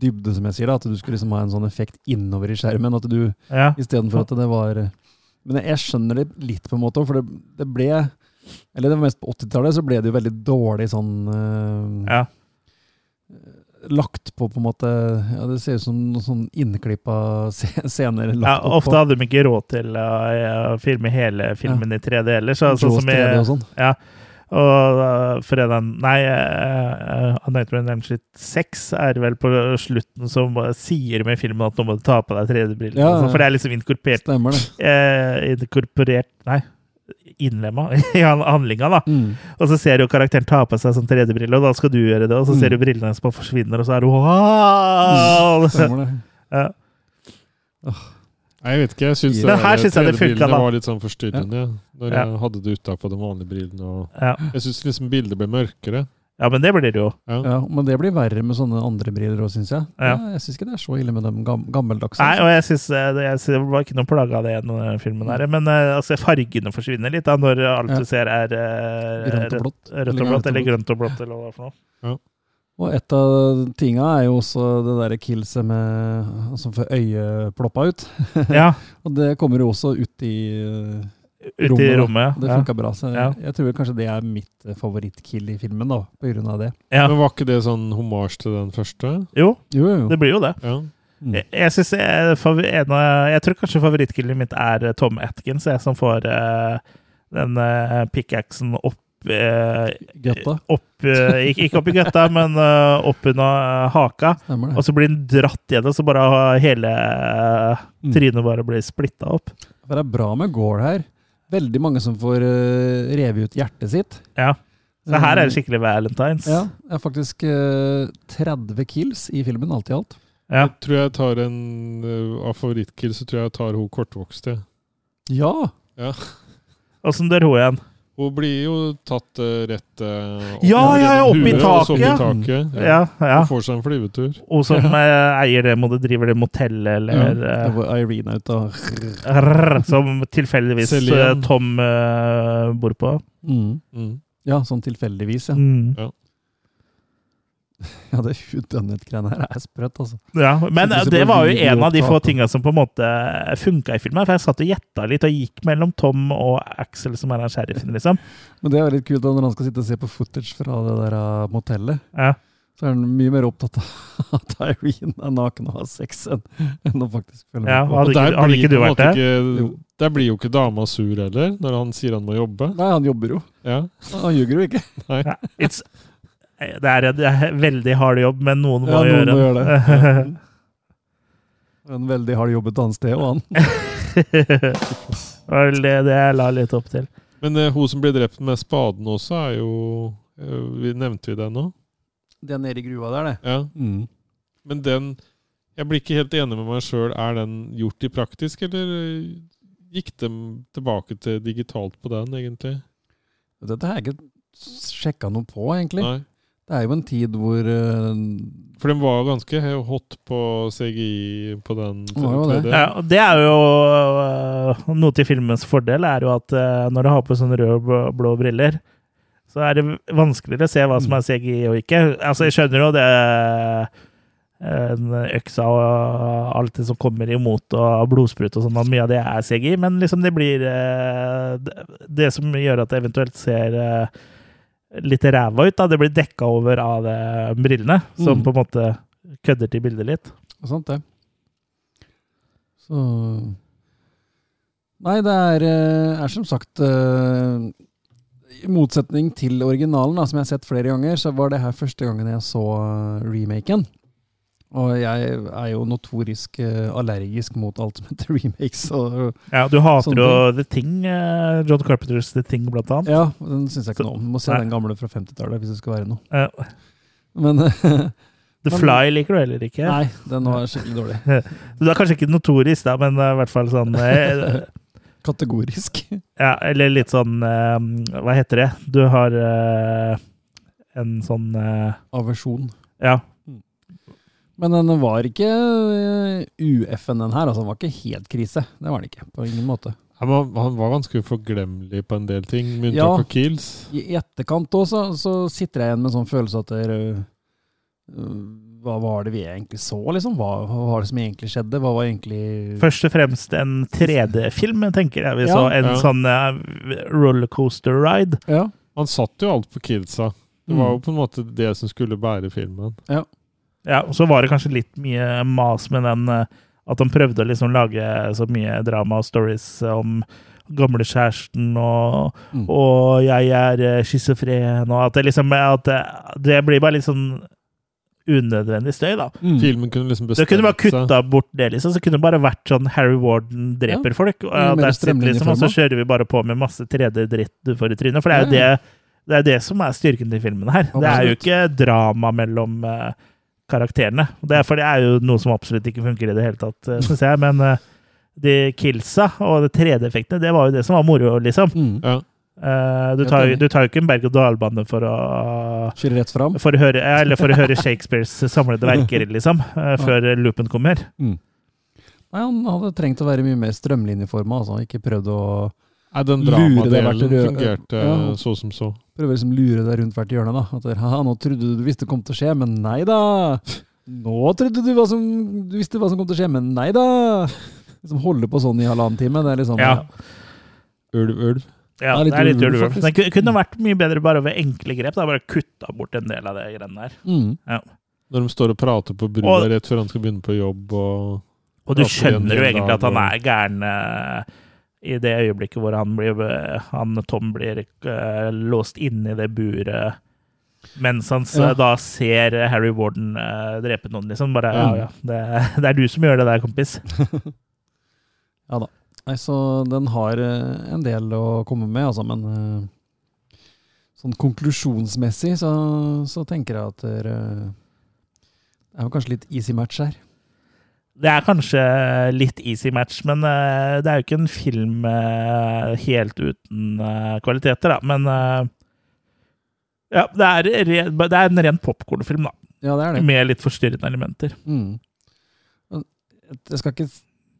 dybde, som jeg sier. da, At du skulle liksom ha en sånn effekt innover i skjermen. At du Ja. Istedenfor at det var Men jeg skjønner det litt, på en måte, for det, det ble Eller det var mest på 80-tallet, så ble det jo veldig dårlig sånn uh, Ja. Lagt på, på en måte Ja, det ser ut som noen sånn innklippa scener lagt Ja, ofte hadde de ikke råd til å å filme hele filmen i 3D heller. Så, sånn som 3D og sånn. Ja. Og uh, fredagen Nei, uh, A Nightmare Elm Street 6 er vel på slutten som sier med filmen at nå må du ta på deg 3D-brillene. Ja, altså, for det er liksom inkorporert Stemmer det. Uh, Inkorporert Nei, innlemma i han- handlinga, da. Mm. Og så ser du jo karakteren ta på seg sånn 3D-brille, og da skal du gjøre det, og så Mm. ser du brillene hennes bare forsvinner, og så er du wow! Stemmer det. Ja. Nei, jeg vet ikke. Jeg syns det, her synes jeg det funket, da. var litt sånn forstyrrende. Når Ja. jeg hadde det utapå de vanlige brillene. Og Ja. Jeg syns liksom bildet ble mørkere. ja, men det blir det jo. Ja. Ja, men det blir verre med sånne andre briller òg, syns jeg. Ja. jeg syns ikke det er så ille med dem gam gammeldagse. Nei, og jeg synes eh, det, det var ikke noe plaga av det i denne filmen. her, Men eh, altså, fargene forsvinner litt da, når alt Ja. du ser er eh, og blått. Rødt og blått, eller grønt og blått, eller hva det er for noe. Og et av tinga er jo også det derre killset med Som får øyet ploppa ut. Ja. og det kommer jo også ut i uh, Ut i rommet, Det ja. bra. Så Ja. jeg tror kanskje det er mitt eh, favorittkill i filmen, da, på grunn av det. Ja. Men var ikke det sånn homasj til den første? Jo, Jo, jo. det blir jo det. Ja. Jeg, jeg, synes jeg, en av, jeg tror kanskje favorittkillet mitt er Tom Atkins, jeg, som får uh, den uh, pickaxen opp eh, Gøtta. Opp, eh, ikke, ikke opp i gøtta, men eh, opp under haka. Det. Og så blir den dratt gjennom, så bare hele Mm. trynet bare blir splitta opp. Det er bra med gård her. Veldig mange som får uh, revet ut hjertet sitt. Ja. Så her er det skikkelig Valentines. Ja, det er faktisk eh, 30 kills i filmen, alt i alt. Ja. Jeg tror jeg tar en uh, Av favorittkills så tror jeg jeg tar hun kortvokste. Ja! Ja. Åssen dør hun igjen? Hun blir jo tatt eh, rett uh, opp Ja, ja, ja, opp i huet, og så i taket. ja. Ja, ja. Hun får seg en flyvetur. Hun som uh, eier det, må det driver det motellet, eller var Irene ut rrr, Som tilfeldigvis Tom bor på. mm. Mm. Ja, sånn tilfeldigvis, ja. Mm. Ja. Ja, det Whodunit-greiene her er sprøtt, altså. Ja, men det var jo en av de få tinga som på en måte funka i filmen. For jeg satt og gjetta litt, og gikk mellom Tom og Axel, som er den sheriffen, liksom. Men det er jo litt kult da, når han skal sitte og se på footage fra det der uh, motellet. Ja. Så er han mye mer opptatt av at Irene er naken og har sex enn enn å faktisk følge Ja, med på. hadde ikke- hadde ikke du vært det? ikke- Der blir jo ikke dama sur heller, når han sier han må jobbe. Nei, han jobber jo. Ja. Han ljuger jo ikke. Nei. It's, det, er, det er veldig hard jobb, men noen må Ja, noen gjøre må gjøre det. Ja. En veldig hard jobb et annet sted, og han. Det var vel det, jeg la litt opp til. Men uh, hun som blir drept med spaden også, er jo uh, vi Nevnte vi det nå? Det er nede i grua der, det. Ja. Mm. Men den Jeg blir ikke helt enig med meg sjøl. Er den gjort i praktisk, eller eh, gikk de tilbake til digitalt på den, egentlig? Dette har jeg ikke sjekka noe på, egentlig. Nei. Det er jo en tid hvor uh, For den var ganske hot på CGI på den. Det det. Ja, og det er jo uh, noe til filmens fordel, er jo at uh, når du har på sånne røde og blå, blå briller, så er det vanskeligere å se hva som er CGI og ikke. Altså, jeg skjønner jo det en øksa og alt det som kommer imot, og blodsprut og sånn, mye av det er CGI, men liksom det blir det- Det som gjør at det eventuelt ser øh, litt ræva ut, da, det blir dekka over av øh, brillene, som Mm. på en måte kødder til bildet litt. Det er sant, det. Så Nei, det er, eh, er som sagt eh, I motsetning til originalen, da, som jeg har sett flere ganger, så var det her første gangen jeg så eh, remaken. Og jeg er jo notorisk eh, allergisk mot alt som heter remakes. Og, Ja, du hater jo. The Thing, eh, John Carpenters The Thing, blant annet. Ja, den syns jeg ikke noe om. Du må se Nei. den gamle fra 50-tallet hvis det skal være noe. Ja. Men The Fly liker du heller ikke? Nei, den var skikkelig dårlig. Du er kanskje ikke notorisk, da, men eh, i hvert fall sånn Kategorisk. Ja, eller litt sånn Hva heter det? Du har en sånn Aversjon. Ja. Men den var ikke uh, UF-en, den her. Altså, den var ikke helt krise. Det var den ikke. På ingen måte. Ja, men han var ganske forglemmelig på en del ting, med unntak Ja. av Kiels. I etterkant også, så sitter jeg igjen med en sånn følelse at det, uh, Hva var det vi egentlig så, liksom? Hva, hva var det som egentlig skjedde? Hva var egentlig Først og fremst en 3D-film, tenker jeg. Vi Ja. så en Ja. sånn uh, rollercoaster ride. Ja. Han satt jo alt på Kidsa. Det Mm. var jo på en måte det som skulle bære filmen. Ja. Ja, og så var det kanskje litt mye mas med den eh, at de prøvde å liksom lage så mye drama og stories om gamlekjæresten og, Mm. og jeg er eh, schizofren, og at det liksom at det, det blir bare litt sånn unødvendig støy, da. Mm. Filmen kunne liksom Så kunne bare bestemt seg. kutta bort det, liksom. Så kunne det bare vært sånn Harry Warden dreper Ja. folk. Og, at mer liksom, og så kjører vi bare på med masse 3D-dritt du får i trynet. For det er jo Ja, ja. det, det, er det som er styrken til filmen her. Det er jo ikke drama mellom eh, karakterene. Det er, for det er jo noe som absolutt ikke funker i det hele tatt, uh, syns jeg. Men eh, de killsa og de 3D-effektene, det var jo det som var moro, liksom. Mm. Ja. Eh, du, tar, du tar jo ikke en berg-og-dal-bane for å Kjøre rett fram? for å høre, eller for å høre Shakespeares samlede verker, liksom, eh, før loopen kommer. Mm. Nei, han hadde trengt å være mye mer strømlinjeforma, altså. Ikke prøvd å Nei, den dramadelen fungerte Ja. så som så. Prøver liksom lure deg rundt hvert hjørne, da. At Haha, nå trodde du du visste det kom til å skje, men nei da! Nå trodde du som, du visste hva som kom til å skje, men nei da! Liksom holde på sånn i halvannen time. Det er liksom Ja. Ulv, ulv. Ja, det er litt ulv, ulv. faktisk. Det kunne vært mye bedre bare ved enkle grep. Da. Bare kutta bort en del av det greiene der. Mm. Ja. Når de står og prater på brua rett før han skal begynne på jobb. Og, Og du skjønner jo egentlig at han er gæren eh, i det øyeblikket hvor han blir han, Tom blir uh, låst inne i det buret. Mens han Ja. da ser Harry Warden uh, drepe noen, liksom. Bare ja, Mm. ja. Det, det er du som gjør det der, kompis. Ja da. Nei, så den har eh, en del å komme med, altså, men uh, sånn konklusjonsmessig så, så tenker jeg at det det er jo kanskje litt easy match her. Det er kanskje litt easy match, men uh, det er jo ikke en film uh, helt uten uh, kvaliteter, da. Men ja, det er, det er en ren popkornfilm, da. Ja, det er det. Med litt forstyrrende elementer. Mm. Jeg skal ikke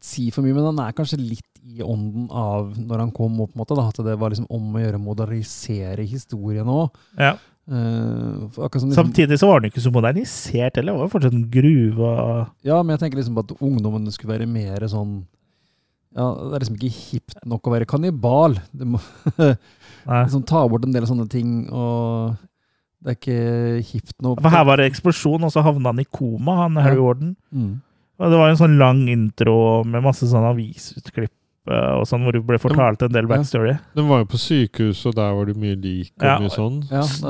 si for mye, men han er kanskje litt i ånden av når han kom opp, på en måte, da, at det var liksom om å gjøre å modernisere historien òg. Ja. Liksom, Samtidig så var den ikke så modernisert heller. Det var jo fortsatt en gruve Ja, men jeg tenker liksom på at ungdommen skulle være mer sånn ja, Det er liksom ikke hipt nok å være kannibal. Det må liksom ta bort en del sånne ting, og det er ikke hipt nok. For her var det eksplosjon, og så havna han i koma, han Harry Ja. Warden. Mm. Og det var en sånn lang intro med masse sånn avisutklipp og sånn, hvor det ble fortalt en del backstory. Den var jo på sykehus, og der var det mye lik og Ja. mye sånn.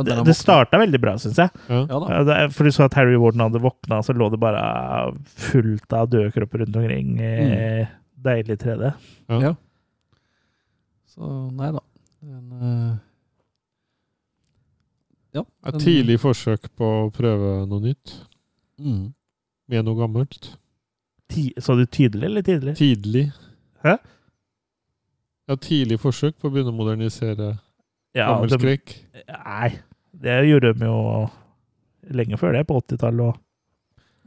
det det starta veldig bra, syns jeg. Ja. Ja. Ja, For du så at Harry Warden hadde våkna, så lå det bare fullt av døde kropper rundt omkring. i Deilig 3D. Ja. Ja. Så nei da. Men, uh, ja. Et tidlig forsøk på å prøve noe nytt. Mm. Med noe gammelt. Ti, så du tydelig eller tidlig? Tidlig. Hæ? Ja, tidlig forsøk på å begynne å modernisere Ja, gammel skrekk. Nei, det gjorde de jo lenge før det, på 80-tallet og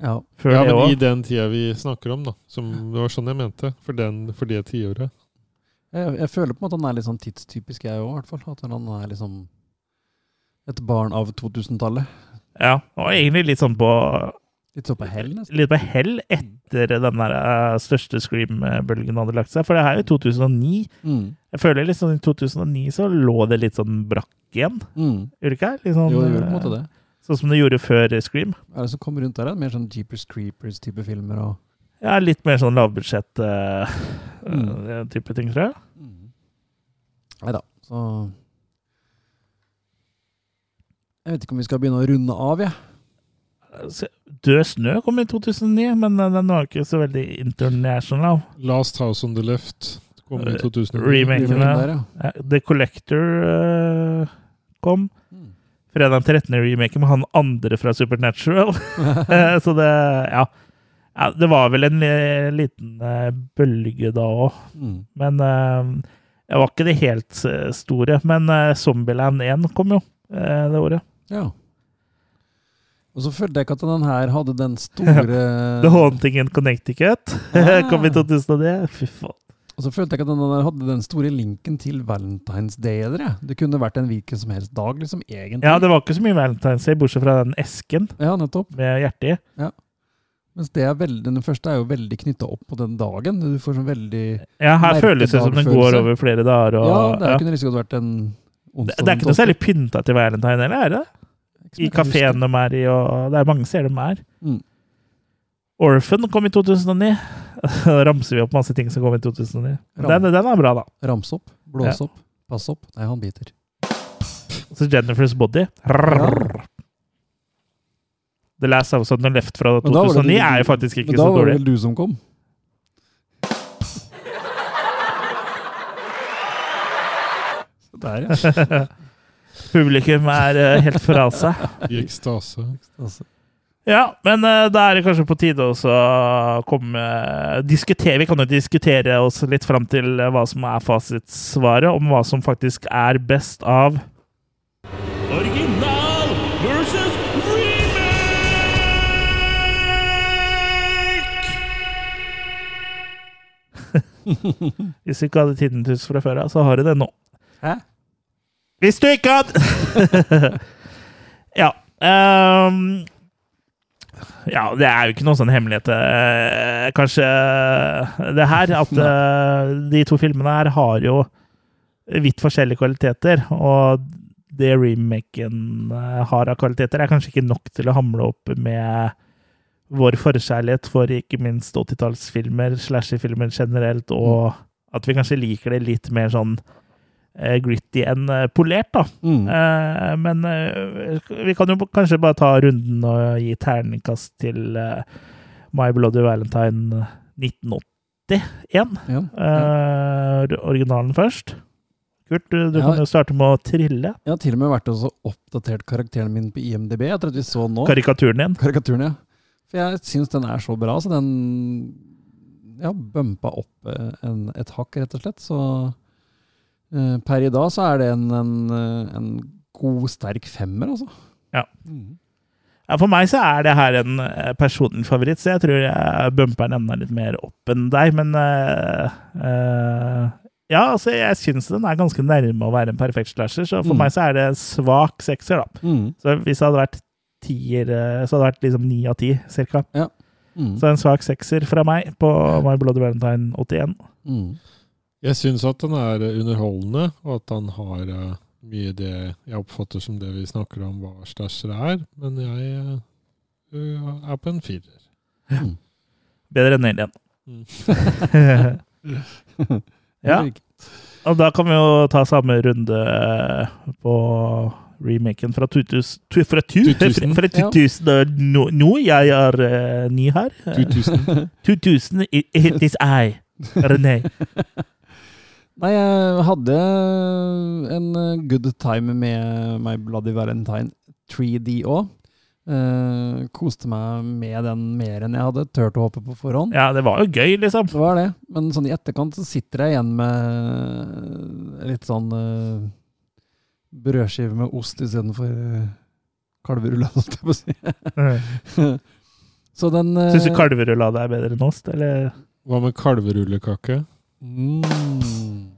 Ja. før ja, det men òg. i den tida vi snakker om, da. Som, det var sånn jeg mente. For, den, for det tiåret. Jeg, jeg føler på en måte at han er litt sånn tidstypisk, jeg òg, i hvert fall. At han er liksom et barn av 2000-tallet. Ja, og egentlig litt sånn på Litt sånn på hell, nesten. Litt på hell etter den der eh, største Scream-bølgen hadde lagt seg. For det her er jo 2009. Mm. Jeg føler liksom i 2009 så lå det litt sånn brakk igjen. Mm. Gjorde det ikke? Litt sånn, Jo, det gjorde på en måte eh, det. Sånn som det gjorde før Scream. Hva er det som kommer rundt der? Mer sånn Jeepers Creepers-type filmer og Ja, litt mer sånn lavbudsjett uh, Mm. type ting, tror jeg. Nei da, så Jeg vet ikke om vi skal begynne å runde av, jeg. Se- Død snø kom i 2009, men eh, den var ikke så veldig international. Last House on the Left kom i Eh, 2009. Remakene. Remaken der, ja. The Collector eh, kom. Mm. Fredag 13. remake med han andre fra Supernatural. Eh, så det ja. ja. Det var vel en eh, liten eh, bølge da òg. Mm. Men eh, det var ikke det helt eh, store. Men eh, Zombieland 1 kom jo eh, det året. Ja. Og så følte jeg ikke at den her hadde den store The Haunting in Connecticut Ah. kom i 2009. Fy faen. Og så følte jeg ikke at den der hadde den store linken til Valentine's Day. Eller. Det kunne vært en hvilken som helst dag, liksom, egentlig. Ja, det var ikke så mye Valentine's Day, bortsett fra den esken Ja, nettopp. med hjertet i. Ja. Mens det er veldig, den første er jo veldig knytta opp på den dagen. Du får sånn veldig Ja, her føles det som den går over flere dager. Og, Ja, det ja. kunne liksom godt vært en Det, onsdag. det er ikke noe særlig pynta til Valentine heller, er det? Som I kafeen de er i, og det er mange steder de er. Mm. Orphan kom i 2009. Da ramser vi opp masse ting som kom i 2009. Ram. Den, den er bra, da. Ramse opp, blåse Ja. opp, passe opp. Nei, han biter. Så Jennifer's Body. The Last House on the Left fra Men da var det 2009 du- er jo faktisk ikke så dårlig. Men da var det vel du som kom? Der, ja. Publikum er eh, helt fra seg. I ekstase. Ja, men eh, da er det kanskje på tide også å komme diskutere, Vi kan jo diskutere oss litt fram til eh, hva som er fasitsvaret, om hva som faktisk er best av Original versus remake! Hvis du ikke hadde tinnitus fra før av, så har du det nå. Hæ? Hvis du ikke hadde Ja. Um, ja, det er jo ikke noen sånn hemmelighet, eh, kanskje, det her. At eh, de to filmene her har jo vidt forskjellige kvaliteter. Og det remaken eh, har av kvaliteter, er kanskje ikke nok til å hamle opp med vår forkjærlighet for ikke minst 80-tallsfilmer, slasherfilmer generelt, og at vi kanskje liker det litt mer sånn eh, gritty enn eh, polert, da. Mm. Eh, men eh, vi kan jo kanskje bare ta runden og gi terningkast til eh, My Bloody Valentine 1981. Ja, Eh, originalen først. Kurt, du, du Ja. kan jo starte med å trille. Jeg har til og med vært og oppdatert karakteren min på IMDb. Tror at vi så nå. Karikaturen din. Karikaturen, ja. For jeg syns den er så bra, så den ja, bumpa opp eh, en, et hakk, rett og slett. Så eh, per i dag så er det en, en, eh, en god, sterk femmer, altså. Ja. Ja, For meg så er det her en eh, personlig favoritt, så jeg tror jeg bumper den enda litt mer opp enn deg. Men uh, uh, ja, altså jeg syns den er ganske nærme å være en perfekt slasher, så for Mm. meg så er det en svak sekser, da. Mm. Så hvis det hadde vært tier, eh, så hadde det vært liksom ni av ti, cirka. Ja. Mm. Så en svak sekser fra meg på My Bloody Valentine 81. Mm. Jeg syns at den er eh, underholdende, og at han har eh, mye det jeg oppfatter som det vi snakker om hva slasher er. Men jeg eh, øh, er på en firer. Ja. Bedre enn Alien. Mm. ja. Og da kan vi jo ta samme runde eh, på remaken fra 2000. Fra, 2000. fra 2000 og nå, jeg er eh, ny her. 2000. 2000 i- i- This I. René. Nei, jeg hadde en eh, good time med My Bloody Valentine 3D òg. Eh, koste meg med den mer enn jeg hadde turt å håpe på forhånd. Ja, det var jo gøy, liksom. Det var det. Men sånn i etterkant så sitter jeg igjen med litt sånn uh, brødskive med ost istedenfor uh, Kalverullade, holdt jeg på å si. Så den eh, Syns du kalverullade er bedre enn ost, eller? Hva med kalverullekake? Mm.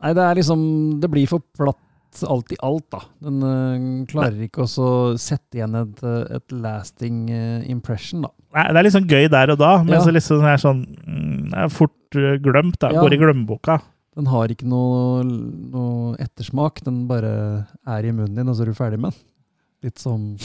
Nei, det er liksom Det blir for platt alt i alt, da. Den uh, klarer ikke å sette igjen et, eh, et lasting uh, impression, da. Nei, det er sånn gøy der og da, men Ja. så liksom er sånn mm, Det er fort glemt, da. Ja. Går i glemmeboka. Den har ikke noe, noe ettersmak. Den bare er i munnen din, og så er du ferdig med den. Litt som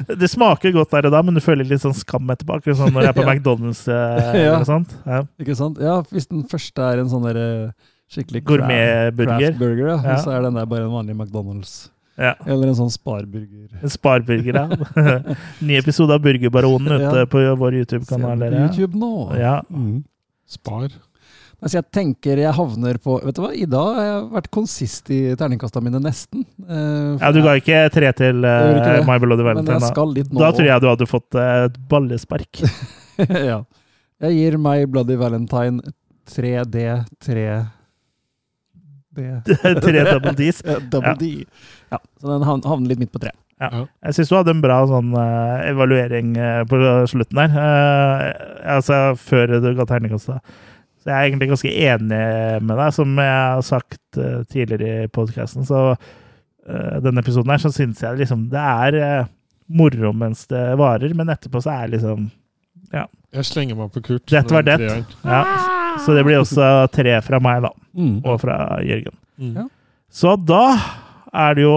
Det smaker godt der og da, men du føler litt sånn skam etterpå. Akkurat sånn når jeg er på Ja. McDonald's eh, Ja. eller sånt. Ja. Ikke sant? Ja, hvis den første er en sånn der eh, skikkelig Gourmetburger. burger, ja. Ja. så er den der bare en vanlig McDonald's. Ja. Eller en sånn Spar-burger. En Sparburger, ja. Ny episode av Burgerbaronen ute Ja. på vår YouTube-kanal. Se på. YouTube nå. Ja. Mm. Spar. Altså jeg tenker jeg havner på Vet du hva, i dag har jeg vært konsist i terningkastene mine, nesten. Uh, ja, du ga ikke tre til Jeg ikke uh. My Men Valentine. jeg Da. skal litt nå da tror jeg du hadde fått uh, et ballespark. ja. Jeg gir My Bloody Valentine 3D 3 D. Tre double Ds. Double Ja. D. Ja, så den havner litt midt på tre. Ja. Jeg syns du hadde en bra sånn evaluering på slutten der. Eh, altså før du ga terningkast. Så jeg er egentlig ganske enig med deg, som jeg har sagt eh, tidligere i podkasten. Så eh, denne episoden her, så syns jeg liksom det er eh, moro mens det varer, men etterpå så er det liksom Ja. Jeg slenger meg på Kurt. Dette var det. Ja. Så det blir også tre fra meg, da. Mm. Og fra Jørgen. Mm. Ja. Så da er det jo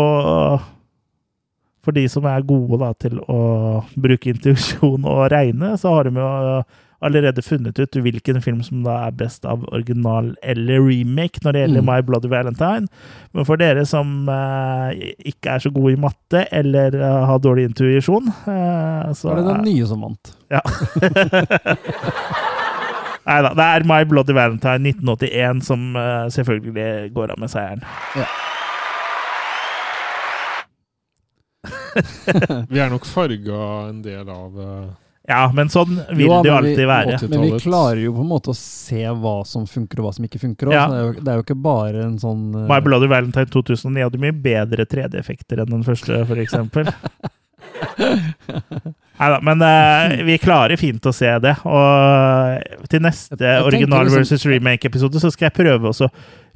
For de som er gode da, til å bruke intuisjon og regne, så har de jo allerede funnet ut hvilken film som da er best av original eller remake når det gjelder Mm. My Bloody Valentine. Men for dere som eh, ikke er så gode i matte eller uh, har dårlig intuisjon, eh, så Var er det den nye som vant. ja. Nei da. Det er My Bloody Valentine 1981 som eh, selvfølgelig går av med seieren. Ja. Vi er nok farga en del av eh, Ja, men sånn vil Jo, det jo alltid vi- være. Men vi klarer jo på en måte å se hva som funker og hva som ikke funker. Ja. Det, er jo, det er jo ikke bare en sånn uh... My Bloody Valentine 2009 hadde mye bedre 3D-effekter enn den første, f.eks. Nei da, men uh, vi klarer fint å se det. Og til neste Jeg- jeg original liksom- versus remake-episode så skal jeg prøve også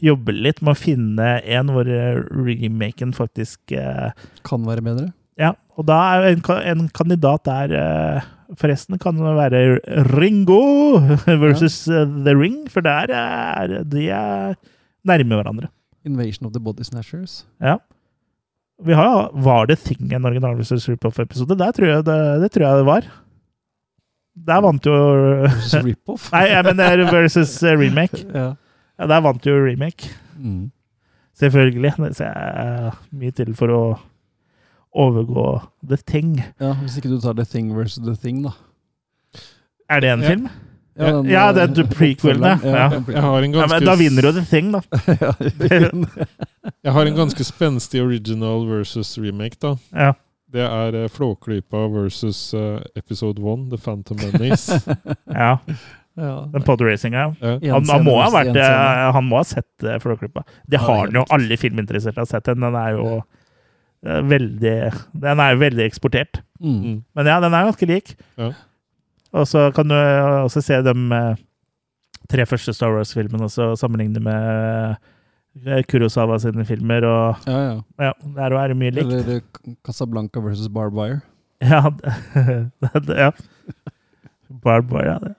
jobbe litt med å finne en hvor eh, remaken faktisk uh, Kan være bedre. Ja, og da er en, en kandidat der eh, Forresten kan det være Ringo versus ja. The Ring, for der er de er nærme hverandre. Invasion of the Body Snatchers. Ja. Vi har, var det Thing en original versus rip-off-episode? Det, det tror jeg det var. Der vant jo rip-off? Nei, jeg mener versus eh, remake. Ja. Ja, der vant jo remake. Mm. Selvfølgelig. Det jeg mye til for å overgå The Thing. Ja, Hvis ikke du tar The Thing versus The Thing, da. Er det en Ja. film? Ja, den, ja, det er eh, The Prequel, ja. ja. Ja, Jeg har en Ja, men da vinner jo The Thing, da. Jeg har en ganske spenstig original versus remake, da. Ja. Det er uh, Flåklypa versus eh, episode one, The Phantom Menace. ja. ja. Den podracinga. Ja. Han, han, må ha vært, eh, han må ha sett uh, Flåklypa. Det har han jo. Alle filminteresserte har sett den. Den er jo eh, veldig Den er jo veldig eksportert. Mm. Men ja, den er ganske lik. Ja. Og så kan du også se de eh, tre første Star Wars-filmene og sammenligne med eh, Kurosawa sine filmer. Og Ja, ja. ja, der er det mye likt. Eller eh, Casablanca versus Barbed Wire. Ja. ja. Barbwire, ja.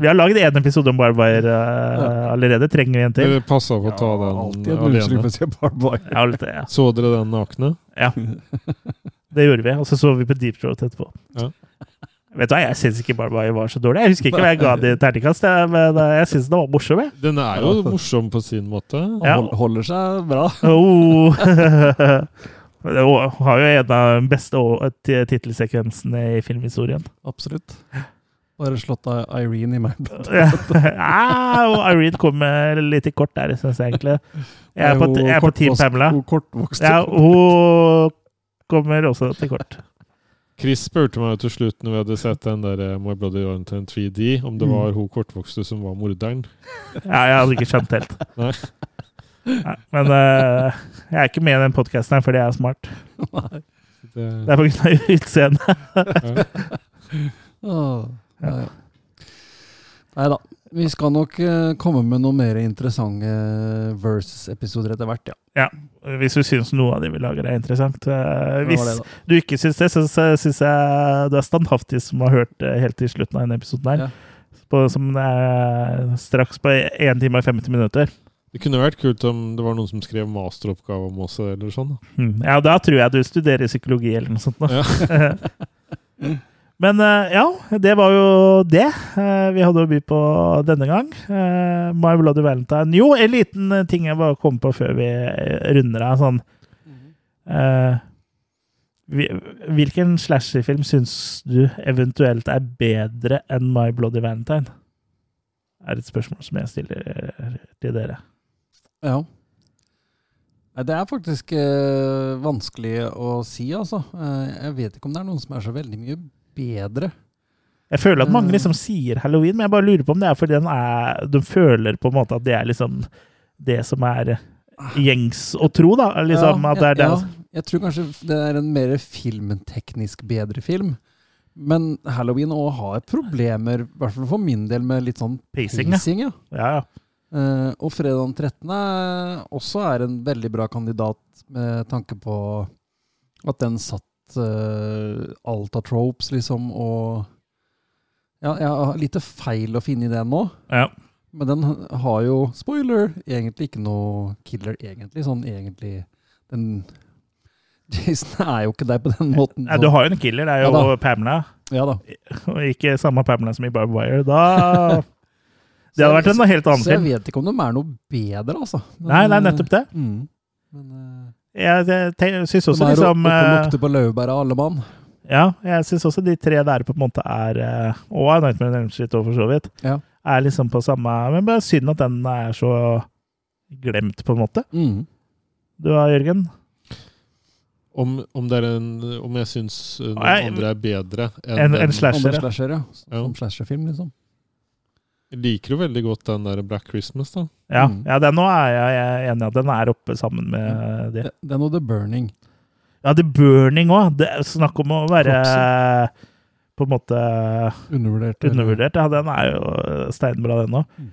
Vi har lagd én episode om Barbwire uh, allerede. Trenger vi en til? Det passer å ta Alltid den en unnskyldning for alene. å si Barbed Wire. Ja, litt, ja. Så dere den nakne? ja. Det gjorde vi. Og så så vi på Deep Throat etterpå. Ja. Vet du hva, Jeg syns ikke Barbwire var så dårlig. Jeg husker ikke hva jeg ga det i terningkast, men eh, jeg syns den var morsom. Jeg. Den er jo morsom på sin måte. Ja. hold- holder seg bra. Oh. Det har jo en av de beste tittelsekvensene i filmhistorien. Absolutt. Bare slått av Irene i meg. ja, og Irene kommer litt i kort der, syns jeg egentlig. Jeg er på, jeg er på Team Pamela. Hun kortvokste. Ja, hun kommer også til kort. Chris spurte meg til slutt når vi hadde sett den der eh, My Bloody Valentine 3D, om det Mm. var hun kortvokste som var morderen. Ja, jeg hadde ikke skjønt helt. Nei. Nei, men uh, jeg er ikke med i den podkasten her fordi jeg er smart. Nei. Det er på grunn av utseendet. Åh, ja, ja. Nei da. Vi skal nok eh, komme med noen mer interessante Versus-episoder etter hvert, ja. Ja, hvis du syns noe av det vi lager er interessant. Hvis Det det, du ikke syns det, så syns jeg du er standhaftig som har hørt helt til slutten av denne episoden her. På, som er straks på 1 time og 50 minutter. Det kunne vært kult om det var noen som skrev masteroppgave om oss, eller sånn. da. Mm. Ja, da tror jeg du studerer psykologi eller noe sånt. nå. Men eh, ja, det var jo det eh, vi hadde å by på denne gang. Eh, My Bloody Valentine. Jo, en liten ting jeg bare kom på før vi runder av. Sånn. mm. vi- hvilken slasherfilm syns du eventuelt er bedre enn My Bloody Valentine? Er et spørsmål som jeg stiller til dere. Ja. Det er faktisk vanskelig å si, altså. Jeg vet ikke om det er noen som er så veldig mye bedre. Jeg føler at mange Eh. liksom sier halloween, men jeg bare lurer på om det er fordi den er, de føler på en måte at det er liksom det som er gjengs å tro, da. Liksom, ja, at det er det. ja, jeg tror kanskje det er en mer filmteknisk bedre film. Men Halloween òg har problemer, i hvert fall for min del, med litt sånn Pacing, ja. ja. Ja. Eh, og fredag den 13. er- også er en veldig bra kandidat med tanke på at den satt uh, Alta Tropes, liksom, og Ja, jeg har lite feil å finne i det nå. Ja. Men den har jo, spoiler, egentlig ikke noe killer, egentlig. Sånn egentlig Den Jason er jo ikke der på den måten. Nei, du har jo en killer, det er jo Ja. Pamela. Ja da. Og ikke samme Pamela som i Barbed Wire. Da Det hadde vært en helt annen film. Så jeg vet ikke om de er noe bedre, altså. Men, Nei, nei, nettopp det. Mm. Jeg, jeg, jeg syns også de liksom oppe eh, lukter på laurbæret, alle mann. Ja, jeg syns også de tre der på en måte er Og er Nightmare on Elm Street òg, for så vidt. Ja. Er liksom på samme Men bare synd at den er så glemt, på en måte. Mm. Du da, Jørgen? Om, om, det er en, om jeg syns uh, noen Nei, andre er bedre en- en den- slasher, er slasher, ja. Ja. Som slasherfilm, liksom. Jeg liker jo veldig godt den der Black Christmas, da. Ja, Mm. ja den nå er jeg jeg enig i den er oppe sammen med de. Det og The Burning. Ja, The Burning òg. Snakk om å være på en måte Undervurdert. undervurdert. Ja, den er jo steinbra, den òg. Mm.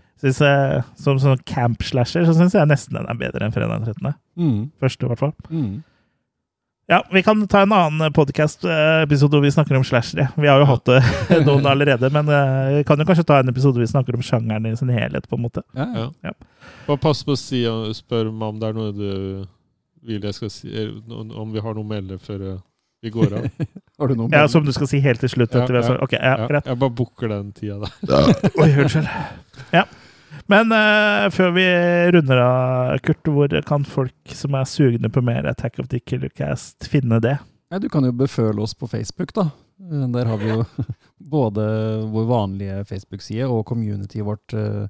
Som sånn camp-slasher så syns jeg nesten den er bedre enn Fredag den 13. Mm. Første, i hvert fall. Mm. Ja, vi kan ta en annen podkast-episode hvor vi snakker om slashere. Vi har jo hatt det noen allerede, men eh, vi kan jo kanskje ta en episode hvor vi snakker om sjangeren i sin helhet, på en måte. Ja, ja. Ja. Bare pass på å si, spørre meg om det er noe du vil jeg skal si, om vi har noe å melde før eh, vi går av. Har du noe Ja, Som du skal si helt til slutt? etter vi har sagt- Ok, ja, greit. Jeg bare booker den tida der. Oi, unnskyld. Ja. Men uh, før vi runder av, Kurt, hvor kan folk som er sugne på mer Attack of the Killer Cast, finne det? Ja, du kan jo beføle oss på Facebook, da. Eh, Der har vi jo både vår vanlige Facebook-side og communityet vårt uh,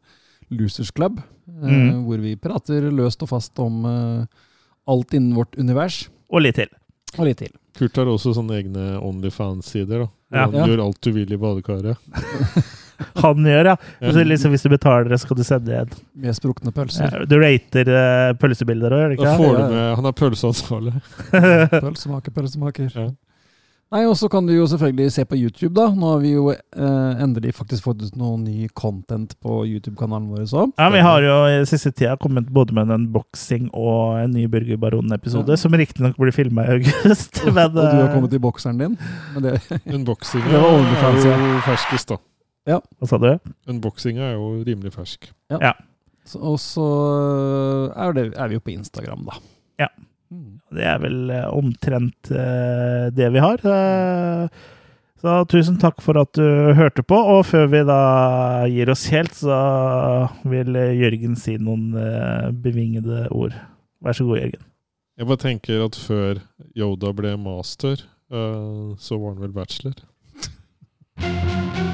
Losers Club, eh, Mm. hvor vi prater løst og fast om alt innen vårt univers. Og litt til. Og litt til. Kurt har også sånne egne Onlyfans-sider. da. Ja. Han Ja. gjør alt du vil i badekaret. Han gjør, ja. Så liksom, hvis du betaler det, så skal du sende igjen. Med sprukne pølser. Ja, du rater uh, pølsebilder òg, gjør du Da får du med Han er pølseansvarlig. Pølsemaker, pølsemaker. Ja. Nei, og så kan du jo selvfølgelig se på YouTube, da. Nå har vi jo eh, endelig faktisk fått ut noe ny content på YouTube-kanalen vår også. Ja, Vi har jo i siste tida kommet både med en unboxing og en ny Burger Baron-episode, Ja. som riktignok blir filma i august. Men, og du har eh, kommet i bokseren din. Men det, Unboxinga Det var OnlyFans, er ja. jo ferskest, da. Ja. Hva sa du? Unboxinga er jo rimelig fersk. ja. Ja. Så, og så er, det, er vi jo på Instagram, da. Ja. Det er vel eh, omtrent uh, det vi har. Uh, så tusen takk for at du hørte på. Og før vi da gir oss helt, så vil Jørgen si noen uh, bevingede ord. Vær så god, Jørgen. Jeg bare tenker at før Yoda ble master, eh, så var han vel bachelor.